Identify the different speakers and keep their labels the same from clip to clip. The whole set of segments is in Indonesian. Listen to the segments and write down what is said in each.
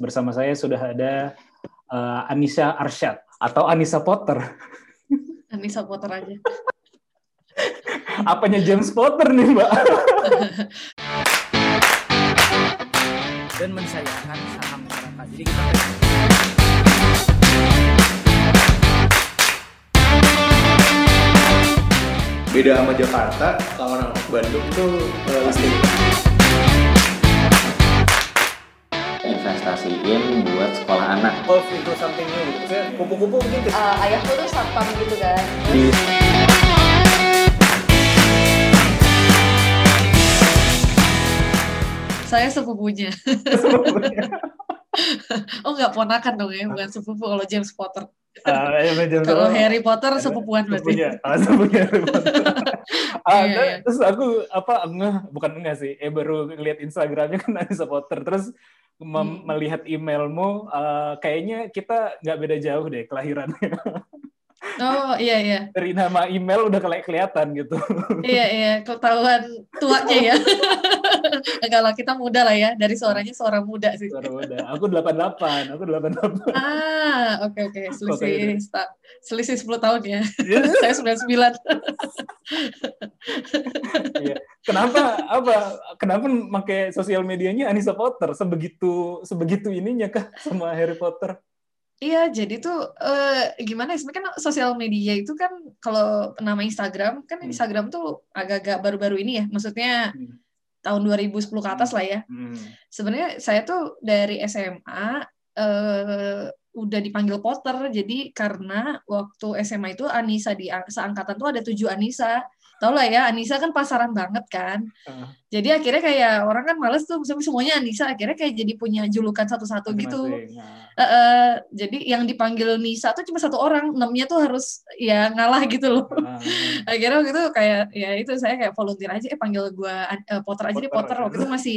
Speaker 1: Bersama saya sudah ada uh, Anissa Arsyad atau Anissa Potter.
Speaker 2: Anissa Potter aja.
Speaker 1: Apanya James Potter nih, Mbak?
Speaker 3: Dan mensayangkan saham masyarakat. Jadi kita
Speaker 4: beda sama Jakarta kalau orang Bandung tuh uh,
Speaker 5: investasiin buat sekolah anak
Speaker 4: evolve into something new gitu kupu-kupu mungkin ke-
Speaker 2: Uh, ayahku tuh satpam gitu kan.
Speaker 5: di
Speaker 2: Saya sepupunya. oh nggak ponakan dong ya, bukan sepupu kalau James Potter.
Speaker 1: Ah, ya, James
Speaker 2: Kalau. Harry Potter sepupuan berarti.
Speaker 1: Sepupunya, ah, sepupunya Harry Potter. Ah,
Speaker 2: Iya,
Speaker 1: dan-
Speaker 2: iya.
Speaker 1: Terus aku apa ngeh, bukan ngeh sih, eh baru lihat Instagramnya kan Anissa Potter. Terus mem-
Speaker 2: Hmm.
Speaker 1: melihat emailmu, eh, kayaknya kita nggak beda jauh deh kelahirannya.
Speaker 2: Oh iya iya.
Speaker 1: Dari nama email udah keli- kelihatan gitu.
Speaker 2: Iya iya, ketahuan tuanya ya. Enggak lah, kita muda lah ya. Dari suaranya seorang muda sih.
Speaker 1: Suara muda. Aku 88, aku 88.
Speaker 2: Ah, oke oke, selisih sta- selisih 10 tahun ya.
Speaker 1: Iya.
Speaker 2: Saya 99.
Speaker 1: Iya. Kenapa apa kenapa pakai sosial medianya Anissa Potter sebegitu sebegitu ininya kah sama Harry Potter?
Speaker 2: Iya, jadi tuh eh, gimana ya? Sebenarnya kan sosial media itu kan kalau nama Instagram kan
Speaker 1: Hmm.
Speaker 2: Instagram tuh agak-agak baru-baru ini ya. Maksudnya
Speaker 1: Hmm.
Speaker 2: tahun 2010 ke atas lah ya.
Speaker 1: Hmm.
Speaker 2: Sebenarnya saya tuh dari SMA eh, udah dipanggil Potter. Jadi karena waktu SMA itu Anissa di seangkatan tuh ada tujuh Anissa. Tau lah ya, Anissa kan pasaran banget kan.
Speaker 1: Ah.
Speaker 2: Jadi akhirnya kayak orang kan males tuh sem- semuanya Anissa. Akhirnya kayak jadi punya julukan satu-satu gitu.
Speaker 1: Nah.
Speaker 2: Eh, eh, jadi yang dipanggil Nisa tuh cuma satu orang, enamnya tuh harus ya ngalah gitu loh.
Speaker 1: Ah.
Speaker 2: Akhirnya waktu itu kayak ya itu saya kayak volunteer aja, eh panggil gua eh, Potter aja deh
Speaker 1: Potter.
Speaker 2: Potter. Waktu itu masih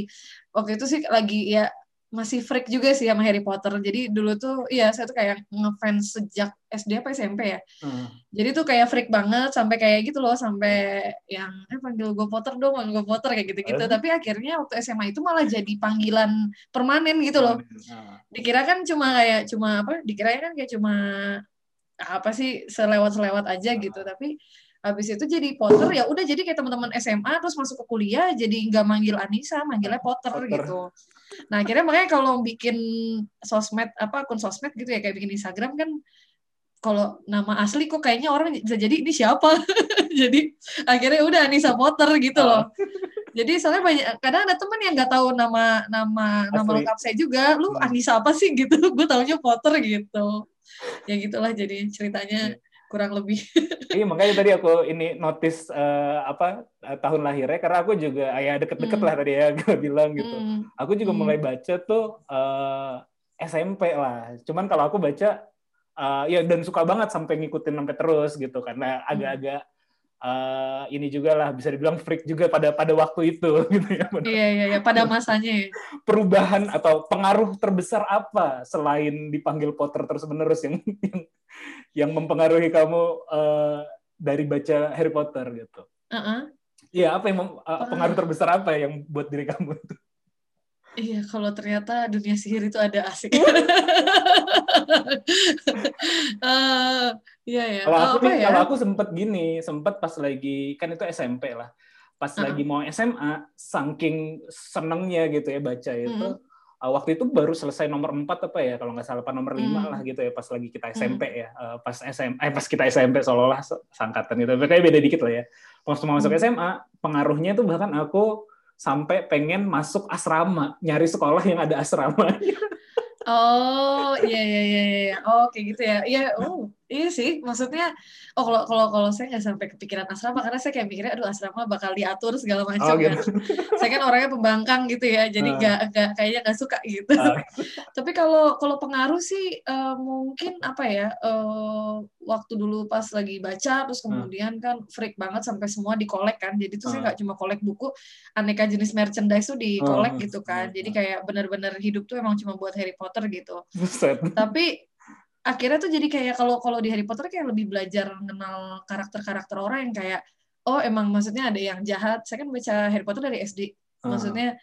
Speaker 2: waktu itu sih lagi ya masih freak juga sih sama Harry Potter. Jadi dulu tuh iya saya tuh kayak ngefans sejak SD apa SMP ya.
Speaker 1: Ah.
Speaker 2: Jadi tuh kayak freak banget sampai kayak gitu loh sampai yang eh panggil gue Potter dong, panggil gue Potter kayak gitu-gitu.
Speaker 1: Eh.
Speaker 2: Tapi akhirnya waktu SMA itu malah jadi panggilan permanen gitu loh
Speaker 1: Ah.
Speaker 2: dikira kan cuma kayak cuma apa dikira kan kayak cuma apa sih selewat-selewat aja gitu tapi habis itu jadi Potter ya udah jadi kayak teman-teman SMA terus masuk ke kuliah jadi nggak manggil Anissa manggilnya Potter,
Speaker 1: Potter.
Speaker 2: gitu. Nah akhirnya makanya kalau bikin sosmed apa akun sosmed gitu ya kayak bikin Instagram kan kalau nama asli kok kayaknya orang bisa jadi ini siapa? Jadi akhirnya udah Anissa Potter gitu loh. Jadi soalnya banyak kadang ada teman yang nggak tahu nama nama nama
Speaker 1: Asli.
Speaker 2: lengkap saya juga lu
Speaker 1: Hmm.
Speaker 2: Anissa apa sih? gitu gue taunya Potter gitu. Ya gitulah jadi ceritanya kurang lebih
Speaker 1: Iya makanya tadi aku ini notice eh, apa eh, tahun lahirnya karena aku juga ya deket-deket
Speaker 2: Hmm.
Speaker 1: lah tadi ya gue bilang gitu.
Speaker 2: Hmm.
Speaker 1: Aku juga
Speaker 2: Hmm.
Speaker 1: mulai baca tuh eh, SMP lah. Cuman kalau aku baca eh, ya dan suka banget sampai ngikutin sampai terus gitu karena agak-agak eh, ini juga lah bisa dibilang freak juga pada pada waktu itu gitu ya. Benar.
Speaker 2: iya iya iya pada masanya ya.
Speaker 1: Perubahan atau pengaruh terbesar apa selain dipanggil Potter terus menerus yang yang, yang mempengaruhi kamu eh, dari baca Harry Potter gitu?
Speaker 2: Heeh.
Speaker 1: Iya apa yang mem- eh, pengaruh terbesar apa yang buat diri kamu itu?
Speaker 2: Iya, kalau ternyata dunia sihir itu ada asik. Eh, Iya ya.
Speaker 1: Kalau
Speaker 2: Oh,
Speaker 1: aku nih,
Speaker 2: ya?
Speaker 1: kalau aku sempet gini, sempet pas lagi kan itu SMP lah. Pas
Speaker 2: Uh-uh.
Speaker 1: lagi mau SMA, saking senengnya gitu ya baca itu.
Speaker 2: Mm-mm.
Speaker 1: Uh, waktu itu baru selesai nomor 4 apa ya kalau nggak salah apa nomor 5
Speaker 2: Mm.
Speaker 1: lah gitu ya pas lagi kita SMP ya. Uh, pas SM eh pas kita SMP seolah-olah se- sangkatan gitu. Tapi kayak beda dikit lah ya. Pas mau masuk
Speaker 2: Mm.
Speaker 1: SMA, pengaruhnya tuh bahkan aku sampai pengen masuk asrama, nyari sekolah yang ada asrama.
Speaker 2: Oh, iya iya iya iya. Oh, kayak gitu ya. Iya, oh, iya sih. Maksudnya oh kalau kalau kalau saya nggak sampai kepikiran asrama karena saya kayak mikirnya aduh asrama bakal diatur segala macam
Speaker 1: Oh,
Speaker 2: kan.
Speaker 1: gitu.
Speaker 2: Saya kan orangnya pembangkang gitu ya. Jadi
Speaker 1: Ah.
Speaker 2: nggak nggak kayaknya nggak suka gitu.
Speaker 1: Ah.
Speaker 2: Tapi kalau kalau pengaruh sih eh, mungkin apa ya? eh, waktu dulu pas lagi baca terus kemudian kan freak banget sampai semua dikolek kan. Jadi tuh saya
Speaker 1: Ah.
Speaker 2: nggak cuma kolek buku, aneka jenis merchandise tuh dikolek
Speaker 1: Oh,
Speaker 2: gitu kan.
Speaker 1: ah,
Speaker 2: Jadi
Speaker 1: ah.
Speaker 2: kayak benar-benar hidup tuh emang cuma buat Harry Potter gitu.
Speaker 1: Buset.
Speaker 2: Tapi akhirnya tuh jadi kayak kalau kalau di Harry Potter kayak lebih belajar mengenal karakter-karakter orang yang kayak oh emang maksudnya ada yang jahat. Saya kan baca Harry Potter dari SD.
Speaker 1: Ah.
Speaker 2: Maksudnya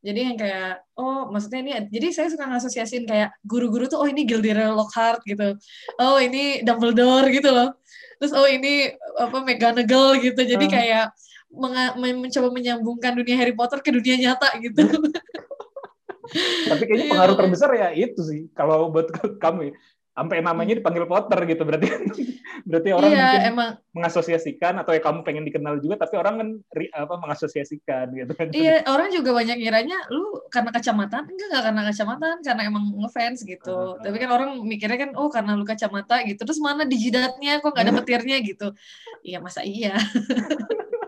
Speaker 2: Jadi yang kayak oh maksudnya ini jadi saya suka ngasosiasiin kayak guru-guru tuh oh ini Gilderoy Lockhart gitu. Oh ini Dumbledore gitu loh. Terus oh ini apa McGonagall gitu. Jadi
Speaker 1: Hmm.
Speaker 2: kayak mencoba menyambungkan dunia Harry Potter ke dunia nyata gitu.
Speaker 1: Tapi kayaknya
Speaker 2: Iya.
Speaker 1: pengaruh terbesar ya itu sih. Kalau buat kamu ya. Sampai namanya dipanggil Potter gitu berarti berarti orang
Speaker 2: iya,
Speaker 1: mungkin
Speaker 2: emang
Speaker 1: mengasosiasikan atau ya kamu pengen dikenal juga tapi orang kan apa mengasosiasikan gitu kan.
Speaker 2: Iya, orang juga banyak ngiranya lu karena kacamata, enggak enggak karena kacamata, karena emang ngefans gitu.
Speaker 1: Ah.
Speaker 2: Tapi kan orang mikirnya kan oh karena lu kacamata gitu. Terus mana di jidatnya kok nggak ada petirnya gitu. Iya, masa iya.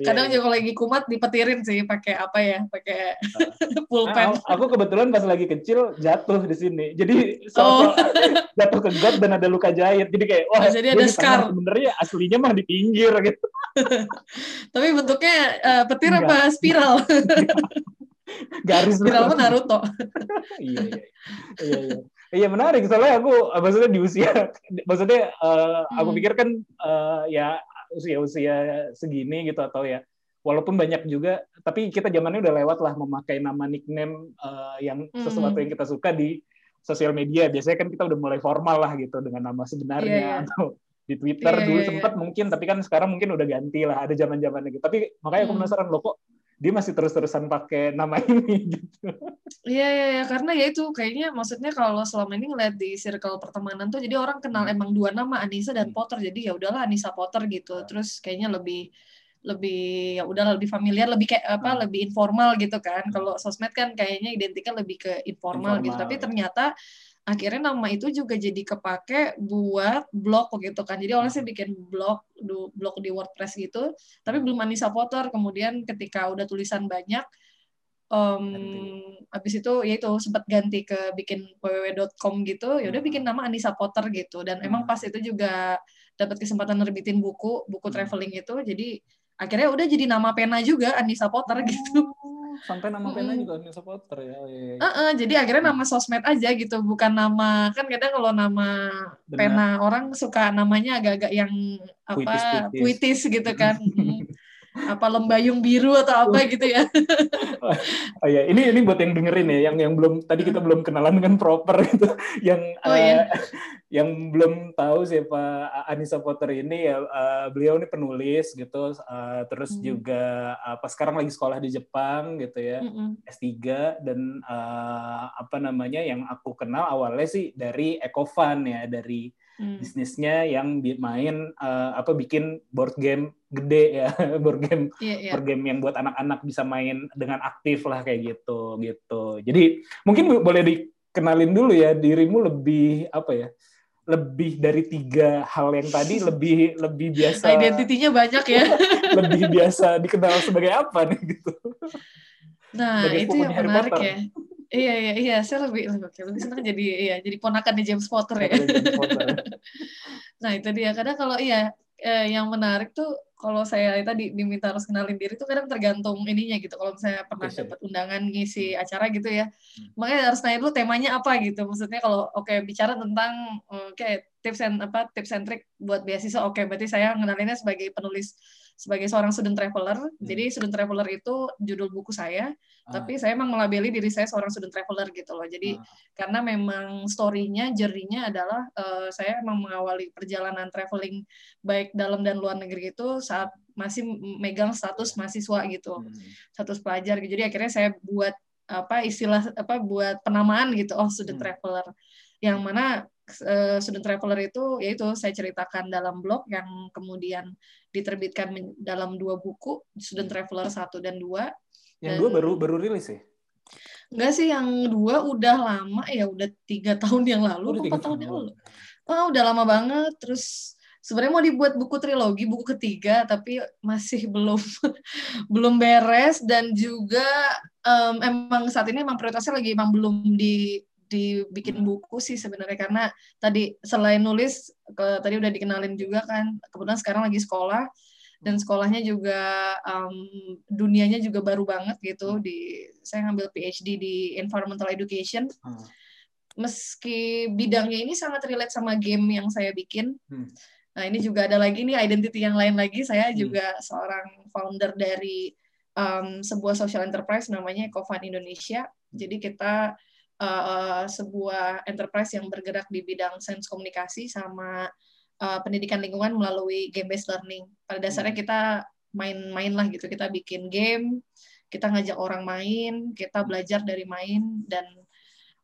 Speaker 2: Kadang
Speaker 1: Iya,
Speaker 2: juga kalau lagi kumat dipetirin sih pakai apa ya? Pakai pulpen.
Speaker 1: Ah, aku kebetulan pas lagi kecil jatuh di sini. Jadi
Speaker 2: Oh.
Speaker 1: soal jatuh ke got dan ada luka jahit. Jadi kayak wah,
Speaker 2: Oh, jadi ada scar.
Speaker 1: Sebenarnya aslinya mah di pinggir gitu.
Speaker 2: Tapi bentuknya eh, petir
Speaker 1: Enggak.
Speaker 2: apa spiral?
Speaker 1: Garis
Speaker 2: spiral mah Naruto.
Speaker 1: iya, iya. Iya, iya. Iya menarik soalnya aku maksudnya di usia maksudnya eh, aku
Speaker 2: Hmm.
Speaker 1: pikir kan eh, ya usia-usia segini gitu atau ya walaupun banyak juga tapi kita zamannya udah lewat lah memakai nama nickname eh, yang sesuatu
Speaker 2: Hmm.
Speaker 1: yang kita suka di sosial media biasanya kan kita udah mulai formal lah gitu dengan nama sebenarnya
Speaker 2: Iya, iya.
Speaker 1: atau di Twitter
Speaker 2: Iya,
Speaker 1: dulu
Speaker 2: iya, iya.
Speaker 1: sempat mungkin tapi kan sekarang mungkin udah ganti lah ada zaman-zamannya gitu tapi makanya aku
Speaker 2: Hmm.
Speaker 1: penasaran loh kok dia masih terus-terusan pakai nama ini gitu.
Speaker 2: Iya, iya, iya, karena ya itu kayaknya maksudnya kalau selama ini ngeliat di circle pertemanan tuh jadi orang kenal emang dua nama Anissa dan
Speaker 1: Hmm.
Speaker 2: Potter jadi ya udahlah Anissa Potter gitu. Terus kayaknya lebih lebih ya udahlah lebih familiar lebih kayak apa
Speaker 1: Hmm.
Speaker 2: lebih informal gitu kan. Kalau sosmed kan kayaknya identiknya lebih ke informal, gitu.
Speaker 1: Informal,
Speaker 2: tapi
Speaker 1: ya.
Speaker 2: Akhirnya nama itu juga jadi kepake buat blog gitu kan. Jadi orang sih bikin blog blog di WordPress gitu tapi belum Anissa Potter kemudian ketika udah tulisan banyak em, abis itu ya itu sempat ganti ke bikin www.com gitu ya udah
Speaker 1: Hmm.
Speaker 2: bikin nama Anissa Potter gitu. Dan emang
Speaker 1: Hmm.
Speaker 2: pas itu juga dapat kesempatan nerbitin buku buku
Speaker 1: Hmm.
Speaker 2: traveling itu. Jadi akhirnya udah jadi nama pena juga Anissa Potter gitu
Speaker 1: sampai nama pena juga Anissa Potter ya. Iya, iya.
Speaker 2: Heeh, jadi akhirnya nama sosmed aja gitu bukan nama kan kadang kalau nama
Speaker 1: Benar.
Speaker 2: pena orang suka namanya agak-agak yang apa
Speaker 1: Puitis-puitis.
Speaker 2: puitis gitu kan. apa lembayung biru atau apa gitu ya
Speaker 1: Oh iya, ini ini buat yang dengerin ya, yang yang belum tadi kita belum kenalan dengan proper gitu, yang
Speaker 2: Oh, iya.
Speaker 1: eh, yang belum tahu siapa Anissa Potter ini ya, eh, beliau ini penulis gitu, eh, terus
Speaker 2: Hmm.
Speaker 1: juga apa sekarang lagi sekolah di Jepang gitu ya,
Speaker 2: Mm-mm.
Speaker 1: S3 dan eh, apa namanya yang aku kenal awalnya sih dari Ecofan ya, dari
Speaker 2: Mm.
Speaker 1: bisnisnya yang main eh, apa bikin board game gede ya, board game
Speaker 2: Iya, iya.
Speaker 1: board game yang buat anak-anak bisa main dengan aktif lah kayak gitu gitu. Jadi mungkin bo- boleh dikenalin dulu ya dirimu lebih apa ya? Lebih dari tiga hal yang tadi lebih lebih biasa
Speaker 2: Identitinya banyak ya.
Speaker 1: lebih biasa dikenal sebagai apa nih gitu.
Speaker 2: Nah,
Speaker 1: Sebagai
Speaker 2: itu yang menarik
Speaker 1: Potter.
Speaker 2: ya. Iya, iya, iya. Saya lebih, lebih, lebih senang jadi, iya, jadi ponakan di James Potter ya.
Speaker 1: James Potter.
Speaker 2: Nah, itu dia. Kadang kalau iya, eh, yang menarik tuh kalau saya tadi diminta harus kenalin diri tuh kadang tergantung ininya gitu. Kalau misalnya pernah dapat undangan ngisi acara gitu ya, makanya harus nanya dulu temanya apa gitu. Maksudnya kalau oke bicara tentang oke tips and apa tips and trick buat beasiswa, oke berarti saya ngenalinnya sebagai penulis sebagai seorang student traveler. Jadi student traveler itu judul buku saya,
Speaker 1: Ah,
Speaker 2: tapi saya emang melabeli diri saya seorang student traveler gitu loh. Jadi
Speaker 1: ah,
Speaker 2: karena memang story-nya, journey-nya adalah eh, saya emang mengawali perjalanan traveling baik dalam dan luar negeri itu saat masih megang status mahasiswa gitu,
Speaker 1: hmm.
Speaker 2: status pelajar gitu. Jadi akhirnya saya buat apa istilah apa buat penamaan gitu, oh student
Speaker 1: Hmm.
Speaker 2: traveler. Yang mana eh, student traveler itu yaitu saya ceritakan dalam blog yang kemudian diterbitkan dalam dua buku, student
Speaker 1: Hmm.
Speaker 2: traveler 1 dan 2
Speaker 1: Yang
Speaker 2: Dan-
Speaker 1: dua baru baru rilis ya?
Speaker 2: Enggak sih, yang dua udah lama ya, udah tiga tahun yang lalu,
Speaker 1: udah
Speaker 2: empat tahun yang
Speaker 1: tahun.
Speaker 2: lalu. Oh, udah lama banget. Terus sebenarnya mau dibuat buku trilogi, buku ketiga, tapi masih belum belum beres dan juga em, emang saat ini emang prioritasnya lagi emang belum di dibikin
Speaker 1: Hmm.
Speaker 2: buku sih sebenarnya karena tadi selain nulis ke, tadi udah dikenalin juga kan kebetulan sekarang lagi sekolah dan sekolahnya juga em, dunianya juga baru banget gitu
Speaker 1: Hmm.
Speaker 2: di saya ngambil PhD di environmental education meski bidangnya ini sangat relate sama game yang saya bikin
Speaker 1: Hmm.
Speaker 2: nah ini juga ada lagi nih identity yang lain lagi saya
Speaker 1: Hmm.
Speaker 2: juga seorang founder dari um, sebuah social enterprise namanya Ecofund Indonesia. Jadi kita uh, sebuah enterprise yang bergerak di bidang sains komunikasi sama uh, pendidikan lingkungan melalui game based learning. Pada dasarnya kita main-main lah gitu. Kita bikin game, kita ngajak orang main, kita belajar dari main dan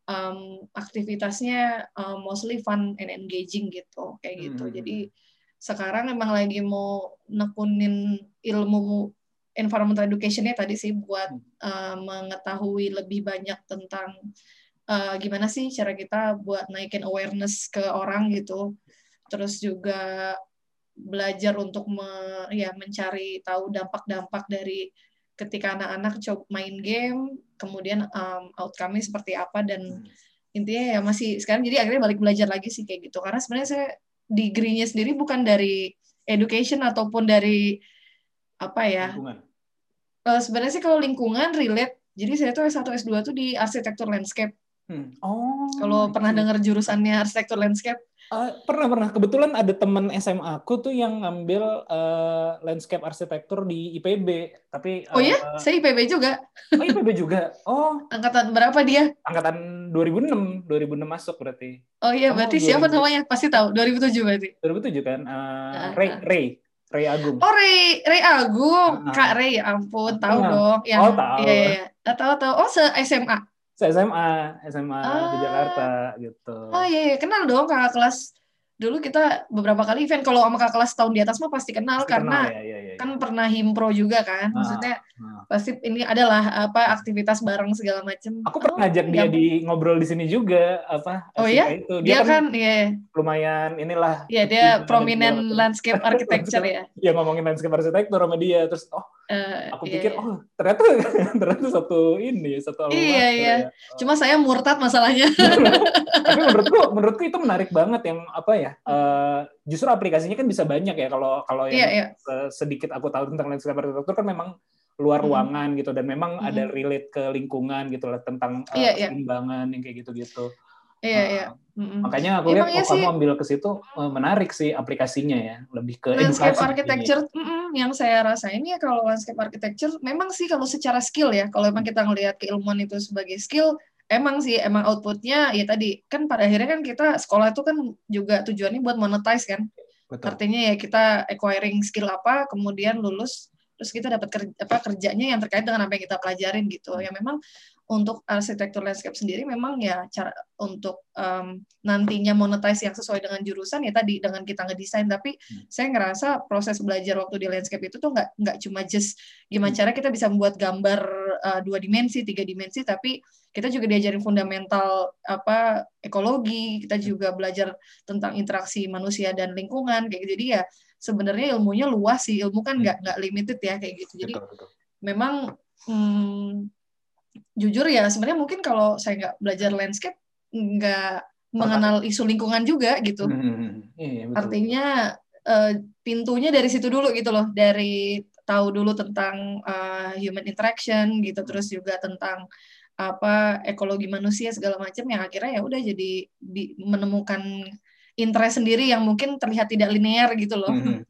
Speaker 2: um, aktivitasnya um, mostly fun and engaging gitu kayak gitu.
Speaker 1: Hmm.
Speaker 2: Jadi sekarang emang lagi mau nekunin ilmu environmental education-nya tadi sih buat uh, mengetahui lebih banyak tentang uh, gimana sih cara kita buat naikin awareness ke orang gitu. Terus juga belajar untuk me, ya mencari tahu dampak-dampak dari ketika anak-anak coba main game, kemudian um, outcome-nya seperti apa dan
Speaker 1: Hmm.
Speaker 2: intinya ya masih sekarang jadi akhirnya balik belajar lagi sih kayak gitu karena sebenarnya saya degree-nya sendiri bukan dari education ataupun dari apa ya
Speaker 1: Lingkungan.
Speaker 2: Eh, sebenarnya sih kalau lingkungan relate jadi saya tuh S1 S2 tuh di arsitektur landscape
Speaker 1: Hmm. Oh.
Speaker 2: kalau pernah
Speaker 1: iya.
Speaker 2: dengar jurusannya arsitektur landscape
Speaker 1: Eh, pernah pernah kebetulan ada temen SMA aku tuh yang ngambil eh, landscape arsitektur di IPB tapi
Speaker 2: oh ya saya IPB juga
Speaker 1: oh IPB juga oh
Speaker 2: angkatan berapa dia
Speaker 1: angkatan 2006 2006 masuk berarti
Speaker 2: oh iya
Speaker 1: Oh,
Speaker 2: berarti siapa
Speaker 1: 2000.
Speaker 2: namanya pasti tahu 2007 berarti
Speaker 1: 2007 kan Eh,
Speaker 2: Ah,
Speaker 1: Ray
Speaker 2: ah.
Speaker 1: Ray Ray Agung
Speaker 2: Oh Ray Ray Agung,
Speaker 1: Ah.
Speaker 2: Kak Ray, ya ampun, tahu
Speaker 1: Ah.
Speaker 2: dong. Yang,
Speaker 1: Oh, tahu.
Speaker 2: Iya, iya, iya. Tahu tahu. Oh, se SMA.
Speaker 1: Saya SMA SMA di
Speaker 2: Ah.
Speaker 1: Jakarta gitu
Speaker 2: Oh iya, iya, kenal dong kakak kelas. Dulu kita beberapa kali event. Kalau sama kakak kelas tahun di atas mah pasti kenal
Speaker 1: Pasti
Speaker 2: karena
Speaker 1: kenal ya, ya, ya, ya.
Speaker 2: kan pernah himpro juga kan.
Speaker 1: Ah,
Speaker 2: Maksudnya
Speaker 1: ah.
Speaker 2: pasti ini adalah apa aktivitas bareng segala macem.
Speaker 1: Aku pernah
Speaker 2: Oh,
Speaker 1: ngajak dia di ngobrol di sini juga apa
Speaker 2: Oh iya?
Speaker 1: Itu dia,
Speaker 2: Dia
Speaker 1: kan,
Speaker 2: kan, iya,
Speaker 1: lumayan inilah
Speaker 2: iya dia prominent landscape architecture ya.
Speaker 1: ya ngomongin landscape arsitektur sama dia terus oh
Speaker 2: Eh,
Speaker 1: aku
Speaker 2: iya,
Speaker 1: pikir
Speaker 2: iya.
Speaker 1: oh ternyata ternyata satu ini satu alma
Speaker 2: Iya, iya.
Speaker 1: ya.
Speaker 2: Cuma saya murtad masalahnya.
Speaker 1: tapi menurutku menurutku itu menarik banget yang apa ya eh, justru aplikasinya kan bisa banyak ya kalau kalau yang
Speaker 2: Iya, iya.
Speaker 1: se- sedikit aku tahu tentang landscape arsitektur kan memang luar
Speaker 2: Mhm.
Speaker 1: ruangan gitu dan memang
Speaker 2: Mhm.
Speaker 1: ada relate ke lingkungan gitu lah tentang eh,
Speaker 2: Iya, iya.
Speaker 1: keseimbangan yang kayak gitu-gitu
Speaker 2: Iya,
Speaker 1: Nah,
Speaker 2: iya. Mm-mm.
Speaker 1: makanya aku lihat
Speaker 2: Emang iya
Speaker 1: oh kamu ambil ke situ eh, menarik sih aplikasinya ya. Lebih ke
Speaker 2: landscape architecture mm-mm, yang saya rasain ya kalau landscape architecture memang sih kalau secara skill ya kalau emang kita ngelihat keilmuan itu sebagai skill emang sih emang outputnya ya tadi kan pada akhirnya kan kita sekolah itu kan juga tujuannya buat monetize kan.
Speaker 1: Betul.
Speaker 2: Artinya ya kita acquiring skill apa kemudian lulus terus kita dapat kerja, apa kerjanya yang terkait dengan apa yang kita pelajarin gitu. Ya memang untuk arsitektur landscape sendiri memang ya cara untuk em, nantinya monetize yang sesuai dengan jurusan ya tadi dengan kita ngedesain. Tapi saya ngerasa proses belajar waktu di landscape itu tuh nggak nggak cuma just gimana cara kita bisa membuat gambar eh, dua dimensi tiga dimensi tapi kita juga diajarin fundamental apa ekologi kita juga belajar tentang interaksi manusia dan lingkungan kayak gitu. jadi ya sebenarnya ilmunya luas sih ilmu kan nggak nggak limited ya kayak gitu. Jadi
Speaker 1: betul betul.
Speaker 2: memang hmm, jujur ya sebenarnya mungkin kalau saya nggak belajar landscape nggak mengenal isu lingkungan juga gitu.
Speaker 1: Hmm, iya, betul.
Speaker 2: artinya eh, pintunya dari situ dulu gitu loh. Dari tahu dulu tentang eh, human interaction gitu terus juga tentang apa ekologi manusia segala macam yang akhirnya ya udah jadi di- menemukan interest sendiri yang mungkin terlihat tidak linear gitu loh.
Speaker 1: Mhm.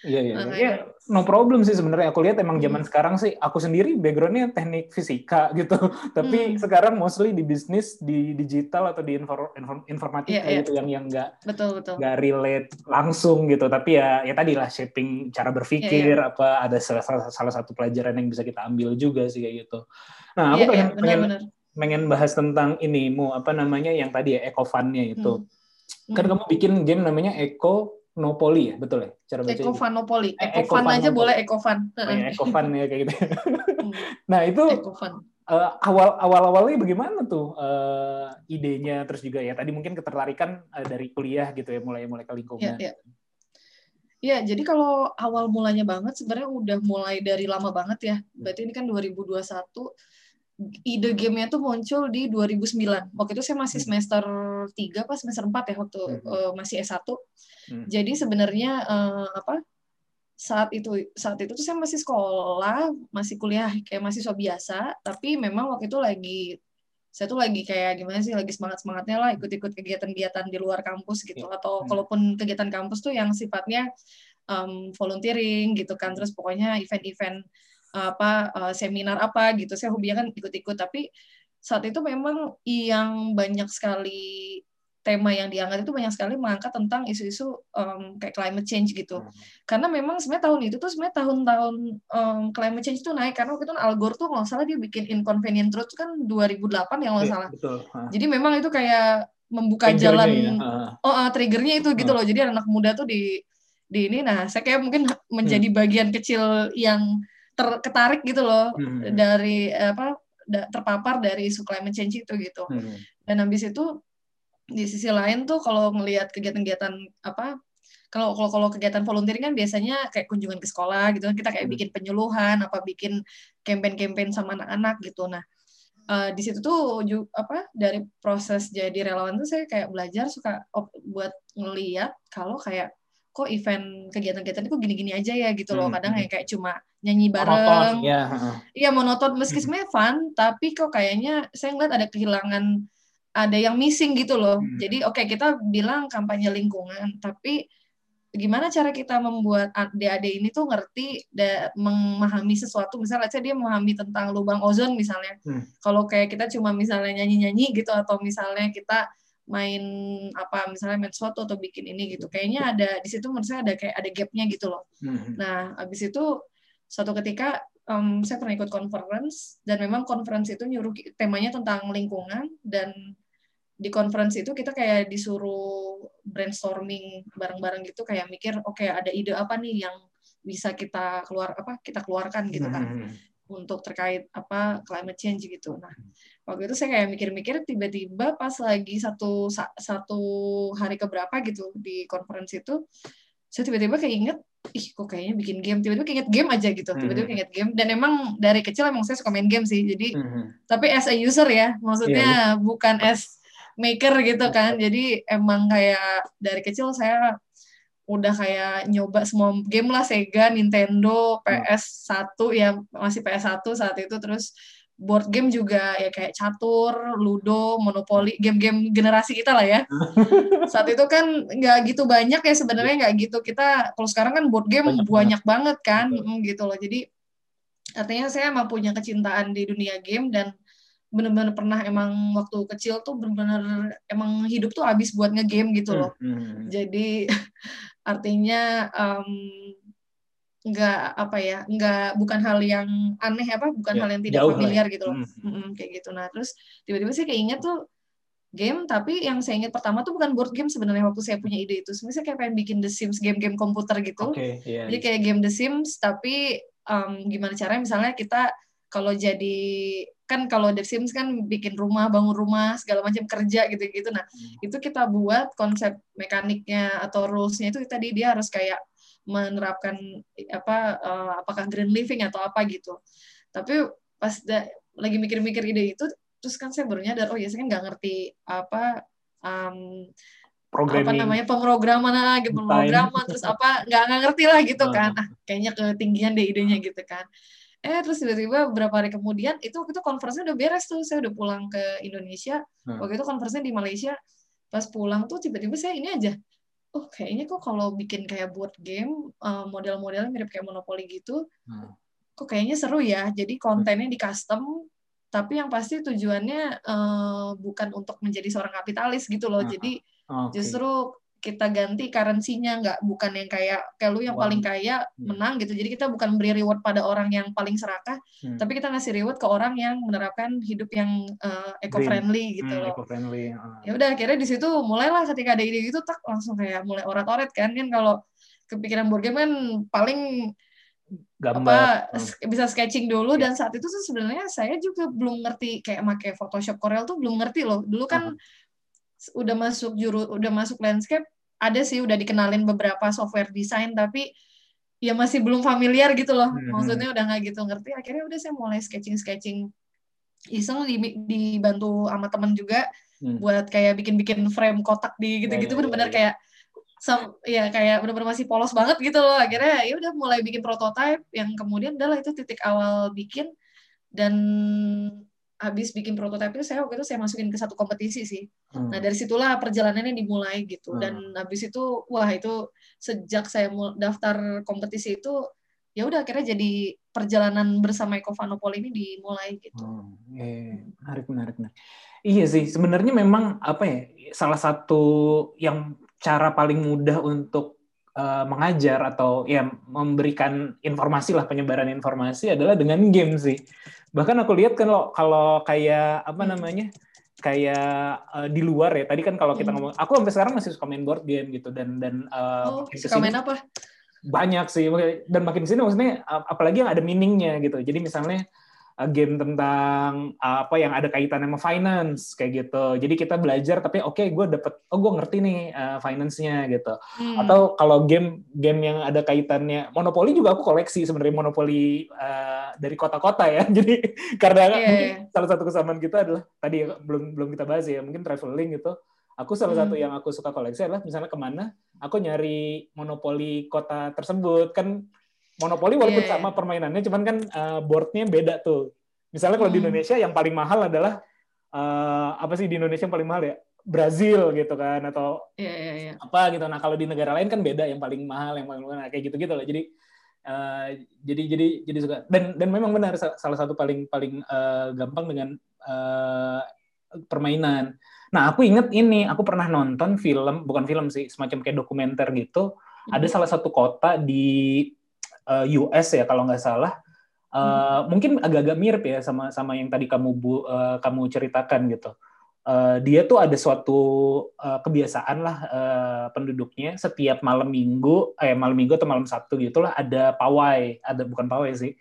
Speaker 1: Iya iya.
Speaker 2: Makanya.
Speaker 1: Ya, no problem sih sebenarnya. Aku lihat emang zaman
Speaker 2: Hmm.
Speaker 1: sekarang sih. Aku sendiri backgroundnya teknik fisika gitu. Tapi
Speaker 2: Hmm.
Speaker 1: sekarang mostly di bisnis, di digital atau di infor, infor- informatika
Speaker 2: Iya, iya.
Speaker 1: gitu yang yang nggak
Speaker 2: betul betul
Speaker 1: nggak relate langsung gitu. Tapi ya ya tadi lah shaping cara berpikir
Speaker 2: Iya,
Speaker 1: apa ada salah, salah, salah satu pelajaran yang bisa kita ambil juga sih kayak gitu. Nah aku
Speaker 2: Iya, iya,
Speaker 1: pengen pengen
Speaker 2: benar-benar
Speaker 1: pengen bahas tentang ini mu apa namanya yang tadi ya eco-fun-nya itu.
Speaker 2: Hmm.
Speaker 1: Kan kamu bikin game namanya Eco Nopoli ya, betul ya? Cara baca
Speaker 2: Ecofanopoly.
Speaker 1: Eh,
Speaker 2: Ecofan aja boleh Ecofan.
Speaker 1: Oh ya, Ecofun ya kayak gitu.
Speaker 2: Hmm,
Speaker 1: Nah itu eh, awal awal awalnya bagaimana tuh eh, idenya terus juga ya tadi mungkin ketertarikan eh, dari kuliah gitu ya mulai mulai ke
Speaker 2: Ya,
Speaker 1: lingkungan.
Speaker 2: ya. Ya, jadi kalau awal mulanya banget sebenarnya udah mulai dari lama banget ya. Berarti ini kan 2021 ide gamenya tuh muncul di 2009. Waktu itu saya masih
Speaker 1: Hmm.
Speaker 2: semester 3 pas semester 4 ya waktu
Speaker 1: Hmm.
Speaker 2: eh, masih S1.
Speaker 1: Hmm.
Speaker 2: Jadi sebenarnya eh, apa saat itu saat itu tuh saya masih sekolah, masih kuliah kayak mahasiswa biasa, tapi memang waktu itu lagi saya tuh lagi kayak gimana sih lagi semangat semangatnya lah ikut-ikut kegiatan-kegiatan di luar kampus gitu
Speaker 1: Iya.
Speaker 2: atau
Speaker 1: Hmm.
Speaker 2: kalaupun kegiatan kampus tuh yang sifatnya um, volunteering gitu kan terus pokoknya event-event apa eh, seminar apa gitu saya hobinya kan ikut-ikut tapi saat itu memang yang banyak sekali tema yang diangkat itu banyak sekali mengangkat tentang isu-isu um, kayak climate change gitu.
Speaker 1: Hmm.
Speaker 2: Karena memang sebenarnya tahun itu tuh sebenarnya tahun-tahun um, climate change itu naik karena waktu itu kan Al Gore tuh kalau nggak salah dia bikin Inconvenient Truth kan 2008 yang nggak
Speaker 1: Iya,
Speaker 2: salah.
Speaker 1: betul. Ah.
Speaker 2: Jadi memang itu kayak membuka
Speaker 1: Triggernya
Speaker 2: jalan
Speaker 1: ya,
Speaker 2: oh ah, triggernya itu gitu
Speaker 1: Hmm.
Speaker 2: loh. Jadi anak muda tuh di di ini nah saya kayak mungkin menjadi
Speaker 1: Hmm.
Speaker 2: bagian kecil yang terketarik gitu loh
Speaker 1: Hmm.
Speaker 2: dari apa da- terpapar dari isu climate change itu gitu.
Speaker 1: Hmm.
Speaker 2: Dan habis itu di sisi lain tuh kalau ngelihat kegiatan-kegiatan apa kalau kalau kalau kegiatan volunteering kan biasanya kayak kunjungan ke sekolah gitu kan kita kayak
Speaker 1: Hmm.
Speaker 2: bikin penyuluhan apa bikin campaign-campaign sama anak-anak gitu nah eh, di situ tuh apa dari proses jadi relawan tuh saya kayak belajar suka op- buat ngeliat kalau kayak kok event kegiatan-kegiatan itu gini-gini aja ya gitu loh
Speaker 1: Hmm,
Speaker 2: kadang
Speaker 1: hmm.
Speaker 2: kayak cuma nyanyi
Speaker 1: Monoton,
Speaker 2: bareng
Speaker 1: ya. ah.
Speaker 2: Iya monoton meski
Speaker 1: Hmm.
Speaker 2: sebenarnya fun, tapi kok kayaknya saya ngeliat ada kehilangan, ada yang missing gitu loh.
Speaker 1: Hmm.
Speaker 2: Jadi oke kita bilang kampanye lingkungan, tapi gimana cara kita membuat adik-adik ini tuh ngerti dan memahami sesuatu, misalnya aja dia memahami tentang lubang ozon misalnya.
Speaker 1: Hmm.
Speaker 2: Kalau kayak kita cuma misalnya nyanyi-nyanyi gitu atau misalnya kita main apa misalnya main sesuatu atau bikin ini gitu, kayaknya ada di situ menurut saya ada kayak ada gapnya gitu loh.
Speaker 1: Hmm.
Speaker 2: Nah, habis itu suatu ketika em, saya pernah ikut conference dan memang conference itu nyuruh temanya tentang lingkungan dan di conference itu kita kayak disuruh brainstorming bareng-bareng gitu kayak mikir oke ada ide apa nih yang bisa kita keluar apa kita keluarkan gitu kan
Speaker 1: Hmm.
Speaker 2: Untuk terkait apa climate change gitu. Nah, waktu itu saya kayak mikir-mikir tiba-tiba pas lagi satu sa- satu hari keberapa gitu di conference itu saya tiba-tiba keinget ih kok kayaknya bikin game tiba-tiba keinget game aja gitu tiba-tiba
Speaker 1: Hmm.
Speaker 2: keinget game dan emang dari kecil emang saya suka main game sih jadi
Speaker 1: Hmm.
Speaker 2: tapi as a user ya maksudnya
Speaker 1: Iya,
Speaker 2: bukan as maker gitu kan jadi emang kayak dari kecil saya udah kayak nyoba semua game lah Sega, Nintendo, PS1 ya masih PS1 saat itu terus board game juga ya kayak catur, ludo, monopoli, game-game generasi kita lah ya. Saat itu kan nggak gitu banyak ya sebenarnya nggak gitu kita kalau sekarang kan board game
Speaker 1: Banyak
Speaker 2: banyak, banget kan
Speaker 1: Betul.
Speaker 2: Mm, gitu loh. Jadi artinya saya emang punya kecintaan di dunia game dan bener-bener pernah emang waktu kecil tuh bener-bener emang hidup tuh habis buat ngegame gitu loh.
Speaker 1: Hmm.
Speaker 2: Jadi artinya em, nggak apa ya, nggak bukan hal yang aneh apa, bukan
Speaker 1: Ya,
Speaker 2: hal yang tidak
Speaker 1: lah ya.
Speaker 2: familiar gitu loh.
Speaker 1: Hmm.
Speaker 2: Mm-mm, kayak gitu. Nah terus tiba-tiba saya keinget tuh game, tapi yang saya ingat pertama tuh bukan board game sebenarnya waktu saya punya ide itu. Sebenarnya saya kayak pengen bikin The Sims game-game komputer gitu.
Speaker 1: Oke, iya.
Speaker 2: Jadi kayak game The Sims, tapi em, gimana caranya misalnya kita kalau jadi kan kalau The Sims kan bikin rumah, bangun rumah, segala macam kerja gitu-gitu. Nah, itu kita buat konsep mekaniknya atau rules-nya itu tadi dia harus kayak menerapkan apa eh, apakah green living atau apa gitu. Tapi pas da- lagi mikir-mikir ide itu terus kan saya baru nyadar oh ya saya kan nggak ngerti apa em, apa namanya pemrograman ah, gitu, pemrograman terus apa nggak nggak ngerti lah gitu
Speaker 1: Ah.
Speaker 2: kan ah kayaknya ketinggian deh idenya gitu kan eh terus tiba-tiba beberapa hari kemudian itu waktu itu conference udah beres tuh saya udah pulang ke Indonesia
Speaker 1: Hmm.
Speaker 2: waktu itu conference di Malaysia pas pulang tuh tiba-tiba saya ini aja oh kayaknya kok kalau bikin kayak board game eh, model-modelnya mirip kayak Monopoly gitu
Speaker 1: Hmm.
Speaker 2: kok kayaknya seru ya jadi kontennya di custom tapi yang pasti tujuannya eh, bukan untuk menjadi seorang kapitalis gitu loh
Speaker 1: Ah,
Speaker 2: jadi
Speaker 1: Oke.
Speaker 2: justru kita ganti currency-nya nggak bukan yang kayak kayak lu yang
Speaker 1: Uang.
Speaker 2: paling kaya
Speaker 1: Hmm.
Speaker 2: menang gitu jadi kita bukan beri reward pada orang yang paling serakah
Speaker 1: Hmm.
Speaker 2: tapi kita ngasih reward ke orang yang menerapkan hidup yang eh, eco-friendly gitu
Speaker 1: Hmm,
Speaker 2: loh
Speaker 1: eco-friendly. ah.
Speaker 2: ya udah akhirnya di situ mulailah ketika ada ide gitu tak langsung kayak mulai orat-orat kan kan kalau kepikiran board game kan paling
Speaker 1: Gambar.
Speaker 2: apa s- bisa sketching dulu
Speaker 1: Iya.
Speaker 2: dan saat itu tuh sebenarnya saya juga belum ngerti kayak make Photoshop Corel tuh belum ngerti loh dulu kan s- udah masuk juru udah masuk landscape ada sih udah dikenalin beberapa software desain tapi ya masih belum familiar gitu loh
Speaker 1: Mhm.
Speaker 2: maksudnya udah nggak gitu ngerti akhirnya udah saya mulai sketching sketching iseng di- dibantu sama temen juga
Speaker 1: Hmm.
Speaker 2: buat kayak bikin-bikin frame kotak di gitu-gitu
Speaker 1: Ya, ya,
Speaker 2: bener-bener
Speaker 1: ya, ya.
Speaker 2: kayak sam- ya kayak bener-bener masih polos banget gitu loh akhirnya ya udah mulai bikin prototype yang kemudian adalah itu titik awal bikin dan habis bikin prototype itu saya waktu itu saya masukin ke satu kompetisi sih
Speaker 1: Hmm.
Speaker 2: nah dari situlah perjalanannya dimulai gitu
Speaker 1: Hmm.
Speaker 2: dan habis itu wah itu sejak saya daftar kompetisi itu ya udah akhirnya jadi perjalanan bersama Ekovanopol ini dimulai gitu.
Speaker 1: Oh, iya, menarik, menarik, menarik. Iya sih, sebenarnya memang apa ya, salah satu yang cara paling mudah untuk uh, mengajar atau ya memberikan informasi lah penyebaran informasi adalah dengan game sih. Bahkan aku lihat kan kalau kalau kayak apa
Speaker 2: Hmm.
Speaker 1: namanya kayak uh, di luar ya. Tadi kan kalau kita
Speaker 2: Hmm.
Speaker 1: ngomong, aku sampai sekarang masih suka main board game gitu dan dan uh,
Speaker 2: Oh, suka main apa?
Speaker 1: banyak sih dan makin sini maksudnya ap- apalagi yang ada meaningnya gitu jadi misalnya game tentang uh, apa yang ada kaitan sama finance kayak gitu jadi kita belajar tapi oke gue dapet oh gue ngerti nih uh, finance-nya gitu
Speaker 2: Hmm.
Speaker 1: atau kalau game game yang ada kaitannya monopoli juga aku koleksi sebenarnya monopoli uh, dari kota-kota ya jadi karena mungkin
Speaker 2: iya.
Speaker 1: salah satu kesamaan kita adalah tadi ya, belum belum kita bahas ya mungkin traveling gitu aku salah
Speaker 2: Hmm.
Speaker 1: satu yang aku suka koleksi adalah misalnya ke mana aku nyari monopoli kota tersebut kan monopoli walaupun
Speaker 2: Iya, iya.
Speaker 1: sama permainannya cuman kan uh, boardnya beda tuh misalnya kalau di
Speaker 2: Hmm.
Speaker 1: Indonesia yang paling mahal adalah uh, apa sih di Indonesia yang paling mahal ya Brazil gitu kan atau
Speaker 2: Iya, iya, iya.
Speaker 1: apa gitu. Nah kalau di negara lain kan beda yang paling mahal, yang paling murah kayak gitu-gitu loh. Jadi eh, jadi jadi jadi suka dan dan memang benar sa- salah satu paling paling eh, gampang dengan eh, permainan. Nah aku inget ini, aku pernah nonton film, bukan film sih, semacam kayak dokumenter gitu. Ada
Speaker 2: Hmm.
Speaker 1: salah satu kota di eh, US ya kalau nggak salah. Eh, Mungkin agak-agak mirip ya sama sama yang tadi kamu bu, eh, kamu ceritakan gitu. Eh, dia tuh ada suatu eh, kebiasaan lah eh, penduduknya setiap malam minggu eh malam minggu atau malam sabtu gitulah ada pawai. Ada bukan pawai sih.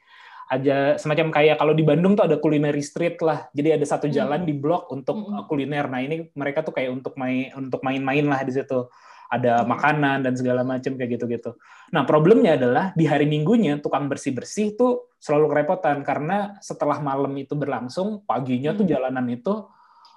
Speaker 1: Ada semacam kayak kalau di Bandung tuh ada culinary street lah. Jadi ada satu jalan
Speaker 2: Hmm.
Speaker 1: di blok untuk
Speaker 2: Hmm.
Speaker 1: kuliner. Nah ini mereka tuh kayak untuk main untuk main-main lah di situ ada
Speaker 2: Hmm.
Speaker 1: makanan dan segala macam kayak gitu-gitu. Nah problemnya adalah di hari minggunya tukang bersih-bersih tuh selalu kerepotan karena setelah malam itu berlangsung paginya tuh
Speaker 2: Hmm.
Speaker 1: jalanan itu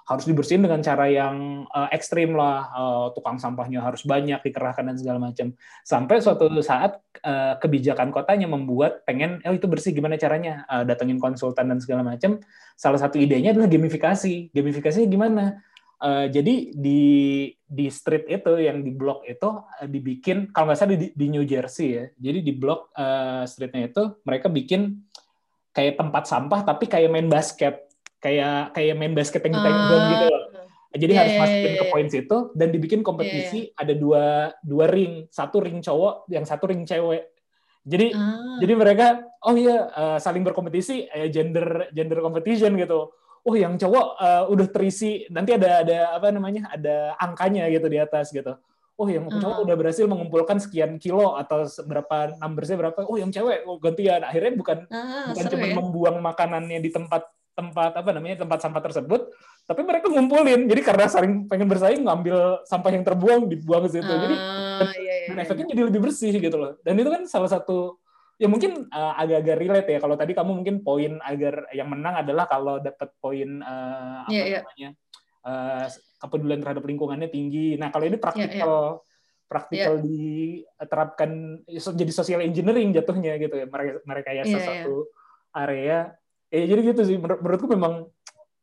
Speaker 1: harus dibersihin dengan cara yang uh, ekstrim lah. Uh, tukang sampahnya harus banyak dikerahkan dan segala macam sampai suatu saat uh, kebijakan kotanya membuat pengen oh itu bersih gimana caranya? Uh, datengin konsultan dan segala macam salah satu idenya adalah gamifikasi. Gamifikasinya gimana Uh, jadi di di street itu yang di blok itu uh, dibikin kalau nggak salah di, di New Jersey ya jadi di blok uh, streetnya itu mereka bikin kayak tempat sampah tapi kayak main basket kayak kayak main basket yang di time zone gitu loh. Jadi
Speaker 2: Iya,
Speaker 1: harus
Speaker 2: iya,
Speaker 1: masukin
Speaker 2: iya,
Speaker 1: ke
Speaker 2: iya.
Speaker 1: poin situ dan dibikin kompetisi ada dua dua ring, satu ring cowok, yang satu ring cewek. Jadi
Speaker 2: Ah.
Speaker 1: jadi mereka oh iya eh, saling berkompetisi eh, gender gender competition gitu. Oh yang cowok eh, udah terisi nanti ada ada apa namanya ada angkanya gitu di atas gitu. Oh yang cowok
Speaker 2: Ah.
Speaker 1: udah berhasil mengumpulkan sekian kilo atau berapa numbersnya berapa. Oh yang cewek oh, gantian. Akhirnya bukan
Speaker 2: Ah,
Speaker 1: bukan cuma
Speaker 2: ya.
Speaker 1: membuang makanannya di tempat tempat apa namanya tempat sampah tersebut, tapi mereka ngumpulin. Jadi karena saling pengen bersaing ngambil sampah yang terbuang dibuang ke situ. Jadi
Speaker 2: Ah, iya, iya,
Speaker 1: dan
Speaker 2: iya.
Speaker 1: efeknya jadi lebih bersih gitu loh. Dan itu kan salah satu ya mungkin uh, agak-agak relate ya. Kalau tadi kamu mungkin poin agar yang menang adalah kalau dapat poin uh, apa
Speaker 2: Iya, iya.
Speaker 1: namanya uh, kepedulian terhadap lingkungannya tinggi. Nah kalau ini
Speaker 2: Iya,
Speaker 1: praktikal praktikal diterapkan so- jadi social engineering jatuhnya gitu ya mereka mereka ya
Speaker 2: Iya,
Speaker 1: satu area eh jadi gitu sih menur- menurutku memang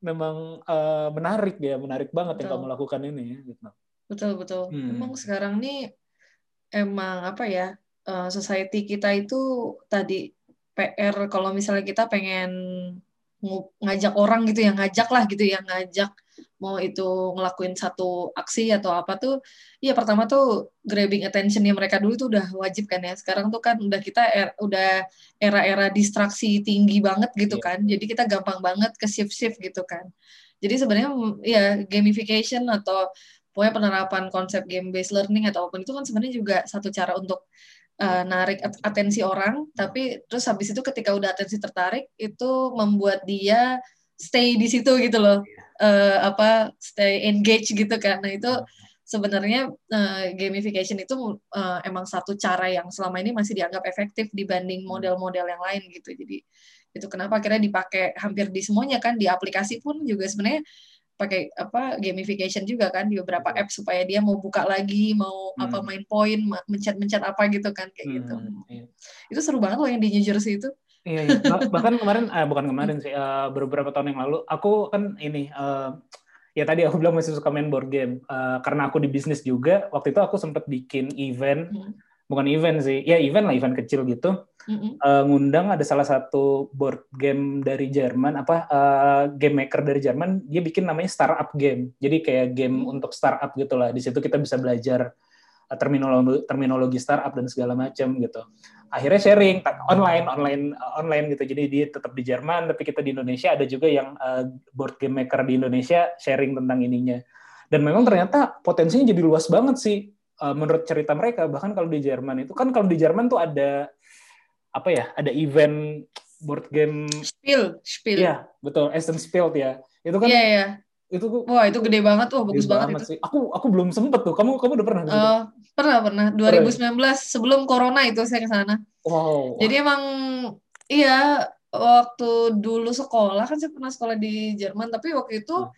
Speaker 1: memang uh, menarik ya menarik banget yang
Speaker 2: Betul.
Speaker 1: kamu lakukan ini ya gitu.
Speaker 2: Betul, betul.
Speaker 1: Hmm.
Speaker 2: Emang sekarang nih emang apa ya? Eh, society kita itu tadi PR kalau misalnya kita pengen ngajak orang gitu ya, ngajak lah gitu ya, ngajak mau itu ngelakuin satu aksi atau apa tuh, iya pertama tuh grabbing attentionnya mereka dulu tuh udah wajib kan ya. Sekarang tuh kan udah kita er- udah era-era distraksi tinggi banget gitu
Speaker 1: Iya.
Speaker 2: kan. Jadi kita gampang banget ke shift-shift gitu kan. Jadi sebenarnya ya gamification atau pokoknya penerapan konsep game based learning atau apa pun itu kan sebenarnya juga satu cara untuk uh, narik at- atensi orang tapi terus habis itu ketika udah atensi tertarik itu membuat dia stay di situ gitu loh. Eh, apa stay engage gitu kan. Nah itu sebenarnya uh, gamification itu uh, emang satu cara yang selama ini masih dianggap efektif dibanding model-model yang lain gitu. Jadi itu kenapa akhirnya dipakai hampir di semuanya kan di aplikasi pun juga sebenarnya pakai apa gamification juga kan di beberapa app supaya dia mau buka lagi mau apa
Speaker 1: Hmm.
Speaker 2: main poin ma- mencet-mencet apa gitu kan kayak gitu
Speaker 1: Hmm, iya.
Speaker 2: itu seru banget loh yang di New Jersey itu
Speaker 1: Iya, iya. Bah- bahkan kemarin, eh, bukan kemarin sih, eh, beberapa tahun yang lalu, aku kan ini, eh, ya tadi aku bilang masih suka main board game, Eh, karena aku di bisnis juga, waktu itu aku sempat bikin event
Speaker 2: Hmm.
Speaker 1: Bukan event sih, ya event lah event kecil gitu.
Speaker 2: Mm-mm.
Speaker 1: Eh, ngundang ada salah satu board game dari Jerman. Apa eh, game maker dari Jerman dia bikin namanya startup game. Jadi kayak game untuk startup gitulah di situ kita bisa belajar eh, terminologi terminologi startup dan segala macam gitu. Akhirnya sharing online online eh, online gitu. Jadi dia tetap di Jerman tapi kita di Indonesia. Ada juga yang eh, board game maker di Indonesia sharing tentang ininya. Dan memang ternyata potensinya jadi luas banget sih eh, menurut cerita mereka bahkan kalau di Jerman itu kan kalau di Jerman tuh ada apa ya ada event board game
Speaker 2: Spill, spill.
Speaker 1: Iya, betul. Essence Spielt ya. Itu kan
Speaker 2: Iya, iya.
Speaker 1: itu tuh
Speaker 2: Wah, itu gede banget. Wah, bagus
Speaker 1: gede
Speaker 2: banget, itu.
Speaker 1: sih. Aku aku belum sempet tuh. Kamu kamu udah pernah?
Speaker 2: Eh, pernah, pernah. 2019, sebelum Corona itu saya ke sana.
Speaker 1: wow.
Speaker 2: Jadi emang, iya, waktu dulu sekolah, kan saya pernah sekolah di Jerman, tapi waktu itu
Speaker 1: Hmm.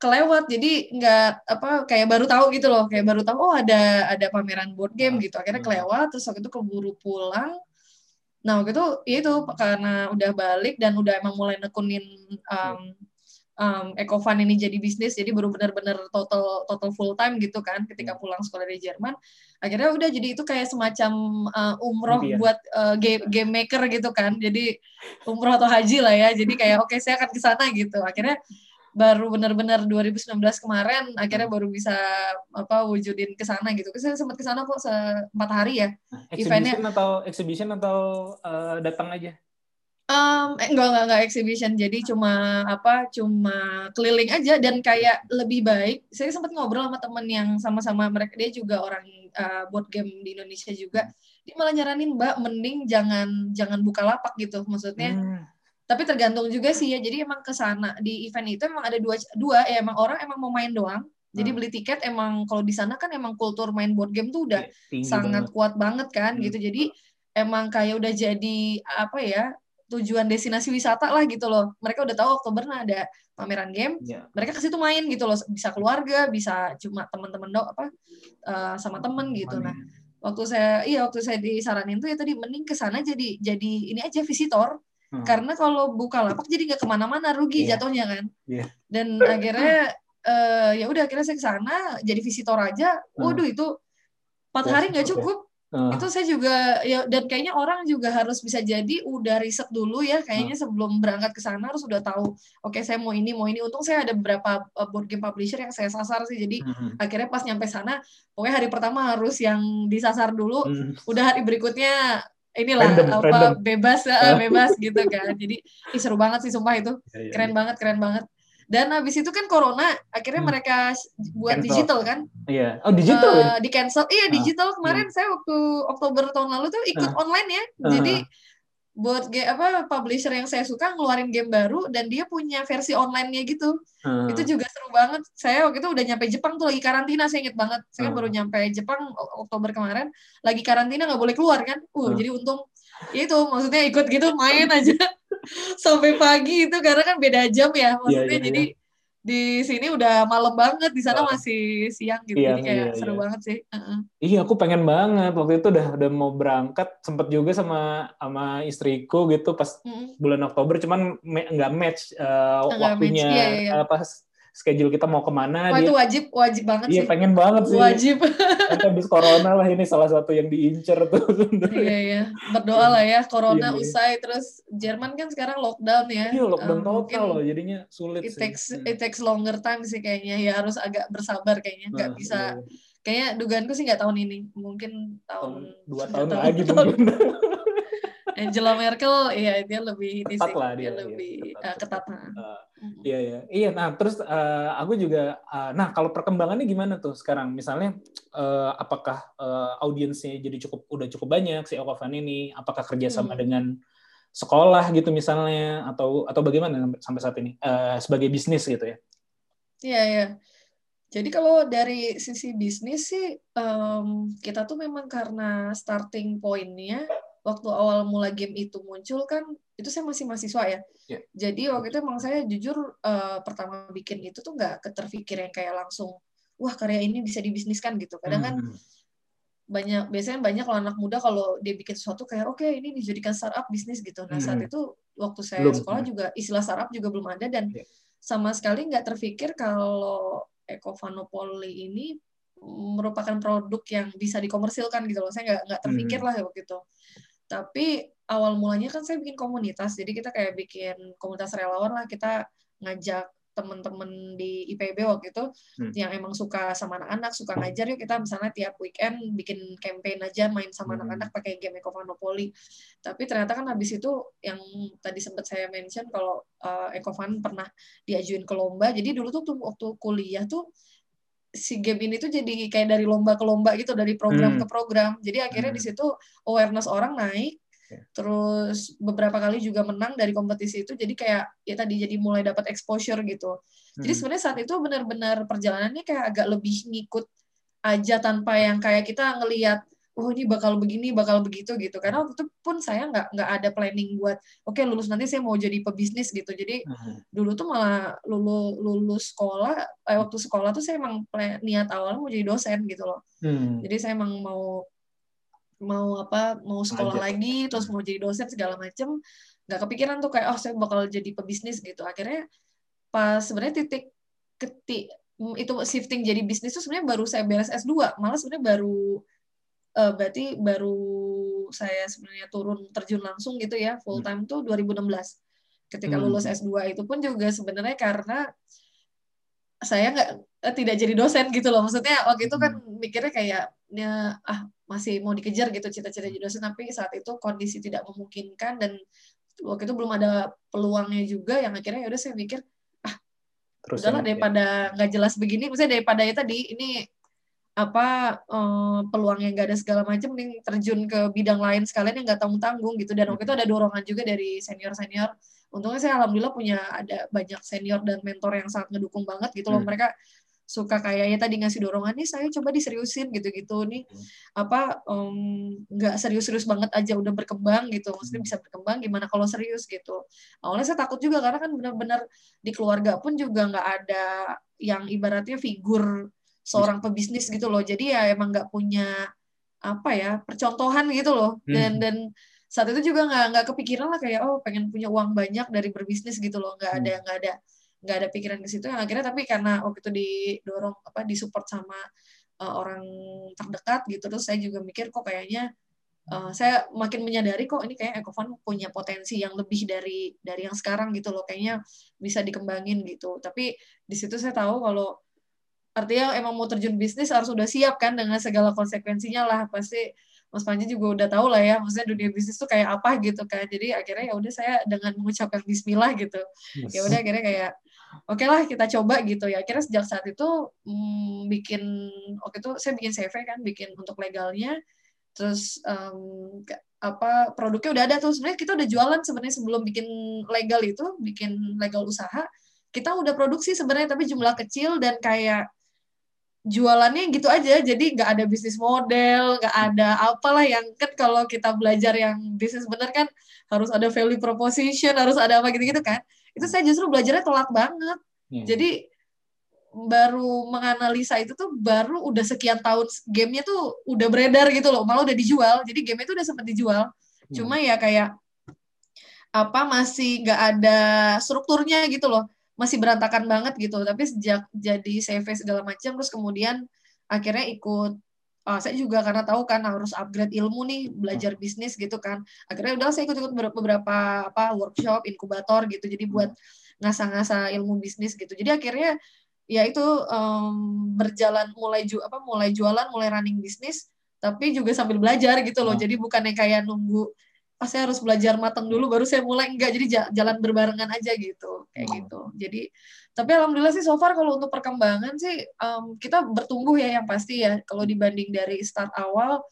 Speaker 2: Kelewat, jadi nggak, apa, kayak baru tahu gitu loh, kayak baru tahu, oh ada ada pameran board game
Speaker 1: Hmm.
Speaker 2: gitu. Akhirnya
Speaker 1: Hmm.
Speaker 2: kelewat, terus waktu itu keburu pulang. Nah, waktu itu, ya itu, karena udah balik dan udah emang mulai nekunin um, um, ini jadi bisnis, jadi baru benar-benar total total full time gitu kan, ketika pulang sekolah dari Jerman. Akhirnya udah jadi itu kayak semacam uh, umroh
Speaker 1: Impian.
Speaker 2: buat uh, game, game maker gitu kan. Jadi umroh atau haji lah ya. Jadi kayak oke saya akan ke sana gitu. Akhirnya baru benar-benar 2019 kemarin akhirnya baru bisa apa wujudin ke sana gitu. Saya sempat ke sana kok empat hari ya. eventnya-
Speaker 1: exhibition atau exhibition atau eh, datang aja?
Speaker 2: Um, eh, enggak, enggak, enggak exhibition. Jadi cuma apa? Cuma keliling aja dan kayak lebih baik. Saya sempat ngobrol sama temen yang sama-sama mereka dia juga orang uh, board game di Indonesia juga. Dia malah nyaranin Mbak, mending jangan jangan buka lapak gitu. Maksudnya,
Speaker 1: Hmm.
Speaker 2: Tapi tergantung juga sih ya. Jadi emang ke sana di event itu emang ada dua dua ya emang orang emang mau main doang. Jadi
Speaker 1: Hmm.
Speaker 2: beli tiket emang kalau di sana kan emang kultur main board game tuh udah
Speaker 1: Tinggi
Speaker 2: sangat
Speaker 1: banget.
Speaker 2: kuat banget kan
Speaker 1: Hmm.
Speaker 2: gitu. Jadi emang kayak udah jadi apa ya tujuan destinasi wisata lah gitu loh. Mereka udah tahu Oktober nah ada pameran game.
Speaker 1: Ya.
Speaker 2: Mereka ke situ main gitu loh. Bisa keluarga, bisa cuma teman-teman do apa eh, sama temen gitu. Nah waktu saya iya waktu saya disaranin tuh ya tadi mending ke sana jadi jadi ini aja visitor.
Speaker 1: Hmm.
Speaker 2: Karena kalau buka lapak jadi nggak ke mana-mana rugi
Speaker 1: Iya.
Speaker 2: jatuhnya kan.
Speaker 1: Iya.
Speaker 2: Dan akhirnya eh, ya udah akhirnya saya ke sana jadi visitor aja. Waduh itu empat
Speaker 1: Wah,
Speaker 2: hari nggak
Speaker 1: ya.
Speaker 2: cukup
Speaker 1: Eh,
Speaker 2: itu saya juga ya dan kayaknya orang juga harus bisa jadi udah riset dulu ya kayaknya sebelum berangkat ke sana harus udah tahu oke saya mau ini mau ini untung saya ada beberapa uh, board game publisher yang saya sasar sih jadi
Speaker 1: hmm.
Speaker 2: akhirnya pas nyampe sana pokoknya hari pertama harus yang disasar dulu
Speaker 1: Hmm.
Speaker 2: udah hari berikutnya inilah
Speaker 1: Random,
Speaker 2: apa
Speaker 1: random.
Speaker 2: bebas uh, bebas gitu kan. Jadi ih, seru banget sih sumpah itu.
Speaker 1: Ya, ya,
Speaker 2: keren banget keren banget. Dan habis itu kan corona akhirnya
Speaker 1: Hmm.
Speaker 2: mereka buat
Speaker 1: Cancel.
Speaker 2: digital kan?
Speaker 1: Iya. Oh digital ya?
Speaker 2: Eh, di cancel iya
Speaker 1: Ah,
Speaker 2: digital. Kemarin saya waktu Oktober tahun lalu tuh ikut online ya. Jadi buat ge- apa publisher yang saya suka ngeluarin game baru dan dia punya versi online-nya gitu.
Speaker 1: Hmm.
Speaker 2: itu juga seru banget. Saya waktu itu udah nyampe Jepang tuh lagi karantina saya inget banget. Saya
Speaker 1: Hmm.
Speaker 2: baru nyampe Jepang Oktober kemarin. Lagi karantina nggak boleh keluar kan? Uh
Speaker 1: Hmm.
Speaker 2: jadi untung. Ya itu maksudnya ikut gitu main aja. Sampai pagi itu karena kan beda jam ya. Maksudnya
Speaker 1: Iya, iya,
Speaker 2: jadi di sini udah malam banget di sana masih siang gitu
Speaker 1: Siang,
Speaker 2: jadi kayak
Speaker 1: iya,
Speaker 2: seru
Speaker 1: iya.
Speaker 2: banget sih Heeh.
Speaker 1: Iya, aku pengen banget. Waktu itu udah udah mau berangkat, sempet juga sama sama istriku gitu pas
Speaker 2: Mm-mm.
Speaker 1: bulan Oktober, cuman me- nggak match eh,
Speaker 2: Nggak
Speaker 1: waktunya
Speaker 2: match, iya, iya, iya.
Speaker 1: apa schedule kita mau ke mana.
Speaker 2: Wah
Speaker 1: dia,
Speaker 2: itu wajib wajib banget
Speaker 1: iya
Speaker 2: sih.
Speaker 1: pengen banget sih.
Speaker 2: Wajib.
Speaker 1: Nanti habis corona lah ini salah satu yang diincer tuh.
Speaker 2: iya iya. Berdoa lah ya corona
Speaker 1: Iya, iya.
Speaker 2: usai terus Jerman kan sekarang lockdown ya.
Speaker 1: Iya lockdown
Speaker 2: Eh,
Speaker 1: total loh, jadinya sulit
Speaker 2: It
Speaker 1: sih.
Speaker 2: takes
Speaker 1: Hmm.
Speaker 2: it takes longer time sih kayaknya ya harus agak bersabar kayaknya nggak
Speaker 1: Nah,
Speaker 2: bisa
Speaker 1: iya.
Speaker 2: kayaknya dugaanku sih nggak tahun ini mungkin tahun
Speaker 1: Tahun- dua tahun
Speaker 2: tahu,
Speaker 1: lagi
Speaker 2: tahun.
Speaker 1: mungkin.
Speaker 2: Angela Merkel ya dia lebih
Speaker 1: Ketat
Speaker 2: sih
Speaker 1: lah
Speaker 2: dia,
Speaker 1: dia, iya,
Speaker 2: lebih
Speaker 1: ketat,
Speaker 2: eh, ketat.
Speaker 1: ketat.
Speaker 2: nah.
Speaker 1: Eh,
Speaker 2: Mm.
Speaker 1: Iya iya iya. Nah terus eh, aku juga, eh, nah kalau perkembangannya gimana tuh sekarang? Misalnya eh, apakah eh, audiensnya jadi cukup udah cukup banyak si Okofan ini? Apakah kerjasama
Speaker 2: Hmm.
Speaker 1: dengan sekolah gitu misalnya atau atau bagaimana sampai- saat ini Eh, sebagai bisnis gitu ya?
Speaker 2: Iya, iya. Jadi kalau dari sisi bisnis sih, em, kita tuh memang karena starting point-nya, waktu awal mula game itu muncul kan, itu saya masih mahasiswa ya.
Speaker 1: Iya.
Speaker 2: Jadi waktu itu emang saya jujur eh, pertama bikin itu tuh nggak keterpikir yang kayak langsung, wah karya ini bisa dibisniskan gitu. Kadang kan
Speaker 1: Hmm.
Speaker 2: banyak, biasanya banyak kalau anak muda kalau dia bikin sesuatu kayak, oke ini dijadikan startup bisnis gitu. Nah saat
Speaker 1: Hmm.
Speaker 2: itu waktu saya
Speaker 1: Belum.
Speaker 2: sekolah juga istilah startup juga belum ada dan
Speaker 1: Iya.
Speaker 2: sama sekali nggak terpikir kalau Ecovanopoli ini merupakan produk yang bisa dikomersilkan gitu loh. Saya nggak nggak terpikir
Speaker 1: Hmm.
Speaker 2: lah waktu itu. Tapi awal mulanya kan saya bikin komunitas. Jadi kita kayak bikin komunitas relawan lah. Kita ngajak teman-teman di IPB waktu itu
Speaker 1: Hmm.
Speaker 2: yang emang suka sama anak-anak, suka ngajar yuk kita misalnya tiap weekend bikin campaign aja main sama
Speaker 1: Hmm.
Speaker 2: anak-anak pakai game Ecofanopoly. Tapi ternyata kan habis itu yang tadi sempat saya mention kalau uh, Ecofan pernah diajuin ke lomba. Jadi dulu tuh waktu kuliah tuh si game ini tuh jadi kayak dari lomba ke lomba gitu, dari program
Speaker 1: Hmm.
Speaker 2: ke program. Jadi akhirnya di
Speaker 1: Hmm.
Speaker 2: situ awareness orang naik.
Speaker 1: Oke.
Speaker 2: Terus beberapa kali juga menang dari kompetisi itu. Jadi kayak ya tadi jadi mulai dapat exposure gitu. Jadi
Speaker 1: Hmm.
Speaker 2: sebenarnya saat itu benar-benar perjalanannya kayak agak lebih ngikut aja tanpa yang kayak kita ngelihat oh ini bakal begini bakal begitu gitu karena waktu itu pun saya nggak nggak ada planning buat oke lulus nanti saya mau jadi pebisnis gitu jadi
Speaker 1: Hmm.
Speaker 2: dulu tuh malah lulus lulus sekolah eh, waktu sekolah tuh saya emang plan- niat awalnya mau jadi dosen gitu loh
Speaker 1: Hmm.
Speaker 2: jadi saya emang mau mau apa mau sekolah
Speaker 1: Ngajar.
Speaker 2: lagi terus mau jadi dosen segala macem nggak kepikiran tuh kayak oh saya bakal jadi pebisnis gitu akhirnya pas sebenarnya titik ketik itu shifting jadi bisnis tuh sebenarnya baru saya beres S2 malah sebenarnya baru eh, berarti baru saya sebenarnya turun terjun langsung gitu ya full time tuh 2016 ketika
Speaker 1: Hmm.
Speaker 2: lulus S2 itu pun juga sebenarnya karena saya nggak eh, tidak jadi dosen gitu loh. Maksudnya waktu itu kan mikirnya kayak ya ah masih mau dikejar gitu cita-cita jadi dosen. Tapi saat itu kondisi tidak memungkinkan dan waktu itu belum ada peluangnya juga yang akhirnya ya udah saya mikir
Speaker 1: Terus
Speaker 2: udahlah daripada nggak jelas begini maksudnya daripada ya tadi ini apa eh, peluang yang nggak ada segala macam nih terjun ke bidang lain sekalian yang nggak tanggung tanggung gitu. Dan waktu itu ada dorongan juga dari senior senior untungnya saya alhamdulillah punya ada banyak senior dan mentor yang sangat ngedukung banget gitu loh.
Speaker 1: Hmm.
Speaker 2: mereka suka kayaknya tadi ngasih dorongan nih saya coba diseriusin gitu-gitu. Nih apa em, nggak serius-serius banget aja udah berkembang gitu. Maksudnya bisa berkembang gimana kalau serius? gitu. Awalnya saya takut juga karena kan benar-benar di keluarga pun juga nggak ada yang ibaratnya figur seorang pebisnis gitu loh. Jadi ya emang nggak punya apa ya percontohan gitu loh. Dan
Speaker 1: Hmm.
Speaker 2: dan saat itu juga nggak nggak kepikiran lah kayak oh pengen punya uang banyak dari berbisnis gitu loh. Nggak ada nggak ada nggak ada pikiran ke situ. Yang akhirnya tapi karena waktu itu didorong apa disupport sama uh, orang terdekat gitu terus saya juga mikir kok kayaknya uh, saya makin menyadari kok ini kayak Ecofund punya potensi yang lebih dari dari yang sekarang gitu loh. Kayaknya bisa dikembangin gitu. Tapi di situ saya tahu kalau artinya emang mau terjun bisnis harus udah siap kan dengan segala konsekuensinya lah. Pasti Mas Panji juga udah tahu lah ya maksudnya dunia bisnis tuh kayak apa gitu kan. Jadi akhirnya ya udah saya dengan mengucapkan Bismillah gitu.
Speaker 1: Yes.
Speaker 2: ya udah akhirnya kayak oke lah kita coba gitu ya. Akhirnya sejak saat itu hmm, bikin waktu itu saya bikin CV kan bikin untuk legalnya. Terus ke- apa produknya udah ada tuh. Sebenarnya kita udah jualan sebenarnya sebelum bikin legal itu bikin legal usaha. Kita udah produksi sebenarnya tapi jumlah kecil dan kayak jualannya gitu aja. Jadi nggak ada bisnis model nggak ada apalah yang kan kalau kita belajar yang bisnis bener kan harus ada value proposition harus ada apa gitu-gitu kan. Itu saya justru belajarnya telat banget.
Speaker 1: Hmm.
Speaker 2: jadi baru menganalisa itu tuh baru udah sekian tahun gamenya tuh udah beredar gitu loh malah udah dijual. Jadi game itu udah sempat dijual.
Speaker 1: Hmm.
Speaker 2: cuma ya kayak apa masih nggak ada strukturnya gitu loh masih berantakan banget gitu. Tapi sejak jadi CV segala macam terus kemudian akhirnya ikut ah, saya juga karena tahu kan harus upgrade ilmu nih belajar bisnis gitu kan. Akhirnya udah saya ikut-ikut beberapa, apa workshop inkubator gitu. Jadi buat ngasah-ngasah ilmu bisnis gitu. Jadi akhirnya ya itu em, berjalan mulai ju apa mulai jualan mulai running bisnis tapi juga sambil belajar gitu loh.
Speaker 1: Hmm.
Speaker 2: jadi bukannya kayak nunggu ah saya harus belajar matang dulu baru saya mulai. Enggak jadi ja- jalan berbarengan aja gitu kayak
Speaker 1: Hmm.
Speaker 2: gitu. Jadi tapi alhamdulillah sih so far kalau untuk perkembangan sih em, kita bertumbuh ya yang pasti ya. Kalau dibanding dari start awal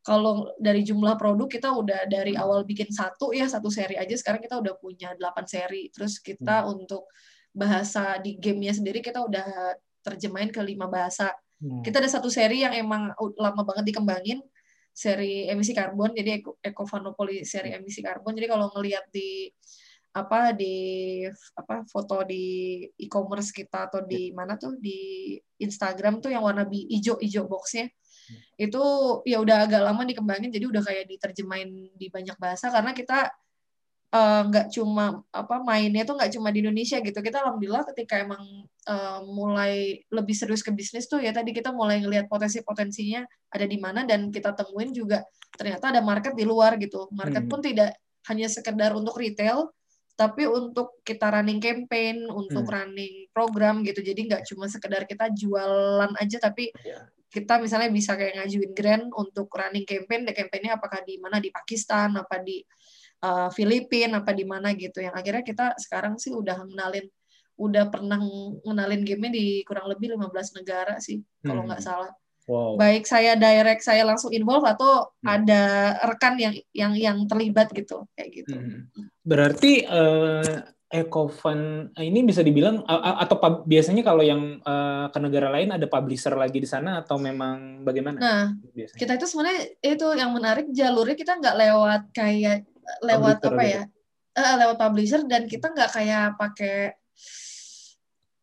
Speaker 2: kalau dari jumlah produk kita udah dari awal bikin satu ya satu seri aja sekarang kita udah punya 8 seri. Terus kita untuk bahasa di gamenya sendiri kita udah terjemahin ke lima bahasa.
Speaker 1: Hmm.
Speaker 2: kita ada satu seri yang emang lama banget dikembangin seri emisi karbon jadi Eco, Ecofanopoly seri emisi karbon. Jadi kalau ngelihat di apa di apa foto di e-commerce kita atau di mana tuh di Instagram tuh yang warna bi- hijau hijau boxnya itu ya udah agak lama dikembangin jadi udah kayak diterjemahin di banyak bahasa karena kita eh, nggak cuma apa mainnya tuh nggak cuma di Indonesia gitu. Kita alhamdulillah ketika emang eh, mulai lebih serius ke bisnis tuh ya tadi kita mulai ngelihat potensi-potensinya ada di mana dan kita temuin juga ternyata ada market di luar gitu. Market
Speaker 1: Hmm.
Speaker 2: pun tidak hanya sekedar untuk retail tapi untuk kita running campaign, untuk running program gitu. Jadi nggak cuma sekedar kita jualan aja tapi
Speaker 1: Iya.
Speaker 2: kita misalnya bisa kayak ngajuin grant untuk running campaign, the campaignnya apakah di mana di Pakistan, apa di uh, Filipina, apa di mana gitu. Yang akhirnya kita sekarang sih udah ngenalin, udah pernah ngenalin game di kurang lebih 15 negara sih, kalau
Speaker 1: Hmm.
Speaker 2: nggak salah.
Speaker 1: Wow.
Speaker 2: Baik saya direct, saya langsung involve atau
Speaker 1: Hmm.
Speaker 2: ada rekan yang yang yang terlibat gitu, kayak gitu.
Speaker 1: Hmm. Berarti eh Ecofund ini bisa dibilang atau pub- biasanya kalau yang eh, ke negara lain ada publisher lagi di sana atau memang bagaimana?
Speaker 2: Nah,
Speaker 1: biasanya?
Speaker 2: kita itu sebenarnya itu yang menarik jalurnya kita nggak lewat kayak lewat
Speaker 1: Publisher
Speaker 2: apa
Speaker 1: gitu.
Speaker 2: ya Eh, lewat publisher dan kita nggak kayak pakai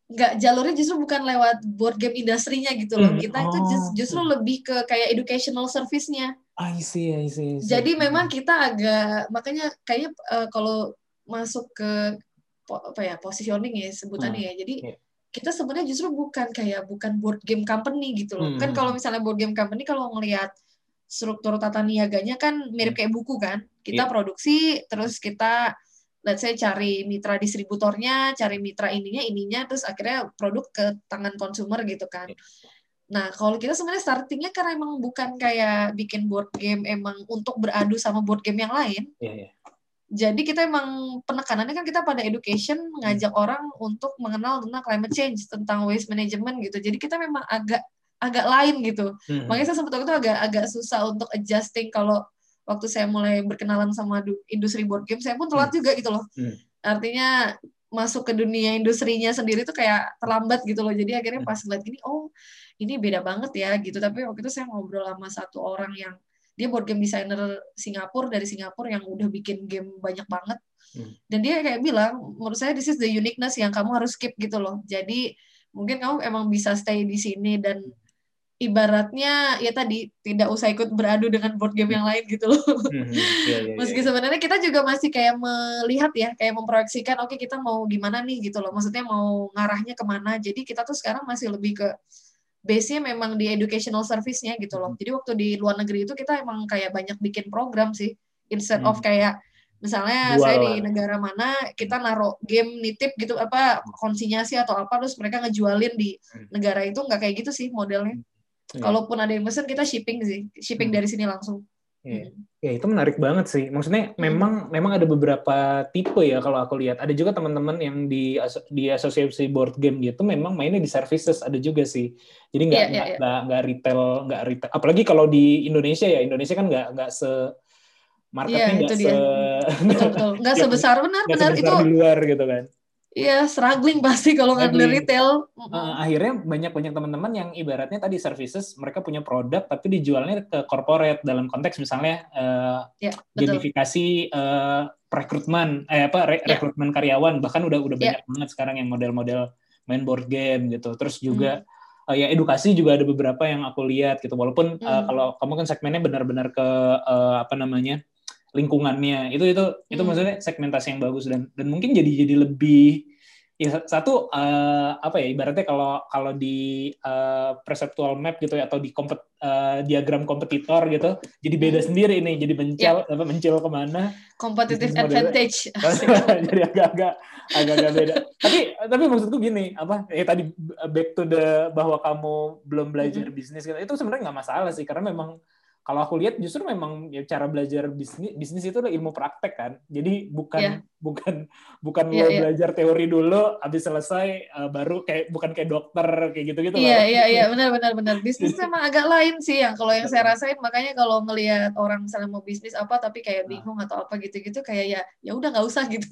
Speaker 2: nggak jalurnya justru bukan lewat board game industrinya gitu loh
Speaker 1: Hmm,
Speaker 2: kita itu
Speaker 1: oh,
Speaker 2: jus- justru
Speaker 1: hmm.
Speaker 2: lebih ke kayak educational service-nya
Speaker 1: I see, I see, I see.
Speaker 2: jadi memang kita agak makanya kayaknya eh, kalau masuk ke po- apa ya positioning ya sebutannya ya jadi
Speaker 1: iya.
Speaker 2: kita sebenarnya justru bukan kayak bukan board game company gitu loh
Speaker 1: Hmm.
Speaker 2: kan kalau misalnya board game company kalau ngelihat struktur tata niaganya kan mirip kayak buku kan kita
Speaker 1: Iya.
Speaker 2: produksi terus kita let's say cari mitra distributornya cari mitra ininya ininya terus akhirnya produk ke tangan konsumer gitu kan
Speaker 1: Iya.
Speaker 2: Nah, kalau kita sebenarnya startingnya karena emang bukan kayak bikin board game emang untuk beradu sama board game yang lain.
Speaker 1: Iya, iya.
Speaker 2: Jadi kita emang penekanannya kan kita pada education ngajak orang untuk mengenal tentang climate change, tentang waste management gitu. Jadi kita memang agak agak lain gitu.
Speaker 1: Hmm.
Speaker 2: Makanya saya sempat waktu itu agak agak susah untuk adjusting kalau waktu saya mulai berkenalan sama du- industri board game, saya pun telat juga gitu loh.
Speaker 1: Hmm.
Speaker 2: Artinya masuk ke dunia industrinya sendiri tuh kayak terlambat gitu loh. Jadi akhirnya
Speaker 1: Hmm.
Speaker 2: pas ngeliat gini, oh ini beda banget ya gitu. Tapi waktu itu saya ngobrol sama satu orang yang dia board game designer Singapura dari Singapura yang udah bikin game banyak banget.
Speaker 1: Hmm.
Speaker 2: Dan dia kayak bilang, menurut saya this is the uniqueness yang kamu harus keep gitu loh. Jadi mungkin kamu emang bisa stay di sini dan ibaratnya ya tadi tidak usah ikut beradu dengan board game yang lain gitu loh.
Speaker 1: Hmm, iya, iya,
Speaker 2: Meski
Speaker 1: iya.
Speaker 2: sebenarnya kita juga masih kayak melihat ya, kayak memproyeksikan, oke kita mau gimana nih gitu loh. Maksudnya mau ngarahnya ke mana. Jadi kita tuh sekarang masih lebih ke base-nya memang di educational service-nya gitu loh. Jadi waktu di luar negeri itu kita emang kayak banyak bikin program sih. Instead of
Speaker 1: Hmm.
Speaker 2: kayak misalnya
Speaker 1: Jual
Speaker 2: saya di negara mana kita naruh game nitip gitu apa konsinyasi atau apa terus mereka ngejualin di
Speaker 1: Hmm.
Speaker 2: negara itu nggak kayak gitu sih modelnya.
Speaker 1: Iya.
Speaker 2: Kalaupun ada yang pesen kita shipping sih, shipping
Speaker 1: Hmm.
Speaker 2: dari sini langsung.
Speaker 1: Iya. Ya itu menarik banget sih. Maksudnya
Speaker 2: Hmm.
Speaker 1: memang memang ada beberapa tipe ya kalau aku lihat. Ada juga teman-teman yang di aso- di asosiasi board game gitu memang mainnya di services ada juga sih. Jadi nggak
Speaker 2: Iya, iya,
Speaker 1: nggak
Speaker 2: iya.
Speaker 1: nggak nggak retail nggak retail. Apalagi kalau di Indonesia ya Indonesia kan nggak nggak se marketnya
Speaker 2: Iya,
Speaker 1: nggak
Speaker 2: itu
Speaker 1: se
Speaker 2: dia. Betul betul. Nggak sebesar benar benar itu.
Speaker 1: di luar gitu kan.
Speaker 2: Iya, struggling pasti kalau nggak beli retail.
Speaker 1: Eh, akhirnya banyak banyak teman-teman yang ibaratnya tadi services mereka punya produk tapi dijualnya ke corporate dalam konteks misalnya eh,
Speaker 2: Ya,
Speaker 1: gamifikasi eh, rekrutmen eh apa re-
Speaker 2: Ya.
Speaker 1: rekrutmen karyawan bahkan udah udah
Speaker 2: Ya.
Speaker 1: banyak banget sekarang yang model-model main board game gitu terus juga
Speaker 2: Hmm.
Speaker 1: eh, ya edukasi juga ada beberapa yang aku lihat gitu walaupun
Speaker 2: Hmm.
Speaker 1: kalau kamu kan segmennya benar-benar ke eh, apa namanya lingkungannya itu itu itu
Speaker 2: Hmm.
Speaker 1: maksudnya segmentasi yang bagus dan dan mungkin jadi jadi lebih ya satu eh, apa ya ibaratnya kalau kalau di eh, perceptual map gitu ya atau di kompet, eh, diagram kompetitor gitu jadi beda
Speaker 2: Hmm.
Speaker 1: sendiri nih jadi mencil apa mencil
Speaker 2: ke
Speaker 1: mana Competitive
Speaker 2: advantage.
Speaker 1: jadi agak-agak agak-agak beda tapi tapi maksudku gini apa eh tadi back to the bahwa kamu belum belajar bisnis gitu itu sebenarnya nggak masalah sih karena memang kalau aku lihat justru memang ya cara belajar bisnis bisnis itu adalah ilmu praktek kan jadi bukan
Speaker 2: Iya.
Speaker 1: Bukan bukan
Speaker 2: Iya,
Speaker 1: lo
Speaker 2: iya.
Speaker 1: belajar teori dulu habis selesai eh, baru kayak bukan kayak dokter kayak gitu gitu
Speaker 2: Iya iya iya benar benar benar. Bisnis emang agak lain sih yang kalau yang saya rasain makanya kalau ngelihat orang misalnya mau bisnis apa tapi kayak bingung atau apa gitu-gitu kayak ya ya udah nggak usah gitu.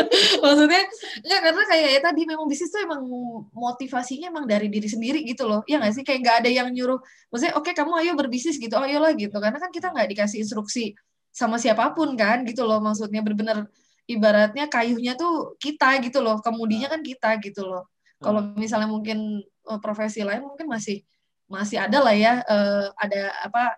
Speaker 2: Maksudnya enggak karena kayak ya tadi memang bisnis tuh emang motivasinya emang dari diri sendiri gitu loh. Ya nggak sih kayak nggak ada yang nyuruh. Maksudnya oke kamu ayo berbisnis gitu, ayolah gitu. Karena kan kita nggak dikasih instruksi sama siapa pun kan gitu loh maksudnya bener-bener ibaratnya kayuhnya tuh kita gitu loh, kemudinya kan kita gitu loh. Kalau misalnya mungkin eh, profesi lain mungkin masih masih ada lah ya eh, ada apa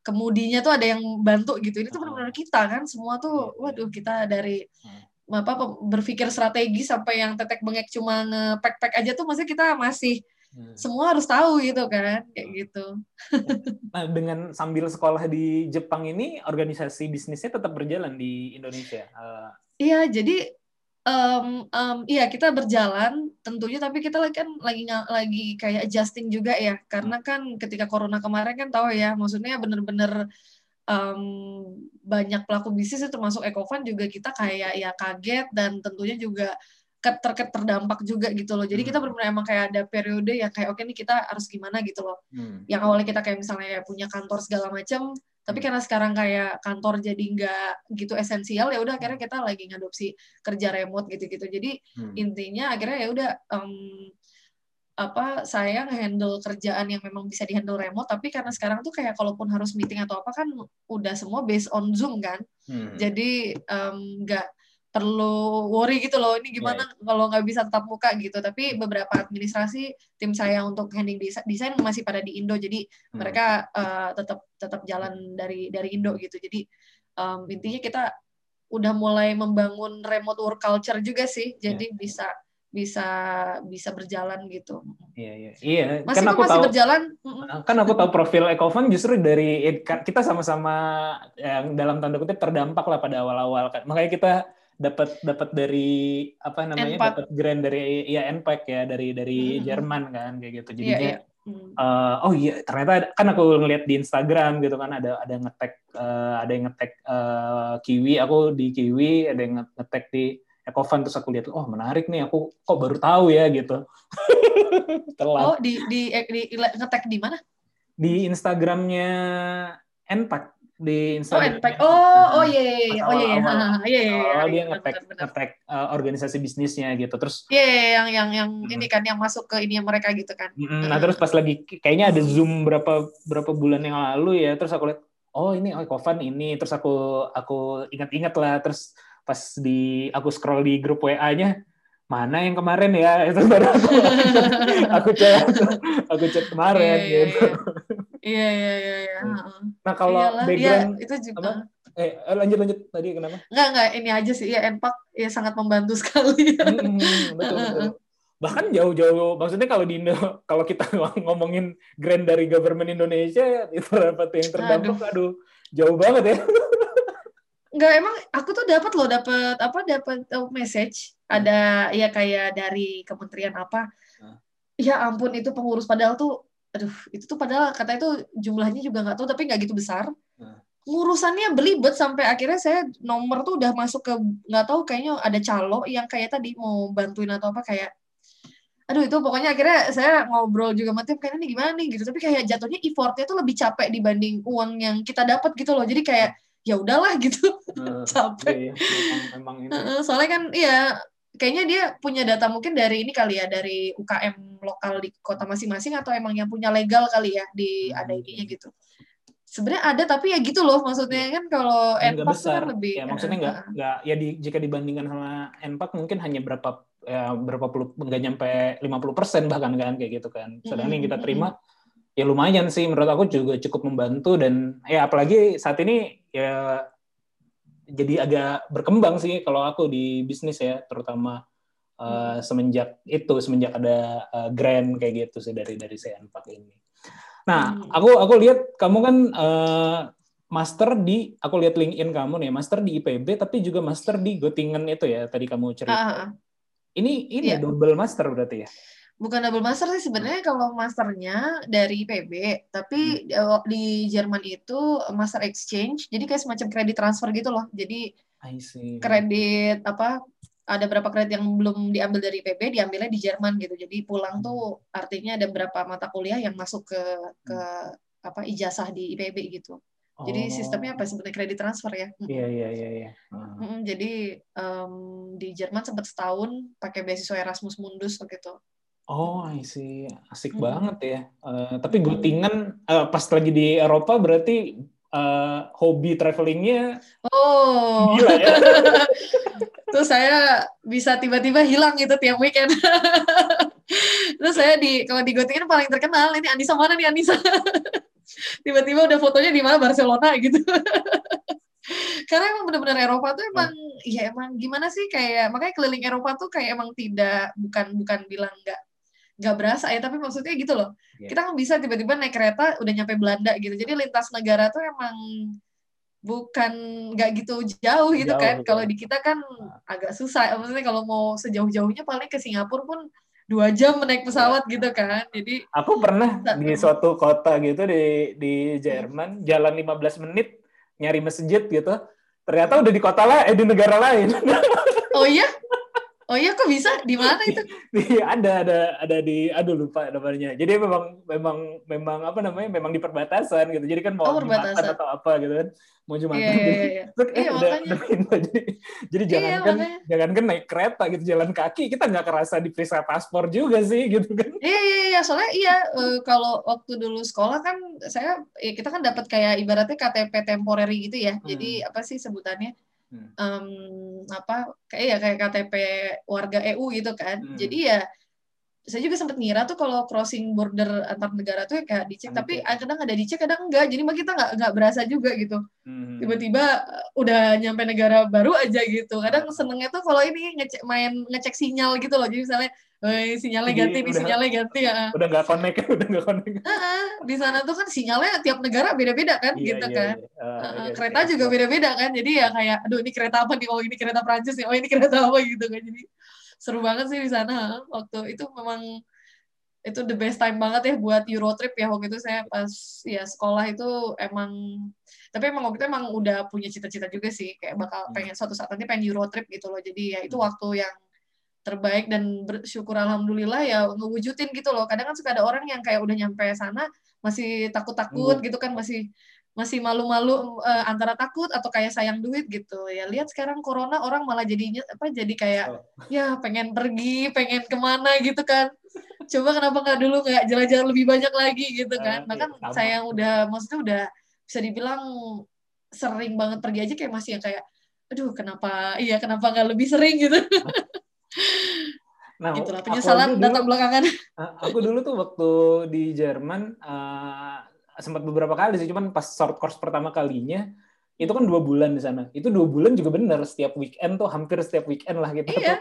Speaker 2: kemudinya tuh ada yang bantu gitu. Ini tuh
Speaker 1: Ah.
Speaker 2: benar-benar kita kan semua
Speaker 1: Iya,
Speaker 2: tuh
Speaker 1: iya.
Speaker 2: waduh kita dari
Speaker 1: Hmm.
Speaker 2: apa berpikir strategi sampai yang tetek bengek cuma nge-pack-pack aja tuh maksudnya kita masih
Speaker 1: Hmm.
Speaker 2: semua harus tahu gitu kan kayak gitu.
Speaker 1: Nah, dengan sambil sekolah di Jepang ini, organisasi bisnisnya tetap berjalan di Indonesia. Eh,
Speaker 2: Iya, jadi em, em, iya kita berjalan tentunya tapi kita lagi kan lagi lagi kayak adjusting juga ya. Karena kan ketika corona kemarin kan tahu ya maksudnya bener-bener em, banyak pelaku bisnis termasuk Ecovan juga kita kayak ya kaget dan tentunya juga ke- ter terdampak juga gitu loh. Jadi kita
Speaker 1: Hmm.
Speaker 2: benar-benar emang kayak ada periode yang kayak oke nih kita harus gimana gitu loh.
Speaker 1: hmm.
Speaker 2: Yang awalnya kita kayak misalnya punya kantor segala macam, tapi
Speaker 1: Hmm.
Speaker 2: karena sekarang kayak kantor jadi nggak gitu esensial ya udah akhirnya kita lagi ngadopsi kerja remote gitu-gitu. Jadi
Speaker 1: Hmm.
Speaker 2: intinya akhirnya ya udah em, apa saya handle kerjaan yang memang bisa dihandle remote tapi karena sekarang tuh kayak kalaupun harus meeting atau apa kan udah semua based on Zoom kan.
Speaker 1: Hmm.
Speaker 2: Jadi nggak perlu worry gitu loh ini gimana kalau nggak bisa tatap muka gitu tapi beberapa administrasi tim saya untuk handling desa- desain masih pada di Indo jadi
Speaker 1: Hmm.
Speaker 2: mereka eh, tetap tetap jalan dari dari Indo gitu jadi em, intinya kita udah mulai membangun remote work culture juga sih jadi bisa bisa bisa berjalan gitu
Speaker 1: Iya, iya. Iya,
Speaker 2: masih
Speaker 1: kan aku
Speaker 2: masih
Speaker 1: tahu
Speaker 2: berjalan mm-mm.
Speaker 1: kan aku tahu profil Ecovan justru dari kita sama-sama yang dalam tanda kutip terdampak lah pada awal-awal kan. Makanya kita dapat dapat dari apa namanya dapat grant dari ya NPAC ya dari dari
Speaker 2: Hmm.
Speaker 1: Jerman kan kayak gitu.
Speaker 2: Iya,
Speaker 1: Jadinya
Speaker 2: iya. Hmm.
Speaker 1: eh, oh iya ternyata ada- kan aku ngeliat di Instagram gitu kan ada ada ngetek eh, ada yang ngetek eh, Kiwi aku di Kiwi ada yang nge- ngetek di Ecovan terus aku lihat oh menarik nih aku kok baru tahu ya gitu telat
Speaker 2: oh di di, eh, di, ngetek di mana
Speaker 1: di Instagramnya NPAC di
Speaker 2: oh
Speaker 1: Instagram
Speaker 2: NPAC oh oh iya iya iya. Oh iya iya. Iya iya iya
Speaker 1: Oh, dia
Speaker 2: iya,
Speaker 1: ngetek ngetek uh, organisasi bisnisnya gitu. Terus
Speaker 2: Iya, iya, yang yang yang
Speaker 1: Hmm.
Speaker 2: ini kan yang masuk ke ini mereka gitu kan.
Speaker 1: mm, nah terus pas lagi kayaknya ada zoom berapa berapa bulan yang lalu ya terus aku lihat oh ini oh Kovan ini. Terus aku aku ingat-ingat lah terus pas di aku scroll di grup WA-nya mana yang kemarin ya? Itu baru aku aku cek aku cek kemarin
Speaker 2: Iya, iya,
Speaker 1: gitu
Speaker 2: Iya iya iya iya.
Speaker 1: Hmm. nah kalau
Speaker 2: Iyalah,
Speaker 1: background
Speaker 2: iya, itu juga.
Speaker 1: apa? eh eh, lanjut lanjut tadi kenapa
Speaker 2: Enggak enggak ini aja sih ya Enpak ya sangat membantu sekali.
Speaker 1: Hmm, betul betul. Bahkan jauh-jauh, maksudnya kalau di Indo, kalau kita ngomongin grant dari government Indonesia, itu berapa tuh yang terdampak, aduh, jauh banget ya.
Speaker 2: Enggak emang aku tuh dapat loh dapat apa dapat uh, message ada ya kayak dari kementerian apa. Ya ampun itu pengurus padahal tuh aduh itu tuh padahal kata itu jumlahnya juga nggak tahu tapi nggak gitu besar.
Speaker 1: Hmm.
Speaker 2: Ngurusannya belibet sampai akhirnya saya nomor tuh udah masuk ke nggak tahu kayaknya ada calo yang kayak tadi mau bantuin atau apa kayak aduh itu pokoknya akhirnya saya ngobrol juga sama tim kayaknya nih gimana nih gitu tapi kayak jatuhnya effortnya tuh lebih capek dibanding uang yang kita dapat gitu loh jadi kayak ya udahlah gitu
Speaker 1: Nah,
Speaker 2: capek
Speaker 1: iya, memang, memang ini.
Speaker 2: Heeh, soalnya kan iya kayaknya dia punya data mungkin dari ini kali ya dari UKM lokal di kota masing-masing atau emang yang punya legal kali ya di
Speaker 1: Hmm.
Speaker 2: ada ininya gitu sebenarnya ada tapi ya gitu loh maksudnya kan kalau NPAC
Speaker 1: besar.
Speaker 2: kan lebih
Speaker 1: Ya, maksudnya nggak,
Speaker 2: Heeh.
Speaker 1: nggak, ya di, jika dibandingkan sama NPAC mungkin hanya berapa, ya, berapa puluh, nggak nyampe 50 persen bahkan kan, kayak gitu kan. Sedangkan yang kita
Speaker 2: Mm-mm,
Speaker 1: terima, ya lumayan sih, menurut aku juga cukup membantu, dan ya apalagi saat ini, ya jadi agak berkembang sih kalau aku di bisnis ya, terutama uh, semenjak itu, semenjak ada uh, grant kayak gitu sih dari dari NPAC ini. Nah,
Speaker 2: Hmm.
Speaker 1: aku aku lihat kamu kan uh, master di, aku lihat LinkedIn kamu nih, master di IPB, tapi juga master di Göttingen itu ya, tadi kamu cerita.
Speaker 2: Ah, ah, ah.
Speaker 1: Ini ini
Speaker 2: Iya.
Speaker 1: double master berarti ya?
Speaker 2: Bukan double master sih sebenarnya kalau masternya dari IPB tapi
Speaker 1: Hmm.
Speaker 2: di Jerman itu master exchange jadi kayak semacam kredit transfer gitu loh jadi
Speaker 1: I see.
Speaker 2: kredit apa ada berapa kredit yang belum diambil dari IPB diambilnya di Jerman gitu jadi pulang tuh artinya ada berapa mata kuliah yang masuk ke ke apa ijazah di IPB gitu jadi
Speaker 1: Oh.
Speaker 2: sistemnya apa sebenarnya kredit transfer ya Mm.
Speaker 1: Iya iya iya. iya.
Speaker 2: Jadi em, di Jerman sempat setahun pakai beasiswa Erasmus Mundus gitu
Speaker 1: Oh, I see. Asik
Speaker 2: Mm.
Speaker 1: banget ya. Eh, tapi. Göttingen eh, pas lagi di Eropa berarti eh, hobi travelingnya
Speaker 2: oh
Speaker 1: gila ya.
Speaker 2: Terus saya bisa tiba-tiba hilang gitu tiap weekend. Terus saya di kalau di Göttingen paling terkenal ini Anissa mana nih Anissa? tiba-tiba udah fotonya di mana Barcelona gitu karena emang bener-bener Eropa tuh emang ya emang gimana sih kayak makanya keliling Eropa tuh kayak emang tidak bukan bukan bilang nggak nggak berasa ya tapi maksudnya gitu loh.
Speaker 1: Iya.
Speaker 2: kita kan bisa tiba-tiba naik kereta udah nyampe Belanda gitu. Jadi lintas negara tuh emang bukan nggak gitu jauh gitu
Speaker 1: Jauh,
Speaker 2: kan. kalau di kita kan agak susah. Maksudnya kalau mau sejauh-jauhnya paling ke Singapura pun dua jam naik pesawat gitu kan. Jadi
Speaker 1: Aku pernah di suatu kota gitu di di Jerman, jalan 15 menit nyari masjid gitu. Ternyata udah di kota lain, eh di negara lain.
Speaker 2: oh iya oh iya kok bisa di mana itu
Speaker 1: Di- ada ada ada di aduh lupa namanya. Jadi memang memang memang apa namanya? Memang di perbatasan gitu. Jadi kan mau
Speaker 2: Oh,
Speaker 1: Jumatan
Speaker 2: perbatasan.
Speaker 1: atau apa gitu kan. Mau Jumatan.
Speaker 2: Iya, iya, iya.
Speaker 1: Terus, eh,
Speaker 2: Iya,
Speaker 1: udah, udah pindah. jadi jadi
Speaker 2: Iya,
Speaker 1: jangan kan
Speaker 2: makanya.
Speaker 1: jangan kan naik kereta gitu jalan kaki kita nggak kerasa diperiksa paspor juga sih gitu kan.
Speaker 2: Iya iya iya soalnya iya eh, kalau waktu dulu sekolah kan saya eh, kita kan dapat kayak ibaratnya KTP temporary gitu ya.
Speaker 1: Hmm.
Speaker 2: Jadi apa sih sebutannya?
Speaker 1: Hmm.
Speaker 2: Em, apa kayak ya kayak KTP warga EU gitu kan.
Speaker 1: Hmm.
Speaker 2: Jadi ya saya juga sempat ngira tuh kalau crossing border antar negara tuh ya kayak dicek
Speaker 1: Ada
Speaker 2: tapi
Speaker 1: dicek.
Speaker 2: kadang ada dicek kadang enggak jadi mah kita nggak nggak berasa juga gitu
Speaker 1: Hmm.
Speaker 2: tiba-tiba uh, udah nyampe negara baru aja gitu. Kadang senengnya tuh kalau ini ngecek main ngecek sinyal gitu loh. Jadi misalnya, "Woi, sinyalnya
Speaker 1: Jadi
Speaker 2: ganti nih,
Speaker 1: udah-
Speaker 2: sinyalnya ganti ya."
Speaker 1: udah nggak connect udah nggak connect.
Speaker 2: Heeh, di sana tuh kan sinyalnya tiap negara beda-beda kan
Speaker 1: Iya,
Speaker 2: gitu
Speaker 1: iya,
Speaker 2: kan.
Speaker 1: iya. Ah,
Speaker 2: Heeh,
Speaker 1: iya,
Speaker 2: kereta
Speaker 1: iya.
Speaker 2: juga beda-beda kan. Jadi ya kayak aduh ini kereta apa nih? Oh, ini kereta Prancis nih. Oh, ini kereta apa gitu kan. Jadi seru banget sih di sana. Waktu itu memang itu the best time banget ya buat Euro trip ya waktu itu saya pas ya sekolah itu emang tapi emang waktu itu emang udah punya cita-cita juga sih kayak bakal
Speaker 1: Hmm.
Speaker 2: pengen suatu saat nanti pengen Euro trip gitu loh jadi ya itu
Speaker 1: Hmm.
Speaker 2: waktu yang terbaik dan bersyukur alhamdulillah ya ngewujudin gitu loh. Kadang kan suka ada orang yang kayak udah nyampe sana masih takut-takut
Speaker 1: Hmm.
Speaker 2: gitu kan masih masih malu-malu eh, antara takut atau kayak sayang duit gitu. Ya lihat sekarang corona orang malah jadinya apa jadi kayak
Speaker 1: Oh.
Speaker 2: ya pengen pergi pengen ke mana gitu kan. Coba kenapa nggak dulu nggak jalan-jalan lebih banyak lagi gitu kan.
Speaker 1: Ah,
Speaker 2: bahkan
Speaker 1: iya,
Speaker 2: saya yang udah maksudnya udah bisa dibilang sering banget pergi aja kayak masih yang kayak aduh kenapa iya kenapa nggak lebih sering? gitu
Speaker 1: Nah,
Speaker 2: itulah penyesalan datang belakangan
Speaker 1: aku dulu tuh waktu di Jerman eh, sempat beberapa kali sih, cuman pas short course pertama kalinya itu kan dua bulan di sana. Itu dua bulan juga bener setiap weekend tuh hampir setiap weekend lah kita
Speaker 2: Iya.
Speaker 1: tuh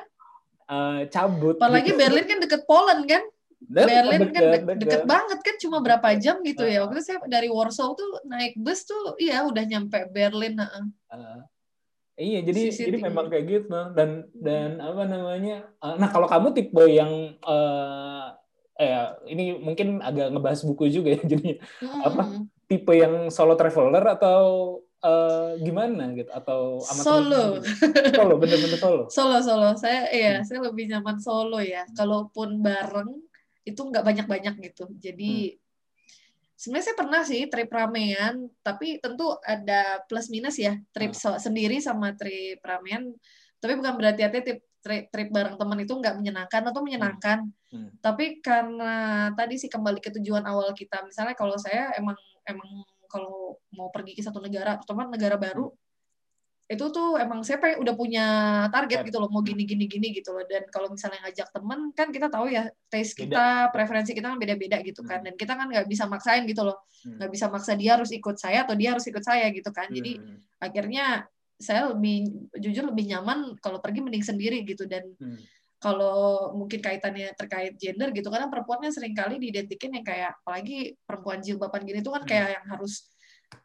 Speaker 1: eh, cabut.
Speaker 2: apalagi
Speaker 1: gitu.
Speaker 2: Berlin kan deket Poland kan
Speaker 1: Dan
Speaker 2: Berlin kan
Speaker 1: deket,
Speaker 2: de- deket banget kan cuma berapa jam gitu ya
Speaker 1: Ah.
Speaker 2: waktu itu saya dari Warsaw tuh naik bus tuh iya udah nyampe Berlin heeh.
Speaker 1: Eh, iya, jadi
Speaker 2: Sisi
Speaker 1: jadi memang kayak gitu dan dan apa namanya? eh, nah, kalau kamu tipe yang eh eh ini mungkin agak ngebahas buku juga ya jadi Apa?
Speaker 2: Mm-mm.
Speaker 1: tipe yang solo traveler atau eh, gimana gitu atau sama
Speaker 2: Solo.
Speaker 1: temen-temen? solo bener-bener solo
Speaker 2: Solo solo. Saya iya,
Speaker 1: Hmm.
Speaker 2: saya lebih nyaman solo ya. Kalaupun bareng itu nggak banyak-banyak gitu. Jadi
Speaker 1: Hmm.
Speaker 2: Sebenarnya saya pernah sih trip ramean, tapi tentu ada plus minus ya. Trip
Speaker 1: Hmm.
Speaker 2: so- sendiri sama trip ramean. Tapi bukan berarti artinya trip, trip, trip bareng teman itu nggak menyenangkan atau menyenangkan.
Speaker 1: Hmm.
Speaker 2: Tapi karena tadi sih kembali ke tujuan awal kita. Misalnya kalau saya emang emang kalau mau pergi ke satu negara, terutama negara baru, itu tuh emang saya pengen, udah punya target
Speaker 1: Target.
Speaker 2: gitu loh mau gini gini gini gitu loh dan kalau misalnya ngajak temen kan kita tahu ya taste
Speaker 1: Beda.
Speaker 2: kita preferensi kita kan beda-beda gitu kan
Speaker 1: Hmm.
Speaker 2: dan kita kan nggak bisa maksain gitu loh
Speaker 1: Hmm.
Speaker 2: nggak bisa maksa dia harus ikut saya atau dia harus ikut saya gitu kan jadi
Speaker 1: Hmm.
Speaker 2: akhirnya saya lebih jujur lebih nyaman kalau pergi mending sendiri gitu dan
Speaker 1: Hmm.
Speaker 2: kalau mungkin kaitannya terkait gender gitu karena perempuannya sering kali diidentikin yang kayak apalagi perempuan jilbaban gini tuh kan
Speaker 1: Hmm.
Speaker 2: kayak yang harus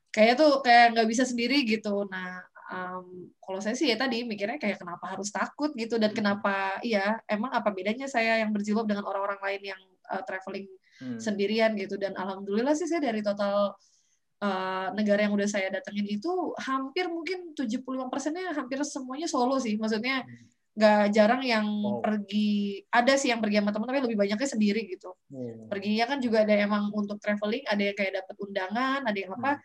Speaker 2: kayak tuh kayak nggak bisa sendiri gitu nah em, kalau saya sih ya tadi mikirnya kayak kenapa harus takut gitu dan
Speaker 1: Hmm.
Speaker 2: kenapa iya emang apa bedanya saya yang berjilbab dengan orang-orang lain yang uh, traveling
Speaker 1: Hmm.
Speaker 2: sendirian gitu dan alhamdulillah sih saya dari total uh, negara yang udah saya datengin itu hampir mungkin 75 persennya hampir semuanya solo sih maksudnya nggak jarang yang
Speaker 1: Wow.
Speaker 2: pergi ada sih yang pergi sama teman tapi lebih banyaknya sendiri gitu
Speaker 1: Hmm.
Speaker 2: perginya kan juga ada emang untuk traveling ada yang kayak dapat undangan ada yang apa
Speaker 1: Hmm.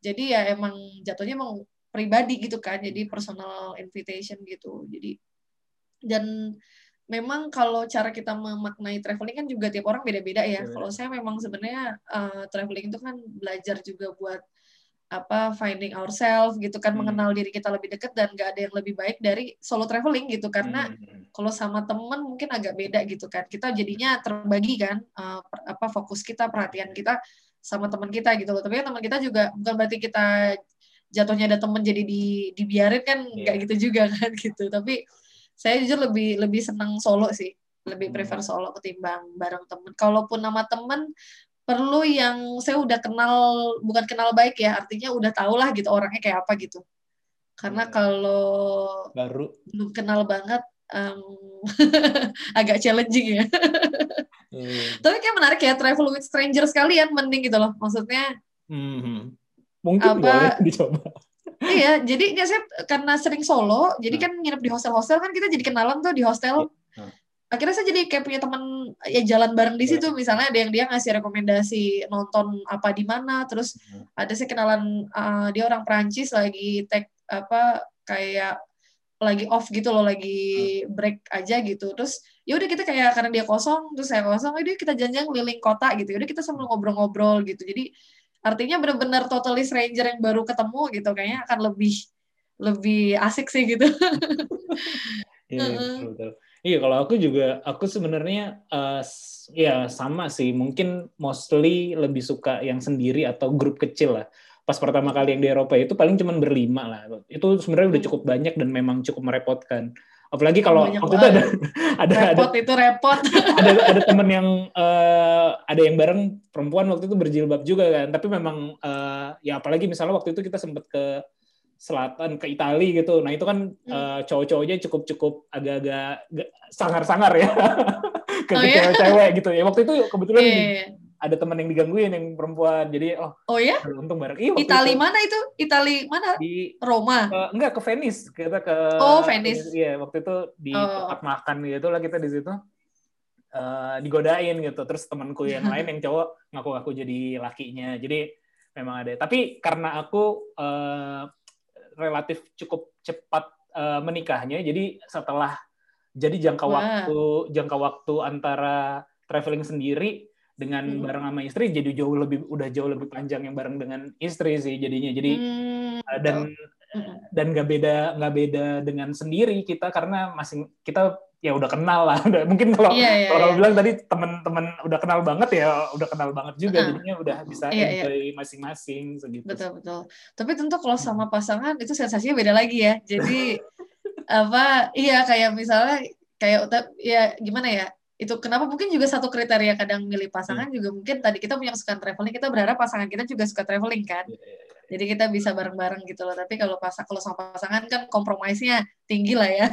Speaker 2: jadi ya emang jatuhnya emang pribadi gitu kan jadi personal invitation gitu jadi dan memang kalau cara kita memaknai traveling kan juga tiap orang beda-beda ya
Speaker 1: Beda-beda.
Speaker 2: kalau saya memang sebenarnya uh, traveling itu kan belajar juga buat apa finding ourselves gitu kan
Speaker 1: Hmm.
Speaker 2: mengenal diri kita lebih dekat dan gak ada yang lebih baik dari solo traveling gitu karena
Speaker 1: Hmm.
Speaker 2: kalau sama temen mungkin agak beda gitu kan kita jadinya terbagi kan uh, per- apa fokus kita perhatian kita sama teman kita gitu loh. Tapi kan teman kita juga bukan berarti kita jatuhnya ada teman jadi di dibiarin kan nggak
Speaker 1: Iya.
Speaker 2: gitu juga kan gitu. Tapi saya jujur lebih lebih senang solo sih, lebih
Speaker 1: Hmm.
Speaker 2: prefer solo ketimbang bareng temen. Kalaupun nama temen perlu yang saya udah kenal bukan kenal baik ya, artinya udah tau lah gitu orangnya kayak apa gitu. Karena
Speaker 1: Iya.
Speaker 2: kalau
Speaker 1: baru
Speaker 2: belum kenal banget em, agak challenging ya.
Speaker 1: Iya.
Speaker 2: Tapi kayak menarik ya travel with stranger sekalian mending gitu loh. Maksudnya
Speaker 1: Mhm. Mungkin
Speaker 2: Apa-
Speaker 1: boleh dicoba
Speaker 2: iya, jadi nggak saya karena sering solo, jadi
Speaker 1: Hmm.
Speaker 2: kan nginep di hostel-hostel kan kita jadi kenalan tuh di hostel.
Speaker 1: Hmm.
Speaker 2: Akhirnya saya jadi kayak punya teman ya jalan bareng di situ. Misalnya ada yang dia ngasih rekomendasi nonton apa di mana, terus
Speaker 1: Hmm.
Speaker 2: ada saya kenalan uh, dia orang Prancis lagi take apa kayak lagi off gitu loh, lagi break aja gitu. Terus ya udah kita kayak karena dia kosong, terus saya kosong, udah kita janjian keliling kota gitu. Ya Udah kita sambil ngobrol-ngobrol gitu. Jadi artinya benar-benar totally stranger yang baru ketemu gitu kayaknya akan lebih lebih asik sih gitu.
Speaker 1: Iya,
Speaker 2: Heeh.
Speaker 1: betul, betul. Iya, kalau aku juga, aku sebenarnya s- ya sama sih. Mungkin mostly lebih suka yang sendiri atau grup kecil lah. Pas pertama kali yang di Eropa itu paling cuman berlima lah. Itu sebenarnya udah
Speaker 2: Hmm.
Speaker 1: cukup banyak dan memang cukup merepotkan. Apalagi kalau
Speaker 2: Banyak
Speaker 1: waktu itu ada ada ada
Speaker 2: repot itu repot.
Speaker 1: ada ada temen yang eh, ada yang bareng perempuan waktu itu berjilbab juga kan tapi memang eh, ya apalagi misalnya waktu itu kita sempat ke selatan ke Italia gitu nah itu kan
Speaker 2: Hmm.
Speaker 1: eh, cowok-cowoknya cukup cukup agak-agak ga- sangar-sangar ya ke
Speaker 2: Oh, iya?
Speaker 1: cewek-cewek gitu ya waktu itu kebetulan
Speaker 2: Iya.
Speaker 1: Ada temen yang digangguin yang perempuan jadi oh
Speaker 2: Oh ya?
Speaker 1: untung bareng waktu
Speaker 2: Itali
Speaker 1: itu
Speaker 2: mana itu? Itali mana?
Speaker 1: di
Speaker 2: Roma.
Speaker 1: Eh, enggak ke Venice kita ke
Speaker 2: Oh, Venice.
Speaker 1: iya waktu itu di
Speaker 2: Oh.
Speaker 1: tempat makan gitu lah kita di situ Eh, digodain gitu terus temanku yang lain yang cowok ngaku-ngaku jadi lakinya jadi memang ada tapi karena aku eh, relatif cukup cepat eh, menikahnya jadi setelah jadi jangka
Speaker 2: Wah.
Speaker 1: waktu jangka waktu antara traveling sendiri dengan
Speaker 2: Hmm.
Speaker 1: bareng sama istri jadi jauh lebih udah jauh lebih panjang yang bareng dengan istri sih jadinya jadi
Speaker 2: Hmm,
Speaker 1: Uh, dan
Speaker 2: Mm-mm.
Speaker 1: dan nggak beda nggak beda dengan sendiri kita karena masing kita ya udah kenal lah Udah- mungkin kalau
Speaker 2: Iya, iya,
Speaker 1: kalau
Speaker 2: iya.
Speaker 1: bilang tadi teman-teman udah kenal banget ya udah kenal banget juga
Speaker 2: Uh-uh.
Speaker 1: jadinya udah bisa
Speaker 2: Iya, iya.
Speaker 1: enjoy masing-masing segitu
Speaker 2: Betul betul. Tapi tentu kalau sama pasangan itu sensasinya beda lagi ya. Jadi apa? Iya kayak misalnya kayak ya gimana ya? Itu kenapa mungkin juga satu kriteria kadang milih pasangan juga mungkin tadi kita punya kesukaan traveling kita berharap pasangan kita juga suka traveling kan.
Speaker 1: Iya, iya, iya.
Speaker 2: Jadi kita bisa bareng-bareng gitu loh. Tapi kalau pasang kalau sama pasangan kan kompromisnya tinggi lah ya.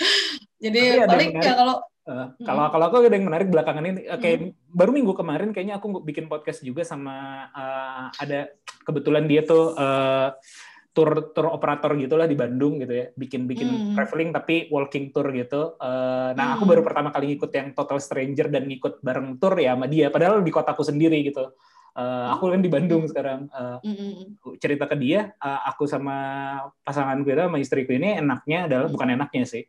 Speaker 2: Jadi paling ya kalau
Speaker 1: Uh, kalau kalau aku ada yang menarik belakangan ini uh, kayak baru minggu kemarin kayaknya aku bikin podcast juga sama uh, ada kebetulan dia tuh uh, tour tour operator gitulah di Bandung gitu ya bikin bikin
Speaker 2: Hmm.
Speaker 1: traveling tapi walking tour gitu Uh, nah aku
Speaker 2: Hmm.
Speaker 1: baru pertama kali ngikut yang total stranger dan ngikut bareng tour ya sama dia padahal di kotaku sendiri gitu Uh, aku kan di Bandung sekarang Uh, cerita ke dia, uh, aku sama pasanganku itu sama istriku ini enaknya adalah
Speaker 2: Hmm.
Speaker 1: bukan enaknya sih.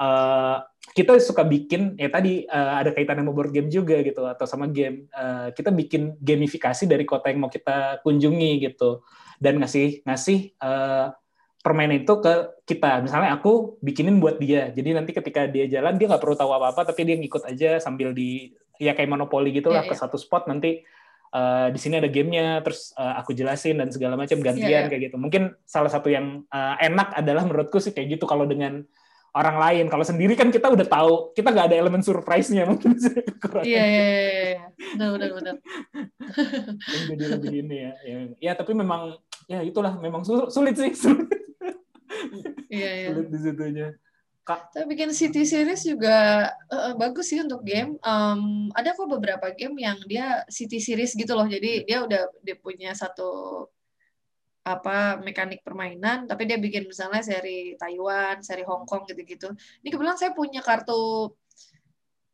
Speaker 1: Uh, kita suka bikin ya tadi uh, ada kaitannya sama board game juga gitu atau sama game. Uh, kita bikin gamifikasi dari kota yang mau kita kunjungi gitu dan ngasih ngasih uh, permainan itu ke kita. Misalnya aku bikinin buat dia. Jadi nanti ketika dia jalan dia nggak perlu tahu apa-apa tapi dia ngikut aja sambil di ya kayak monopoli gitulah
Speaker 2: Iya,
Speaker 1: ke
Speaker 2: iya.
Speaker 1: satu spot nanti uh, di sini ada gamenya terus uh, aku jelasin dan segala macam gantian
Speaker 2: Iya, iya.
Speaker 1: kayak gitu. Mungkin salah satu yang uh, enak adalah menurutku sih kayak gitu kalau dengan orang lain. Kalau sendiri kan kita udah tahu, kita nggak ada elemen surprise-nya mungkin.
Speaker 2: Iya, iya, iya, iya. Benar, benar, benar.
Speaker 1: Jadi lebih ini ya. ya. Ya tapi memang ya itulah memang sul- sulit sih sulit,
Speaker 2: Iya, iya.
Speaker 1: sulit di situnya. Kak,
Speaker 2: Tapi bikin city series juga eh, bagus sih untuk game. Em, ada kok beberapa game yang dia city series gitu loh. Jadi dia udah dia punya satu apa mekanik permainan, tapi dia bikin misalnya seri Taiwan, seri Hong Kong gitu-gitu. Ini kebetulan saya punya kartu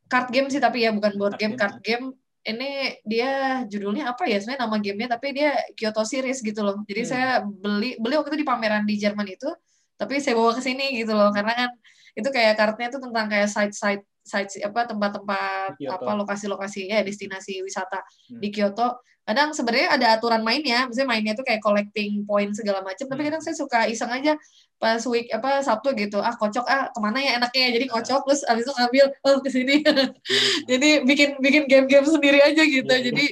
Speaker 2: card game sih tapi ya bukan board
Speaker 1: Card
Speaker 2: game,
Speaker 1: game.
Speaker 2: card game. Ini dia judulnya apa ya? Sebenarnya nama gamenya tapi dia Kyoto series gitu loh. Jadi
Speaker 1: Hmm.
Speaker 2: saya beli beli waktu itu di pameran di Jerman itu, tapi saya bawa ke sini gitu loh karena kan itu kayak kartunya tuh tentang kayak site site site apa tempat-tempat apa lokasi-lokasi ya destinasi wisata
Speaker 1: Hmm.
Speaker 2: di Kyoto. Kadang sebenarnya ada aturan mainnya, misalnya mainnya tuh kayak collecting point segala macam, tapi
Speaker 1: Hmm.
Speaker 2: kadang saya suka iseng aja pas week apa Sabtu gitu, ah kocok ah ke mana ya enaknya jadi kocok terus abis itu ngambil oh ke sini. jadi bikin bikin game-game sendiri aja gitu.
Speaker 1: Iya, iya.
Speaker 2: Jadi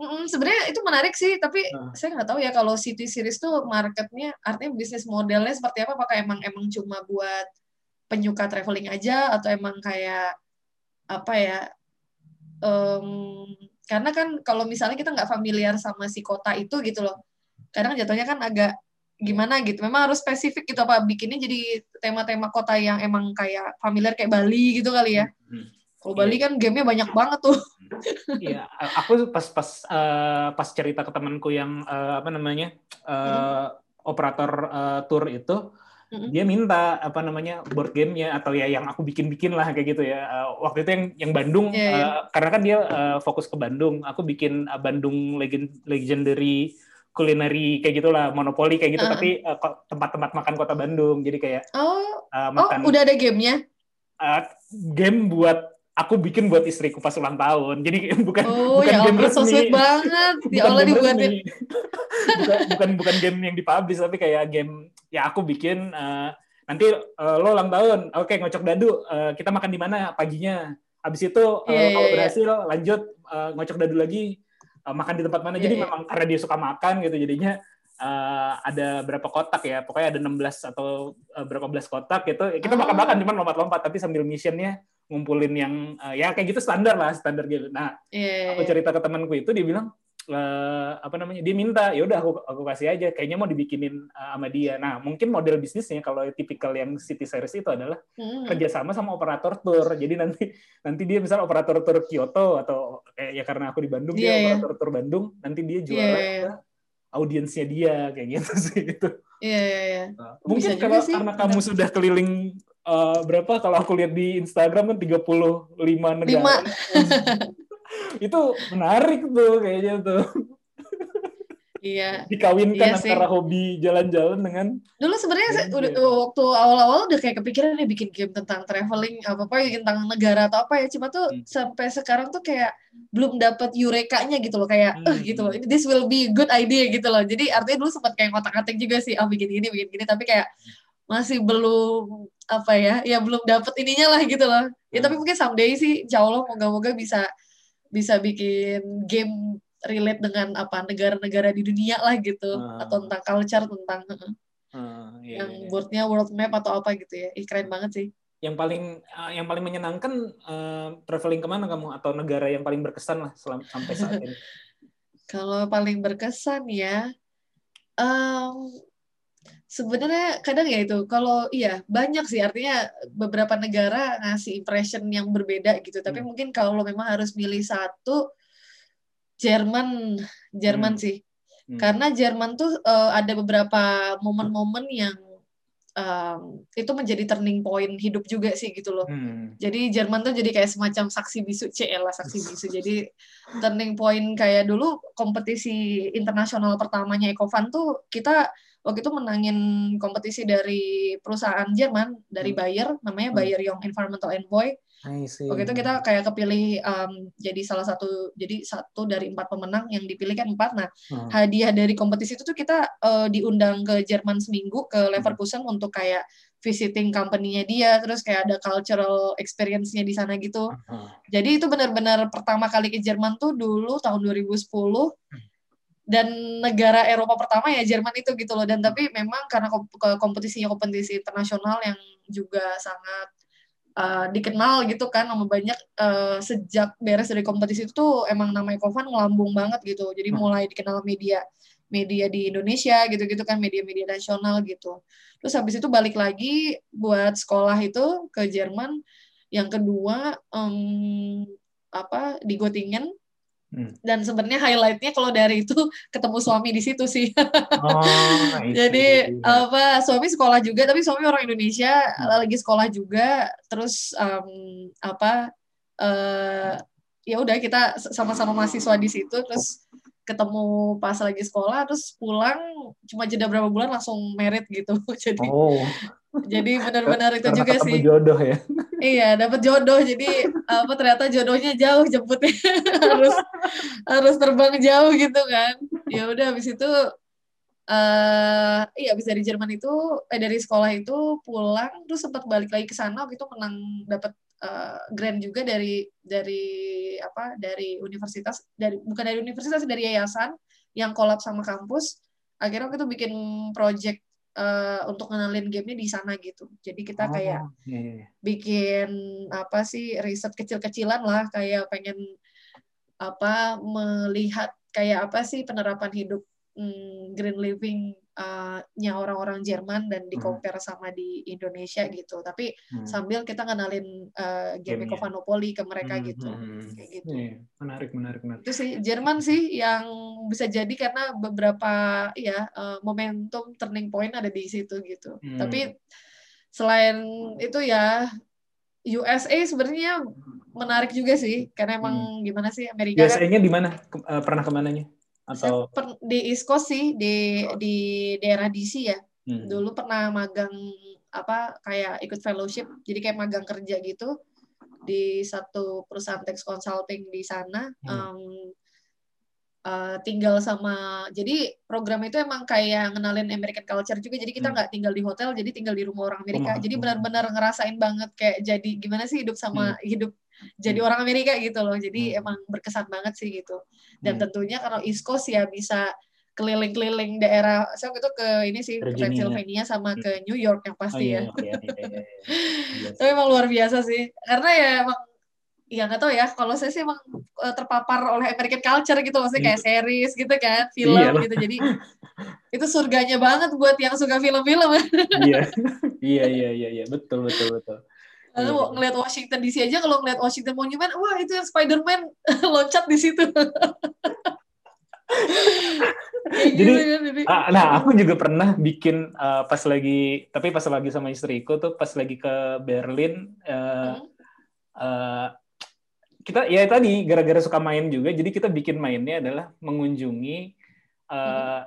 Speaker 2: Mm, sebenarnya itu menarik sih, tapi
Speaker 1: Nah.
Speaker 2: saya nggak tahu ya kalau city series tuh marketnya, artinya bisnis modelnya seperti apa? Apakah emang emang cuma buat penyuka traveling aja atau emang kayak apa ya? em, karena kan kalau misalnya kita nggak familiar sama si kota itu gitu loh, kadang jatuhnya kan agak gimana gitu. Memang harus spesifik gitu apa bikinnya jadi tema-tema kota yang emang kayak familiar kayak Bali gitu kali ya.
Speaker 1: Hmm.
Speaker 2: Kalau Bali kan gamenya banyak banget tuh.
Speaker 1: Iya, aku pas pas eh, pas cerita ke temanku yang eh, apa namanya eh, operator eh, tour itu,
Speaker 2: Mm-mm.
Speaker 1: dia minta apa namanya board gamenya atau ya yang aku bikin-bikin lah kayak gitu ya. Eh, waktu itu yang yang Bandung,
Speaker 2: Iya, iya.
Speaker 1: eh, karena kan dia eh, fokus ke Bandung, aku bikin eh, Bandung Legend Legendary culinary kayak gitulah, monopoli kayak gitu,
Speaker 2: Uh-uh.
Speaker 1: tapi kok- tempat-tempat makan kota Bandung. Jadi kayak
Speaker 2: Oh, oh
Speaker 1: makan
Speaker 2: udah ada gamenya?
Speaker 1: eh, game buat aku bikin buat istriku pas ulang tahun. Jadi bukan
Speaker 2: Oh
Speaker 1: bukan
Speaker 2: ya
Speaker 1: game
Speaker 2: so
Speaker 1: resmi.
Speaker 2: sweet banget. Ya Allah dibuatin.
Speaker 1: bukan, bukan bukan game yang dipublish tapi kayak game ya aku bikin eh, nanti eh, lo ulang tahun oke ngocok dadu eh, kita makan di mana paginya habis itu eh,
Speaker 2: Iya,
Speaker 1: kalau
Speaker 2: iya, iya.
Speaker 1: berhasil lanjut eh, ngocok dadu lagi eh, makan di tempat mana
Speaker 2: Iya,
Speaker 1: jadi
Speaker 2: iya.
Speaker 1: memang karena dia suka makan gitu jadinya eh, ada berapa kotak ya pokoknya ada 16 atau eh, berapa belas kotak gitu kita
Speaker 2: Oh.
Speaker 1: makan-makan cuman lompat-lompat tapi sambil missionnya ngumpulin yang eh, ya kayak gitu standar lah standar gitu nah
Speaker 2: Iya.
Speaker 1: aku cerita ke temanku itu dia bilang eh, apa namanya dia minta ya udah aku aku kasih aja kayaknya mau dibikinin eh, sama dia nah mungkin model bisnisnya kalau tipikal yang city series itu adalah
Speaker 2: Hmm.
Speaker 1: kerjasama sama operator tour jadi nanti nanti dia misal operator tour Kyoto atau kayak ya karena aku di Bandung
Speaker 2: Iya,
Speaker 1: dia
Speaker 2: iya.
Speaker 1: operator tour Bandung nanti dia
Speaker 2: Iya,
Speaker 1: jualan
Speaker 2: iya, iya.
Speaker 1: ke audiensnya dia kayak gitu sih itu
Speaker 2: Iya, iya, iya.
Speaker 1: Nah,
Speaker 2: Oh,
Speaker 1: mungkin
Speaker 2: bisa
Speaker 1: kalau
Speaker 2: sih,
Speaker 1: karena
Speaker 2: benar.
Speaker 1: kamu sudah keliling eh, berapa kalau aku lihat di Instagram kan 35 negara
Speaker 2: Lima.
Speaker 1: itu menarik tuh kayaknya tuh
Speaker 2: Iya.
Speaker 1: dikawinkan
Speaker 2: Iya sih.
Speaker 1: antara hobi jalan-jalan dengan
Speaker 2: Dulu sebenarnya udah waktu awal-awal udah kayak kepikiran nih bikin game tentang traveling apa apa tentang negara atau apa ya. Cuma tuh
Speaker 1: Hmm.
Speaker 2: sampai sekarang tuh kayak belum dapat eureka-nya gitu loh kayak eh
Speaker 1: Hmm.
Speaker 2: gitu loh. This will be good idea gitu loh. Jadi artinya dulu sempat kayak ngotak-ngatik juga sih, ah bikin gini, bikin gini tapi kayak masih belum apa ya, ya belum dapet ininya lah gitu loh. Ya
Speaker 1: Hmm.
Speaker 2: tapi mungkin someday sih, insya Allah moga-moga bisa bisa bikin game relate dengan apa negara-negara di dunia lah gitu
Speaker 1: Hmm.
Speaker 2: atau tentang culture tentang
Speaker 1: eh, iya,
Speaker 2: yang
Speaker 1: iya.
Speaker 2: boardnya world map atau apa gitu ya. Ih, keren banget sih.
Speaker 1: yang paling eh, yang paling menyenangkan eh, traveling ke mana kamu atau negara yang paling berkesan lah selam- sampai saat ini
Speaker 2: Kalau paling berkesan ya, em, sebenarnya kadang ya itu, kalau iya banyak sih artinya beberapa negara ngasih impression yang berbeda gitu. Tapi
Speaker 1: Hmm.
Speaker 2: mungkin kalau memang harus milih satu, Jerman, Jerman
Speaker 1: Hmm.
Speaker 2: sih.
Speaker 1: Hmm.
Speaker 2: Karena Jerman tuh eh, ada beberapa momen-momen yang em, itu menjadi turning point hidup juga sih gitu loh.
Speaker 1: Hmm.
Speaker 2: Jadi Jerman tuh jadi kayak semacam saksi bisu CL lah saksi bisu. Jadi turning point kayak dulu kompetisi internasional pertamanya Ecofan tuh kita waktu itu menangin kompetisi dari perusahaan Jerman dari
Speaker 1: Hmm.
Speaker 2: Bayer namanya
Speaker 1: Hmm.
Speaker 2: Bayer Young Environmental Envoy. Waktu itu kita kayak kepilih um, jadi salah satu jadi satu dari empat pemenang yang dipilih kan empat. Nah
Speaker 1: Hmm.
Speaker 2: hadiah dari kompetisi itu tuh kita uh, diundang ke Jerman seminggu ke Leverkusen untuk kayak visiting company-nya dia, terus kayak ada cultural experience-nya di sana gitu.
Speaker 1: Hmm.
Speaker 2: Jadi itu benar-benar pertama kali ke Jerman tuh dulu tahun 2010 dan negara Eropa pertama ya Jerman itu gitu loh. Dan tapi memang karena kompetisinya kompetisi internasional yang juga sangat uh, dikenal gitu kan sama banyak uh, sejak beres dari kompetisi itu tuh emang nama Ecovan ngelambung banget gitu. Jadi
Speaker 1: Hmm.
Speaker 2: mulai dikenal media media di Indonesia gitu-gitu kan media-media nasional gitu. Terus habis itu balik lagi buat sekolah itu ke Jerman. Yang kedua em, apa di Göttingen
Speaker 1: Hmm.
Speaker 2: dan sebenarnya highlightnya kalau dari itu ketemu suami di situ sih.
Speaker 1: Oh.
Speaker 2: Jadi apa suami sekolah juga tapi suami orang Indonesia
Speaker 1: Hmm.
Speaker 2: lagi sekolah juga terus em, apa eh ya udah kita sama-sama mahasiswa di situ terus ketemu pas lagi sekolah terus pulang cuma jeda berapa bulan langsung merit gitu. Jadi
Speaker 1: oh,
Speaker 2: jadi benar-benar itu
Speaker 1: karena
Speaker 2: juga sih.
Speaker 1: jodoh ya.
Speaker 2: Iya, dapat jodoh. Jadi apa ternyata jodohnya jauh jemputnya harus harus terbang jauh gitu kan. Ya udah habis itu eh iya habis dari Jerman itu eh dari sekolah itu pulang terus sempat balik lagi ke sana waktu itu menang dapat eh, grant juga dari dari apa dari universitas dari bukan dari universitas dari yayasan yang kolab sama kampus akhirnya waktu itu bikin project eh, untuk ngenalin gamenya di sana gitu jadi kita kayak
Speaker 1: Oh, iya, iya, iya.
Speaker 2: bikin apa sih riset kecil-kecilan lah kayak pengen apa melihat kayak apa sih penerapan hidup mm, green living uh, nya orang-orang Jerman dan di
Speaker 1: Hmm.
Speaker 2: compare sama di Indonesia gitu tapi
Speaker 1: Hmm.
Speaker 2: sambil kita ngenalin uh, game
Speaker 1: Gamenya.
Speaker 2: Ecovanopoli ke mereka
Speaker 1: Hmm,
Speaker 2: gitu
Speaker 1: hmm, hmm.
Speaker 2: kayak gitu
Speaker 1: Iya, menarik, menarik, menarik.
Speaker 2: itu sih Jerman sih yang bisa jadi karena beberapa ya uh, momentum turning point ada di situ gitu
Speaker 1: Hmm.
Speaker 2: tapi selain itu ya USA sebenarnya menarik juga sih karena emang gimana sih Amerika kan
Speaker 1: Biasanya di mana? Ke- eh, pernah ke mananya?
Speaker 2: Saya
Speaker 1: Atau
Speaker 2: per- di East Coast sih di di daerah DC ya
Speaker 1: Hmm.
Speaker 2: dulu pernah magang apa kayak ikut fellowship jadi kayak magang kerja gitu di satu perusahaan tax consulting di sana
Speaker 1: Hmm.
Speaker 2: Em, eh, tinggal sama jadi program itu emang kayak ngenalin American culture juga jadi kita
Speaker 1: Hmm.
Speaker 2: nggak tinggal di hotel jadi tinggal di rumah orang Amerika
Speaker 1: Rumah-
Speaker 2: jadi
Speaker 1: rumah.
Speaker 2: benar-benar ngerasain banget kayak jadi gimana sih hidup sama hidup jadi
Speaker 1: Hmm.
Speaker 2: orang Amerika gitu loh. Jadi
Speaker 1: Hmm.
Speaker 2: emang berkesan banget sih gitu. Dan
Speaker 1: Hmm.
Speaker 2: tentunya kalau East Coast ya bisa keliling-keliling daerah. Saya waktu itu ke ini sih ke
Speaker 1: Virginia.
Speaker 2: Pennsylvania sama ke New York yang
Speaker 1: Oh,
Speaker 2: pasti
Speaker 1: iya,
Speaker 2: ya.
Speaker 1: iya, iya, iya, iya. Iya.
Speaker 2: Tapi emang luar biasa sih. Karena ya emang ya nggak tahu ya. Kalau saya sih emang eh, terpapar oleh American culture gitu. Maksudnya kayak series gitu kan film
Speaker 1: Iya
Speaker 2: gitu. jadi itu surganya banget buat yang suka film-film.
Speaker 1: Iya, iya, iya, iya, iya, betul, betul, betul.
Speaker 2: Lalu mau
Speaker 1: iya.
Speaker 2: ngeliat Washington DC aja kalau ngeliat Washington Monument wah itu yang Spider-Man loncat di situ
Speaker 1: Jadi,
Speaker 2: gitu kan,
Speaker 1: Ah, nah, aku juga pernah bikin uh, pas lagi, tapi pas lagi sama istriku tuh pas lagi ke Berlin, uh,
Speaker 2: Hmm.
Speaker 1: uh, kita ya tadi gara-gara suka main juga, jadi kita bikin mainnya adalah mengunjungi uh,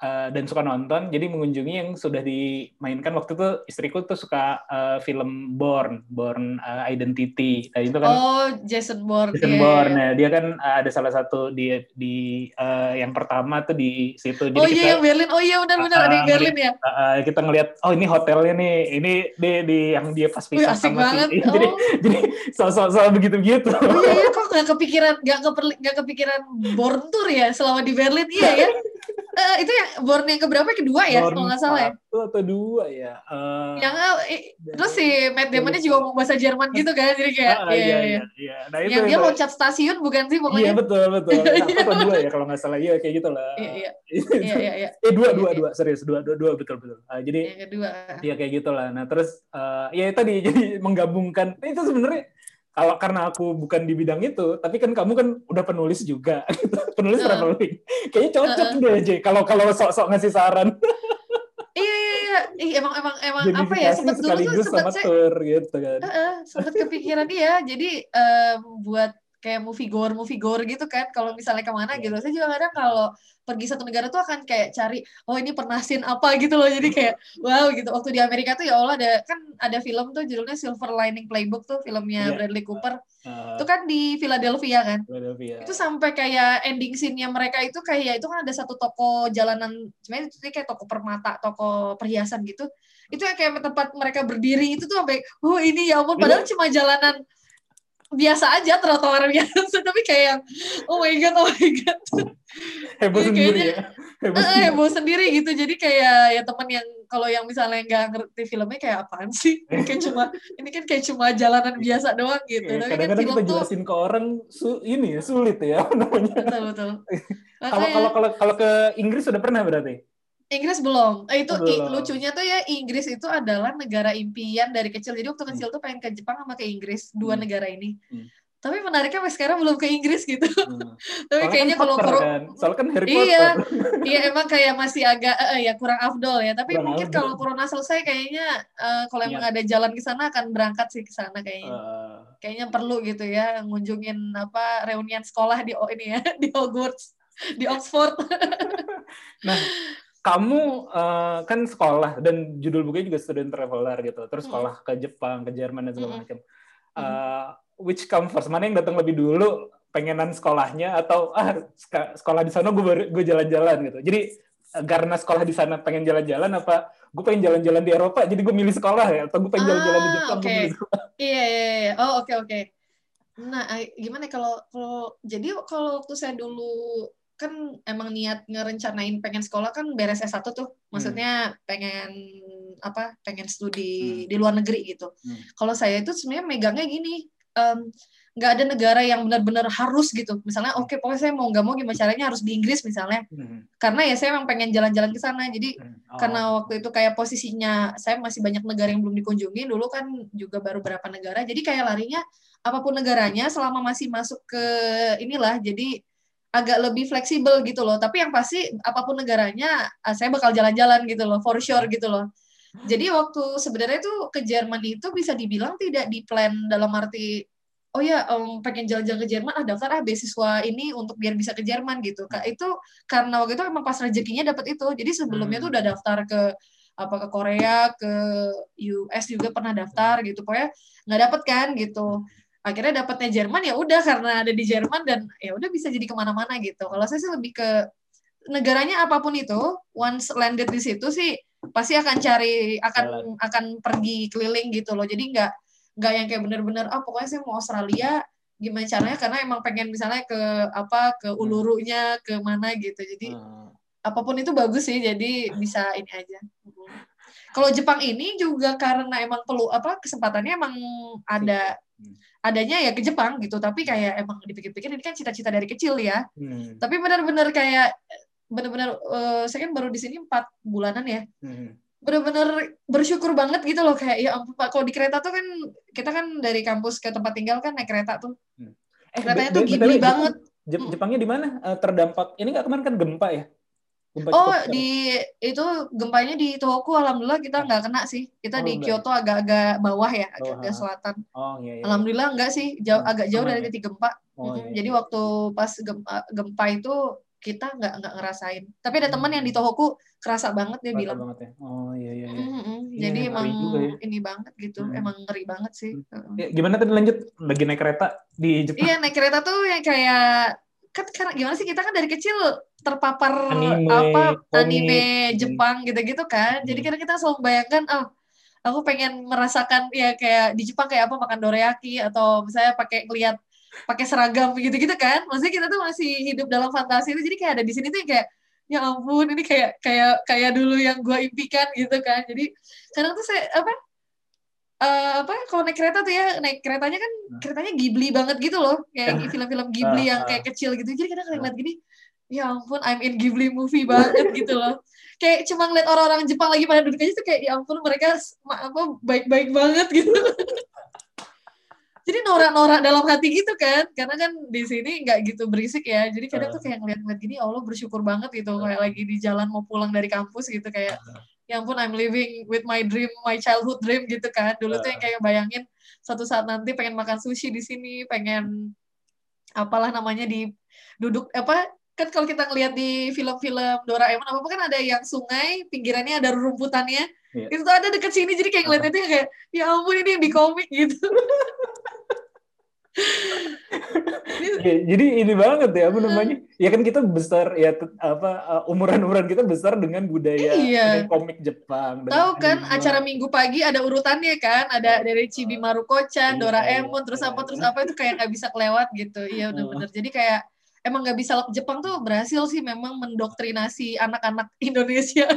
Speaker 1: uh, dan suka nonton, jadi mengunjungi yang sudah dimainkan waktu itu istriku tuh suka uh, film Born, Born uh, Identity, nah itu kan
Speaker 2: oh Jason Bourne
Speaker 1: Jason
Speaker 2: iya,
Speaker 1: Bourne.
Speaker 2: iya.
Speaker 1: Nah, dia kan uh, ada salah satu di di uh, yang pertama tuh di situ. Jadi
Speaker 2: oh iya yang Berlin oh iya benar-benar ada yang
Speaker 1: Ah,
Speaker 2: Berlin ya
Speaker 1: uh, kita ngelihat oh ini hotelnya nih. Ini di di yang dia pas
Speaker 2: Wih,
Speaker 1: pisah
Speaker 2: asik
Speaker 1: sama
Speaker 2: banget.
Speaker 1: si jadi
Speaker 2: Oh.
Speaker 1: jadi soal soal begitu-begitu.
Speaker 2: Oh iya, iya kok nggak kepikiran nggak keperli nggak kepikiran Born Tour ya selama di Berlin iya ya Eh, itu yang Born yang keberapa kedua ya
Speaker 1: Born
Speaker 2: kalau nggak salah ya
Speaker 1: Satu atau dua ya. Uh,
Speaker 2: yang eh, terus si Matt Damon-nya juga ngomong bahasa Jerman gitu kan jadi kayak
Speaker 1: ah,
Speaker 2: iya,
Speaker 1: iya,
Speaker 2: iya.
Speaker 1: iya, iya. Nah, itu
Speaker 2: yang dia
Speaker 1: itu.
Speaker 2: loncat stasiun bukan sih
Speaker 1: Iya
Speaker 2: pokoknya
Speaker 1: betul betul. Satu atau dua ya kalau nggak salah. Iya kayak gitu lah.
Speaker 2: iya iya iya iya iya
Speaker 1: eh dua dua
Speaker 2: Iya, iya.
Speaker 1: dua serius dua dua dua betul betul. Ah, jadi
Speaker 2: yang kedua
Speaker 1: Iya kayak gitulah. Nah terus eh, ya tadi jadi menggabungkan itu sebenarnya kalau karena aku bukan di bidang itu, tapi kan kamu kan udah penulis juga, gitu. penulis
Speaker 2: Heeh.
Speaker 1: traveling. Kayaknya cocok
Speaker 2: Heeh.
Speaker 1: deh J. Kalau kalau sok-sok ngasih saran,
Speaker 2: iya iya iya Ih, emang emang emang apa ya sempat dulu tuh sempat saya
Speaker 1: tour gitu kan.
Speaker 2: Heeh, sempet kepikiran dia jadi em, buat kayak movie gore movie gore gitu kan. Kalau misalnya ke mana
Speaker 1: Iya.
Speaker 2: gitu saya juga kadang kalau pergi satu negara tuh akan kayak cari oh ini pernah scene apa? gitu loh. Jadi kayak wow gitu. Waktu di Amerika tuh ya Allah ada kan ada film tuh judulnya Silver Lining Playbook tuh filmnya
Speaker 1: Iya.
Speaker 2: Bradley Cooper.
Speaker 1: Eh,
Speaker 2: itu kan di Philadelphia kan?
Speaker 1: Philadelphia.
Speaker 2: itu sampai kayak ending scene-nya mereka itu kayak itu kan ada satu toko jalanan sebenarnya itu kayak toko permata toko perhiasan gitu. Itu kayak tempat mereka berdiri itu tuh sampai oh ini ya ampun padahal cuma jalanan biasa aja trotoar biasa tapi kayak oh my god oh my god
Speaker 1: heboh
Speaker 2: Iya,
Speaker 1: sendiri
Speaker 2: kayaknya-
Speaker 1: ya. Heboh
Speaker 2: Eh,
Speaker 1: sendiri.
Speaker 2: heboh sendiri gitu jadi kayak ya temen yang kalau yang misalnya nggak ngerti filmnya kayak apaan sih kayak cuma ini kan kayak cuma jalanan biasa doang gitu
Speaker 1: Iya,
Speaker 2: tapi kan
Speaker 1: Kadang-kadang
Speaker 2: film
Speaker 1: kita
Speaker 2: tuh
Speaker 1: jelasin ke orang su- ini ya sulit ya namanya.
Speaker 2: betul betul
Speaker 1: kalau kalau kalau ke Inggris sudah pernah berarti?
Speaker 2: Inggris belum. Eh, itu i-
Speaker 1: belum.
Speaker 2: lucunya tuh ya Inggris itu adalah negara impian dari kecil. Jadi waktu kecil tuh pengen ke Jepang sama ke Inggris, dua
Speaker 1: Hmm.
Speaker 2: negara ini.
Speaker 1: Hmm.
Speaker 2: Tapi menariknya sampai sekarang belum ke Inggris gitu.
Speaker 1: Hmm.
Speaker 2: Tapi
Speaker 1: Soalnya
Speaker 2: kayaknya
Speaker 1: kan
Speaker 2: kalau
Speaker 1: Potter kan. Soalnya kan Harry
Speaker 2: Iya.
Speaker 1: Potter.
Speaker 2: iya emang kayak masih agak eh, ya kurang afdol ya. Tapi
Speaker 1: Kurang
Speaker 2: mungkin
Speaker 1: afdol.
Speaker 2: kalau corona selesai kayaknya eh, kalau emang ada jalan ke sana akan berangkat sih ke sana kayaknya.
Speaker 1: Eh,
Speaker 2: Kayaknya perlu gitu ya ngunjungin apa reunian sekolah di oh, ini ya di Hogwarts, di Oxford.
Speaker 1: Nah, kamu eh, kan sekolah dan judul bukunya juga student traveler gitu. Terus sekolah ke Jepang, ke Jerman dan segala macam. Eh, which come first? Mana yang datang lebih dulu? Pengenan sekolahnya atau ah sekolah di sana gue gue jalan-jalan gitu. Jadi eh, karena sekolah di sana pengen jalan-jalan apa gue pengen jalan-jalan di Eropa jadi gue milih sekolah ya atau gue pengen jalan-jalan di
Speaker 2: Ah,
Speaker 1: Jepang gue
Speaker 2: oke.
Speaker 1: milih sekolah.
Speaker 2: Iya, iya, iya. Oh, oke, oke. Nah, eh, gimana ya kalau kalau jadi kalau waktu saya dulu kan emang niat ngerencanain pengen sekolah kan beres S1 tuh. Maksudnya pengen apa? Pengen studi di luar negeri gitu.
Speaker 1: Hmm.
Speaker 2: Kalau saya itu sebenarnya megangnya gini, em, nggak ada negara yang benar-benar harus gitu. Misalnya, oke, pokoknya saya mau nggak mau gimana caranya harus di Inggris misalnya.
Speaker 1: Hmm.
Speaker 2: Karena ya saya emang pengen jalan-jalan ke sana. Jadi
Speaker 1: Hmm. Oh.
Speaker 2: karena waktu itu kayak posisinya saya masih banyak negara yang belum dikunjungi dulu kan juga baru berapa negara jadi kayak larinya apa pun negaranya selama masih masuk ke inilah jadi agak lebih fleksibel gitu loh. Tapi yang pasti apa pun negaranya ah, saya bakal jalan-jalan gitu loh for sure gitu loh. Jadi waktu sebenarnya itu ke Jerman itu bisa dibilang tidak di plan dalam arti oh ya em, pengen jalan-jalan ke Jerman ah daftar ah beasiswa ini untuk biar bisa ke Jerman gitu. Kak itu karena waktu itu emang pas rezekinya dapat itu. Jadi sebelumnya
Speaker 1: Hmm.
Speaker 2: tuh udah daftar ke apa ke Korea ke US juga pernah daftar gitu. Pokoknya nggak dapet kan gitu akhirnya dapatnya Jerman ya udah karena ada di Jerman dan ya udah bisa jadi ke mana-mana gitu. Kalau saya sih lebih ke negaranya apa pun itu once landed di situ sih pasti akan cari akan akan pergi keliling gitu loh. Jadi nggak nggak yang kayak bener-bener ah pokoknya saya mau Australia gimana caranya? Karena emang pengen misalnya ke apa ke ulurunya ke mana gitu. Jadi
Speaker 1: Hmm.
Speaker 2: apa pun itu bagus sih jadi bisa ini aja. Kalau Jepang ini juga karena emang perlu apa kesempatannya emang ada
Speaker 1: Hmm.
Speaker 2: Adanya ya ke Jepang gitu tapi kayak emang dipikir-pikir ini kan cita-cita dari kecil ya
Speaker 1: Hmm.
Speaker 2: tapi benar-benar kayak benar-benar eh, saya kan baru di sini empat bulanan ya
Speaker 1: Hmm.
Speaker 2: benar-benar bersyukur banget gitu loh kayak ya ampun Pak kalau di kereta tuh kan kita kan dari kampus ke tempat tinggal kan naik kereta tuh
Speaker 1: Eh,
Speaker 2: Keretanya tuh
Speaker 1: BTW,
Speaker 2: banget.
Speaker 1: Jep-
Speaker 2: Mm.
Speaker 1: Jepangnya di mana eh, terdampak? Ini nggak kemarin kan gempa ya? Gempa
Speaker 2: Oh, di itu gempanya di Tohoku alhamdulillah kita nggak kena sih. Kita
Speaker 1: Oh,
Speaker 2: di. Kyoto agak-agak bawah ya,
Speaker 1: Bawah,
Speaker 2: agak
Speaker 1: ha.
Speaker 2: selatan.
Speaker 1: Oh iya iya.
Speaker 2: Alhamdulillah enggak sih, jauh
Speaker 1: Hmm,
Speaker 2: agak jauh dari
Speaker 1: ya?
Speaker 2: titik gempa.
Speaker 1: Oh, iya,
Speaker 2: Jadi
Speaker 1: iya.
Speaker 2: waktu pas gempa, gempa itu kita nggak nggak ngerasain. Tapi ada teman yang di
Speaker 1: Hmm.
Speaker 2: Tohoku kerasa banget dia
Speaker 1: Kerasa
Speaker 2: bilang.
Speaker 1: banget ya. Oh iya iya iya.
Speaker 2: Mhm, mhm.
Speaker 1: Iya,
Speaker 2: Jadi emang
Speaker 1: ya.
Speaker 2: ini banget gitu,
Speaker 1: Hmm.
Speaker 2: emang ngeri banget sih.
Speaker 1: Ya, gimana tadi lanjut lagi naik kereta di Jepang?
Speaker 2: Iya naik kereta tuh yang kayak kan karena gimana sih kita kan dari kecil terpapar
Speaker 1: Anime,
Speaker 2: apa
Speaker 1: komik.
Speaker 2: anime
Speaker 1: Hmm.
Speaker 2: Jepang gitu-gitu kan. Jadi
Speaker 1: Hmm.
Speaker 2: kadang kita selalu bayangkan oh aku pengen merasakan ya kayak di Jepang kayak apa makan dorayaki atau misalnya pakai ngeliat pakai seragam gitu-gitu kan. Maksudnya kita tuh masih hidup dalam fantasi itu jadi kayak ada di sini tuh yang kayak ya ampun ini kayak kayak kayak dulu yang gua impikan gitu kan. Jadi kadang tuh saya apa eh, apa kalau naik kereta tuh ya naik keretanya kan keretanya Ghibli banget gitu loh. Kayak film-film Ghibli yang kayak kecil gitu. Jadi kadang ngeliat gini ya ampun I'm in Ghibli movie banget gitu loh. Kayak cuma ngeliat orang-orang Jepang lagi pada duduk aja tuh kayak ya ampun mereka apa baik-baik banget gitu. Jadi norak-norak dalam hati gitu kan. Karena kan di sini nggak gitu berisik ya. Jadi kadang tuh kayak ngeliat-ngeliat gini ya Allah bersyukur banget gitu kayak lagi di jalan mau pulang dari kampus gitu kayak ya ampun I'm living with my dream my childhood dream gitu kan. Dulu tuh yang kayak bayangin suatu saat nanti pengen makan sushi di sini pengen apalah namanya di duduk apa kan kalau kita ngelihat di film-film Doraemon apa apa kan ada yang sungai pinggirannya ada rumputannya
Speaker 1: Iya.
Speaker 2: itu tuh ada deket sini jadi kayak ngeliat itu kayak ya ampun ini yang di komik gitu
Speaker 1: Ya, jadi ini banget ya apa namanya? Ya kan kita besar ya apa uh, umuran-umuran kita besar dengan budaya
Speaker 2: Iya.
Speaker 1: dengan komik Jepang.
Speaker 2: tahu kan
Speaker 1: anime.
Speaker 2: acara minggu pagi ada urutannya kan ada dari Chibi Maruko-chan,
Speaker 1: Iya,
Speaker 2: Doraemon,
Speaker 1: iya,
Speaker 2: terus
Speaker 1: iya.
Speaker 2: apa terus apa itu kayak nggak bisa kelewat gitu iya benar-benar jadi kayak emang nggak bisa Jepang tuh berhasil sih memang mendoktrinasi anak-anak Indonesia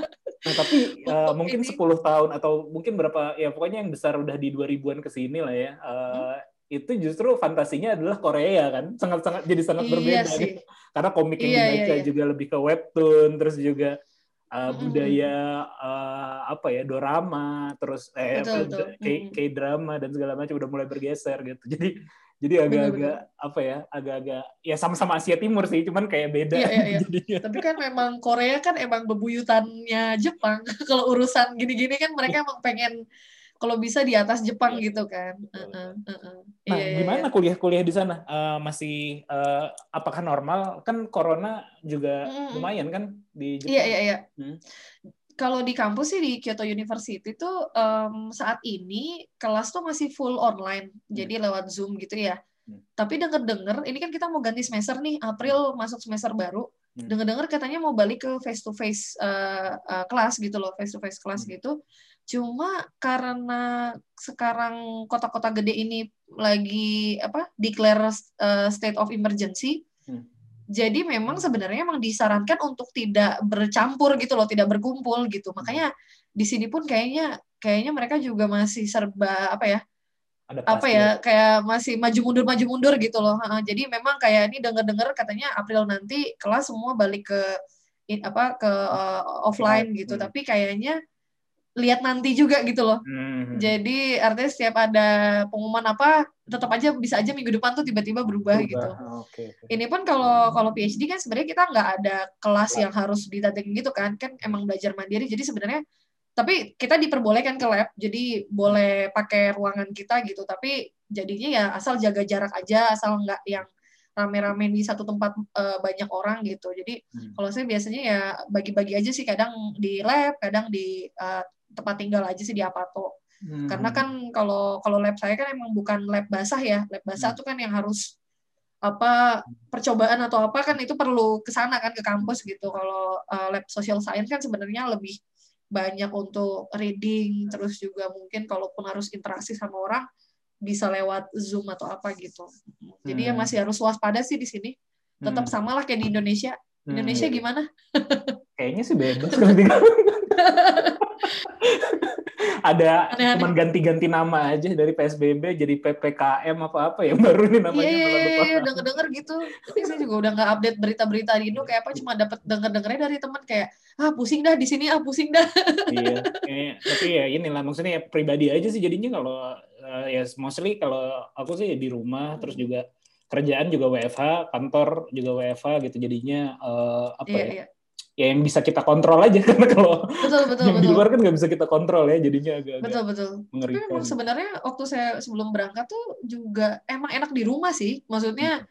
Speaker 1: Nah, tapi uh, mungkin
Speaker 2: ini.
Speaker 1: 10 tahun atau mungkin berapa ya pokoknya yang besar udah di 2000-an ke sini lah ya. Uh, Itu justru fantasinya adalah Korea kan. Sangat-sangat jadi sangat
Speaker 2: Iya
Speaker 1: berbeda
Speaker 2: sih.
Speaker 1: gitu. Karena komik yang
Speaker 2: Iya, iya,
Speaker 1: dibaca
Speaker 2: iya.
Speaker 1: juga lebih ke webtoon terus juga uh,
Speaker 2: Mm-mm.
Speaker 1: budaya uh, apa ya dorama terus eh
Speaker 2: Betul, betul.
Speaker 1: drama dan segala macam udah mulai bergeser gitu. Jadi jadi agak-agak apa ya agak-agak ya sama-sama Asia Timur sih cuman kayak beda
Speaker 2: Iya, iya, iya.
Speaker 1: jadinya.
Speaker 2: tapi kan memang Korea kan emang bebuyutannya Jepang kalau urusan gini-gini kan mereka emang pengen kalau bisa di atas Jepang
Speaker 1: Iya.
Speaker 2: gitu kan Heeh, heeh.
Speaker 1: Nah,
Speaker 2: Iya, iya,
Speaker 1: gimana
Speaker 2: iya.
Speaker 1: kuliah-kuliah di sana? Eh, masih eh, apakah normal? Kan corona juga
Speaker 2: Mm-mm.
Speaker 1: lumayan kan di Jepang.
Speaker 2: Iya iya iya.
Speaker 1: Hmm.
Speaker 2: Kalau di kampus sih di Kyoto University tuh em, saat ini kelas tuh masih full online, jadi lewat Zoom gitu ya.
Speaker 1: Hmm.
Speaker 2: Tapi denger-denger ini kan kita mau ganti semester nih, April masuk semester baru.
Speaker 1: Hmm.
Speaker 2: Dengar-dengar katanya mau balik ke face to face kelas gitu loh, face to face kelas
Speaker 1: Hmm.
Speaker 2: gitu. Cuma karena sekarang kota-kota gede ini lagi apa declare uh, state of emergency,
Speaker 1: Hmm.
Speaker 2: jadi memang sebenarnya emang disarankan untuk tidak bercampur gitu loh, tidak berkumpul
Speaker 1: Hmm.
Speaker 2: gitu. Makanya di sini pun kayaknya kayaknya mereka juga masih serba apa ya?
Speaker 1: Ada
Speaker 2: apa
Speaker 1: pasti
Speaker 2: ya kayak masih maju mundur maju mundur gitu loh. Jadi memang kayak ini dengar-dengar katanya April nanti kelas semua balik ke apa ke uh, offline gitu.
Speaker 1: Hmm.
Speaker 2: Tapi kayaknya lihat nanti juga gitu loh.
Speaker 1: Hmm.
Speaker 2: Jadi artinya setiap ada pengumuman apa tetap aja bisa aja minggu depan tuh tiba-tiba berubah,
Speaker 1: Berubah.
Speaker 2: gitu.
Speaker 1: Oke. oke.
Speaker 2: Ini pun kalau kalau PhD kan sebenarnya kita nggak ada kelas yang harus didatengin gitu kan, kan emang belajar mandiri. Jadi sebenarnya tapi kita diperbolehkan ke lab, jadi boleh pakai ruangan kita gitu. Tapi jadinya ya asal jaga jarak aja, asal nggak yang rame-rame di satu tempat eh, banyak orang gitu. Jadi
Speaker 1: Hmm.
Speaker 2: kalau saya biasanya ya bagi-bagi aja sih, kadang di lab, kadang di eh, tempat tinggal aja sih di Apato.
Speaker 1: Hmm.
Speaker 2: Karena kan kalau kalau lab saya kan emang bukan lab basah ya. Lab basah
Speaker 1: Hmm.
Speaker 2: tuh kan yang harus apa percobaan atau apa kan itu perlu ke sana kan ke kampus gitu. Kalau uh, lab social science kan sebenarnya lebih banyak untuk reading terus juga mungkin kalaupun harus interaksi sama orang bisa lewat Zoom atau apa gitu. Jadi ya
Speaker 1: Hmm.
Speaker 2: masih harus waspada sih di sini. Tetap
Speaker 1: Hmm.
Speaker 2: sama lah kayak di Indonesia.
Speaker 1: Hmm.
Speaker 2: Indonesia gimana?
Speaker 1: Kayaknya sih bebas. Ada
Speaker 2: Aneh-aneh.
Speaker 1: cuman ganti-ganti nama aja dari PSBB jadi PPKM apa-apa yang baru nih namanya.
Speaker 2: Iya,
Speaker 1: kalau lupa.
Speaker 2: iya, denger-denger gitu. Tapi saya juga udah nggak update berita-berita di Indo kayak apa, cuma dapat denger-dengernya dari teman kayak ah pusing dah di sini, ah pusing dah.
Speaker 1: iya. Kayak- tapi ya inilah maksudnya ya pribadi aja sih jadinya kalau eh, ya mostly kalau aku sih di rumah terus
Speaker 2: Hmm.
Speaker 1: juga kerjaan juga WFH, kantor juga WFH gitu jadinya eh, apa
Speaker 2: Iya,
Speaker 1: ya?
Speaker 2: iya.
Speaker 1: Ya yang bisa kita kontrol aja karena kalau
Speaker 2: Betul, betul,
Speaker 1: yang di
Speaker 2: betul.
Speaker 1: luar kan nggak bisa kita kontrol ya jadinya agak-agak
Speaker 2: Betul, betul. Tapi
Speaker 1: mengerikan.
Speaker 2: memang sebenarnya waktu saya sebelum berangkat tuh juga emang enak di rumah sih. Maksudnya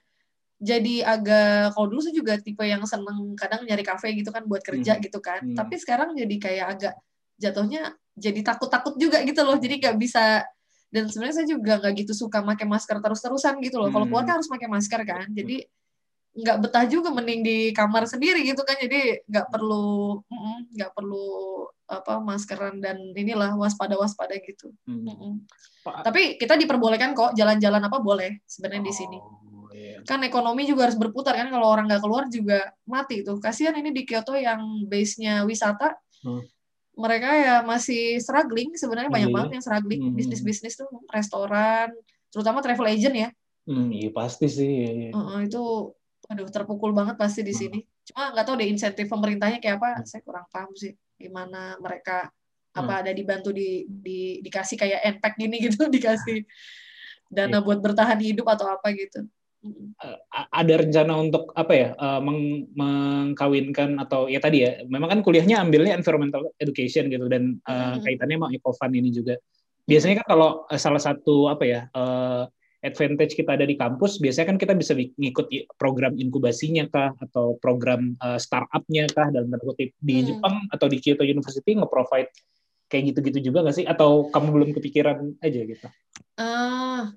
Speaker 2: jadi agak kalau dulu saya juga tipe yang seneng kadang nyari kafe gitu kan buat kerja
Speaker 1: Hmm.
Speaker 2: gitu kan.
Speaker 1: Hmm.
Speaker 2: Tapi sekarang jadi kayak agak jatuhnya jadi takut-takut juga gitu loh. Jadi nggak bisa dan sebenarnya saya juga nggak gitu suka pakai masker terus-terusan gitu loh. Kalau
Speaker 1: Hmm.
Speaker 2: keluar kan harus pakai masker kan. Jadi nggak betah juga mending di kamar sendiri gitu kan. Jadi nggak perlu nggak perlu apa maskeran dan inilah waspada-waspada gitu.
Speaker 1: Hmm. Pak-
Speaker 2: Tapi kita diperbolehkan kok jalan-jalan apa boleh sebenarnya di sini.
Speaker 1: Oh, iya.
Speaker 2: Kan ekonomi juga harus berputar kan kalau orang nggak keluar juga mati tuh. Kasihan ini di Kyoto yang base-nya wisata.
Speaker 1: Hmm.
Speaker 2: Mereka ya masih struggling sebenarnya banyak
Speaker 1: Iya.
Speaker 2: banget yang struggling
Speaker 1: Hmm.
Speaker 2: bisnis-bisnis tuh restoran, terutama travel agent ya.
Speaker 1: Hmm, iya pasti sih. iya, iya.
Speaker 2: Heeh, itu aduh terpukul banget pasti di
Speaker 1: Hmm.
Speaker 2: sini. Cuma nggak tahu deh insentif pemerintahnya kayak apa, saya kurang paham sih gimana mereka apa
Speaker 1: Hmm.
Speaker 2: ada dibantu di, di dikasih kayak NPAC gini gitu dikasih dana
Speaker 1: Iya.
Speaker 2: buat bertahan hidup atau apa gitu.
Speaker 1: A- ada rencana untuk apa ya eh, meng- mengkawinkan atau ya tadi ya memang kan kuliahnya ambilnya environmental education gitu dan eh,
Speaker 2: Mhm.
Speaker 1: kaitannya sama Ecofund ini juga. Biasanya kan kalau eh, salah satu apa ya eh, advantage kita ada di kampus biasanya kan kita bisa bi- ngikut program inkubasinya kah atau program eh, startupnya kah dalam tanda kutip di
Speaker 2: Hmm.
Speaker 1: Jepang atau di Kyoto University nge-provide kayak gitu-gitu juga nggak sih? Atau kamu belum kepikiran aja gitu?
Speaker 2: Ah,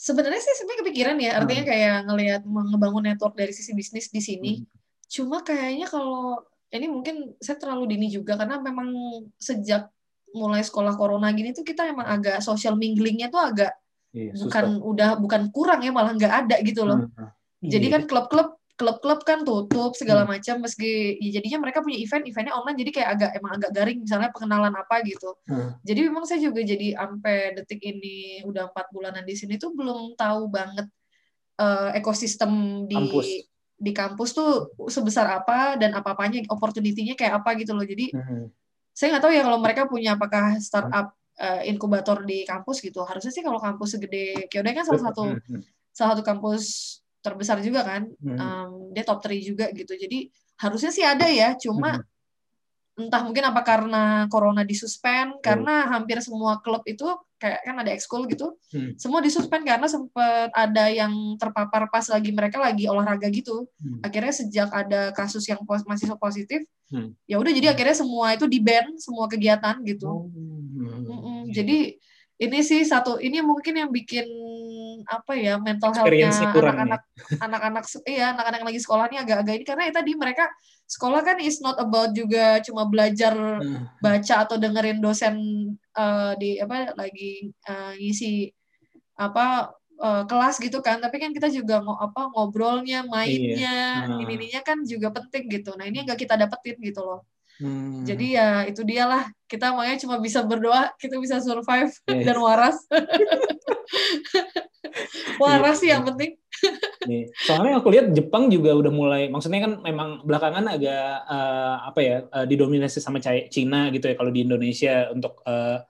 Speaker 2: sebenarnya sih sebenarnya kepikiran ya, artinya kayak ngelihat ngebangun network dari sisi bisnis di sini.
Speaker 1: Hmm.
Speaker 2: Cuma kayaknya kalau ini mungkin saya terlalu dini juga karena memang sejak mulai sekolah corona gini tuh kita emang agak social minglingnya tuh agak
Speaker 1: Iya,
Speaker 2: bukan udah bukan kurang ya malah nggak ada gitu loh.
Speaker 1: Hmm.
Speaker 2: Jadi
Speaker 1: Iya.
Speaker 2: kan klub-klub klub-klub kan tutup segala
Speaker 1: Hmm.
Speaker 2: macam meski ya jadinya mereka punya event eventnya online jadi kayak agak emang agak garing misalnya pengenalan apa gitu.
Speaker 1: Hmm.
Speaker 2: Jadi memang saya juga jadi sampai detik ini udah empat bulanan di sini tuh belum tahu banget eh, ekosistem di
Speaker 1: Kampus.
Speaker 2: di kampus tuh sebesar apa dan apa-apanya opportunity-nya kayak apa gitu loh. Jadi
Speaker 1: Hmm.
Speaker 2: saya nggak tahu ya kalau mereka punya apakah startup eh, inkubator di kampus gitu. Harusnya sih kalau kampus segede Kyodai kan salah satu
Speaker 1: Hmm.
Speaker 2: salah satu kampus terbesar juga kan.
Speaker 1: Hmm.
Speaker 2: Em, dia top 3 juga gitu. Jadi harusnya sih ada ya, cuma entah mungkin apa karena corona disuspend karena hampir semua klub itu kayak kan ada ekskul gitu.
Speaker 1: Hmm.
Speaker 2: Semua disuspend karena sempat ada yang terpapar pas lagi mereka lagi olahraga gitu.
Speaker 1: Hmm.
Speaker 2: Akhirnya sejak ada kasus yang pos- mahasiswa positif,
Speaker 1: Hmm.
Speaker 2: ya udah jadi akhirnya semua itu di ban semua kegiatan gitu.
Speaker 1: Oh, hmm.
Speaker 2: Mm-mm.
Speaker 1: Iya.
Speaker 2: Jadi ini sih satu ini mungkin yang bikin apa ya mental health-nya
Speaker 1: ya.
Speaker 2: anak-anak anak-anak iya anak-anak yang lagi sekolah ini agak-agak ini karena ya tadi mereka sekolah kan is not about juga cuma belajar
Speaker 1: Hmm.
Speaker 2: baca atau dengerin dosen eh, di apa lagi eh, ngisi apa eh, kelas gitu kan tapi kan kita juga ngo, apa ngobrolnya mainnya
Speaker 1: Nah.
Speaker 2: ini ininya kan juga penting gitu nah ini nggak kita dapetin gitu loh
Speaker 1: Hmm.
Speaker 2: jadi ya itu dialah kita makanya cuma bisa berdoa kita bisa survive
Speaker 1: Yes.
Speaker 2: dan waras waras sih yang
Speaker 1: Iya.
Speaker 2: penting
Speaker 1: soalnya aku lihat Jepang juga udah mulai, maksudnya kan memang belakangan agak eh, apa ya eh, didominasi sama Ci- Cina gitu ya kalau di Indonesia untuk eh,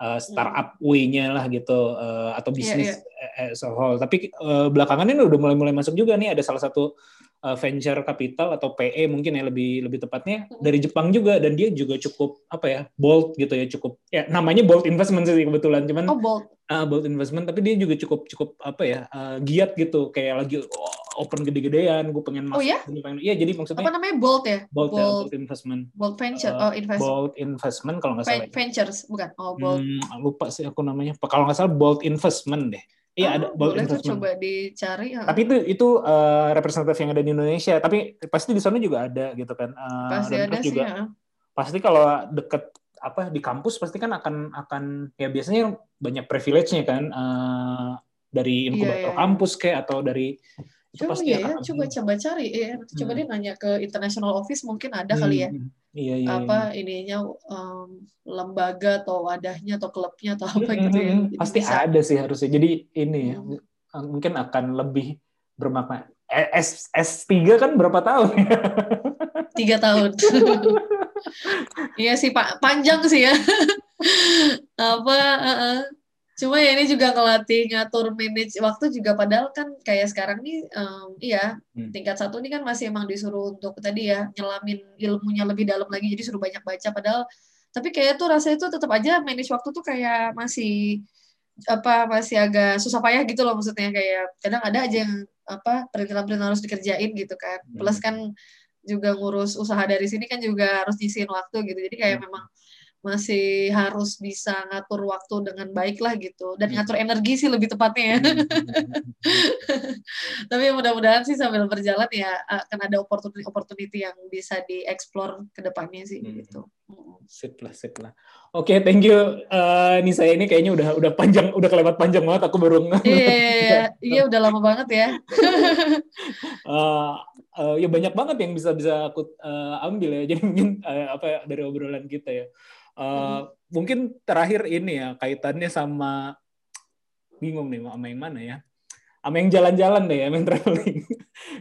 Speaker 1: eh, startup way-nya lah gitu eh, atau
Speaker 2: Iya,
Speaker 1: bisnis eh, as a whole. Tapi eh, belakangan ini udah mulai-mulai masuk juga nih ada salah satu eh, venture capital atau PE mungkin ya lebih lebih tepatnya dari Jepang juga dan dia juga cukup apa ya bold gitu ya cukup ya namanya bold investment sih kebetulan cuman
Speaker 2: oh bold.
Speaker 1: Uh, bold investment tapi dia juga cukup cukup apa ya uh, giat gitu kayak lagi oh, open gede-gedean gue pengen
Speaker 2: Oh,
Speaker 1: masuk
Speaker 2: ya?
Speaker 1: ini pengen iya jadi maksudnya
Speaker 2: apa namanya bold ya?
Speaker 1: Bold, ya,
Speaker 2: bold.
Speaker 1: bold investment.
Speaker 2: Bold venture
Speaker 1: Uh,
Speaker 2: oh invest
Speaker 1: bold investment kalau nggak salah
Speaker 2: Ven- ventures bukan. Oh bold.
Speaker 1: Hmm, lupa sih aku namanya. Kalau nggak salah bold investment deh iya
Speaker 2: Ah,
Speaker 1: ada
Speaker 2: boleh tuh coba dicari ha.
Speaker 1: tapi itu itu uh, representatif yang ada di Indonesia tapi pasti di sana juga ada gitu kan Uh,
Speaker 2: pasti ada sih
Speaker 1: juga
Speaker 2: ha.
Speaker 1: pasti kalau deket apa di kampus pasti kan akan akan ya biasanya banyak privilege-nya kan eh, dari inkubator
Speaker 2: Iya, iya.
Speaker 1: kampus kayak atau dari itu
Speaker 2: Coba
Speaker 1: pasti
Speaker 2: ya, ya, coba coba cari ya. Coba
Speaker 1: Hmm.
Speaker 2: deh nanya ke international office mungkin ada kali ya.
Speaker 1: Hmm, iya iya
Speaker 2: Apa ininya em, lembaga atau wadahnya atau klubnya atau apa gitu ya. Jadi
Speaker 1: pasti
Speaker 2: bisa.
Speaker 1: ada sih harusnya jadi ini ya
Speaker 2: Hmm.
Speaker 1: mungkin akan lebih bermakna Eh, S S3 kan berapa tahun ya?
Speaker 2: Tiga tahun. Iya sih Pak, panjang sih ya. apa? eh, eh. Cuma ya ini juga ngelatih ngatur manage waktu juga padahal kan kayak sekarang nih em, iya
Speaker 1: Hmm.
Speaker 2: tingkat satu ini kan masih emang disuruh untuk tadi ya nyelamin ilmunya lebih dalam lagi jadi suruh banyak baca padahal tapi kayak tuh rasanya tuh tetap aja manage waktu tuh kayak masih apa masih agak susah payah gitu loh maksudnya kayak kadang ada aja yang apa perintilan-perintilan harus dikerjain gitu kan plus kan juga ngurus usaha dari sini kan juga harus nyisihin waktu gitu jadi kayak
Speaker 1: Hmm.
Speaker 2: memang masih harus bisa ngatur waktu dengan baik lah gitu dan
Speaker 1: Hmm.
Speaker 2: ngatur energi sih lebih tepatnya ya tapi mudah-mudahan sih sambil berjalan ya akan ada opportunity opportunity yang bisa dieksplor ke depannya sih
Speaker 1: Hmm.
Speaker 2: gitu Mm.
Speaker 1: sip lah sip lah oke thank you Eh, ini saya ini kayaknya udah udah panjang udah kelewat panjang banget aku baru nge-
Speaker 2: Iya, iya, iya udah lama banget ya.
Speaker 1: Eh, eh, ya banyak banget yang bisa bisa aku eh, ambil ya. Jadi mungkin eh, apa ya, dari obrolan kita ya. Eh, Mungkin terakhir ini ya kaitannya sama bingung nih sama yang mana ya. Sama yang jalan-jalan deh ya, yang traveling.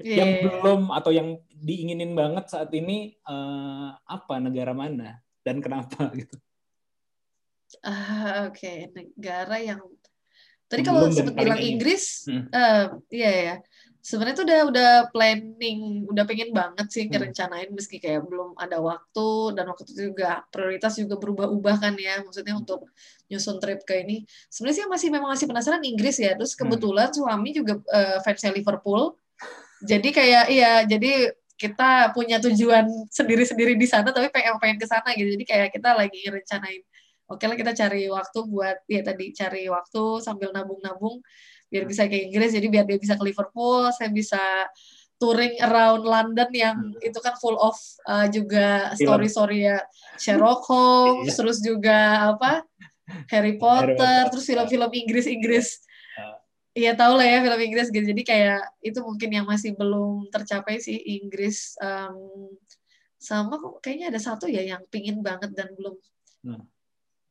Speaker 2: Iya,
Speaker 1: yang
Speaker 2: iya, iya.
Speaker 1: belum atau yang diinginin banget saat ini eh, apa negara mana dan kenapa gitu.
Speaker 2: Ah, oke, negara yang tadi kalau sempat bilang. Inggris,
Speaker 1: Hmm.
Speaker 2: eh, iya ya. Sebenarnya tuh udah udah planning, udah pengen banget sih
Speaker 1: Hmm.
Speaker 2: ngerencanain meski kayak belum ada waktu dan waktu itu juga prioritas juga berubah-ubah kan ya. Maksudnya
Speaker 1: Hmm.
Speaker 2: untuk nyusun trip ke ini. Sebenarnya sih masih memang masih penasaran Inggris ya. Terus
Speaker 1: Hmm.
Speaker 2: kebetulan suami juga eh, fansnya Liverpool. Jadi kayak iya, jadi kita punya tujuan sendiri-sendiri di sana tapi pengen pengen ke sana gitu. Jadi kayak kita lagi rencanain oke lah kita cari waktu buat ya tadi cari waktu sambil nabung-nabung biar bisa ke Inggris jadi biar dia bisa ke Liverpool saya bisa touring around London yang itu kan full of uh, juga story-story ya Sherlock Holmes
Speaker 1: Iya.
Speaker 2: terus juga apa Harry Potter
Speaker 1: Potter.
Speaker 2: terus film-film Inggris-Inggris
Speaker 1: Ah.
Speaker 2: Iya tahu lah ya film Inggris gitu jadi kayak itu mungkin yang masih belum tercapai sih Inggris um, sama kayaknya ada satu ya yang pingin banget dan belum
Speaker 1: Hmm.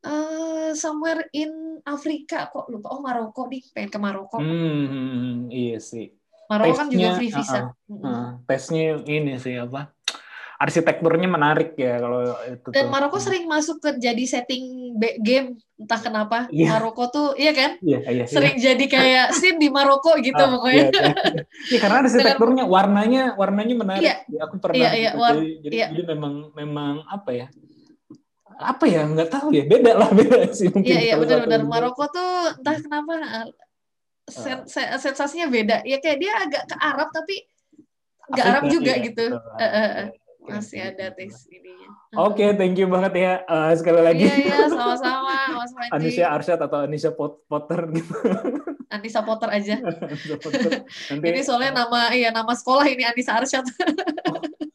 Speaker 2: Eh somewhere in Afrika kok lupa oh Maroko nih pengen ke Maroko
Speaker 1: Hmm, iya sih.
Speaker 2: Maroko kan juga free visa
Speaker 1: uh-uh.
Speaker 2: Mm-mm.
Speaker 1: Nah, tesnya ini sih apa? Arsitekturnya menarik ya kalau itu
Speaker 2: dan
Speaker 1: tuh.
Speaker 2: Maroko sering masuk ke jadi setting game entah kenapa
Speaker 1: Iya.
Speaker 2: Maroko tuh iya kan
Speaker 1: Iya, iya, iya.
Speaker 2: sering jadi kayak scene di Maroko gitu
Speaker 1: Ah,
Speaker 2: pokoknya
Speaker 1: Iya, iya. Iya, karena arsitekturnya warnanya warnanya menarik.
Speaker 2: Iya.
Speaker 1: Aku pernah
Speaker 2: Iya, iya,
Speaker 1: gitu.
Speaker 2: war-
Speaker 1: jadi,
Speaker 2: iya.
Speaker 1: jadi memang memang apa ya? Apa ya? Nggak tahu ya. Beda lah beda sih mungkin.
Speaker 2: Iya iya benar-benar
Speaker 1: satu.
Speaker 2: Maroko tuh entah kenapa uh, sen- sen- sensasinya beda. Ya kayak dia agak ke Arab tapi nggak Arab juga
Speaker 1: iya,
Speaker 2: gitu. Eh, eh, eh. Masih ada tes ininya.
Speaker 1: Oke, thank you banget ya eh, sekali lagi.
Speaker 2: Iya, iya, sama-sama, Mas Panji.
Speaker 1: Anisha Arsyad atau Anisha Pot Potter gitu.
Speaker 2: Anissa Potter aja.
Speaker 1: Anisha Potter. Nanti,
Speaker 2: Ini soalnya nama iya nama sekolah ini Anissa Arsyad.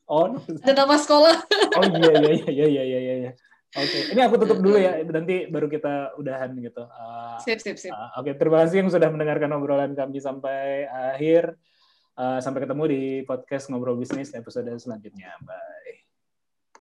Speaker 1: oh,
Speaker 2: Dan nama sekolah.
Speaker 1: oh iya iya iya iya iya iya. Oke, ini aku tutup dulu ya. Nanti baru kita udahan gitu. Eh,
Speaker 2: Sip, sip, sip.
Speaker 1: Uh, Oke, terima kasih yang sudah mendengarkan obrolan kami sampai akhir. Uh, sampai ketemu di podcast Ngobrol Bisnis episode selanjutnya. Bye.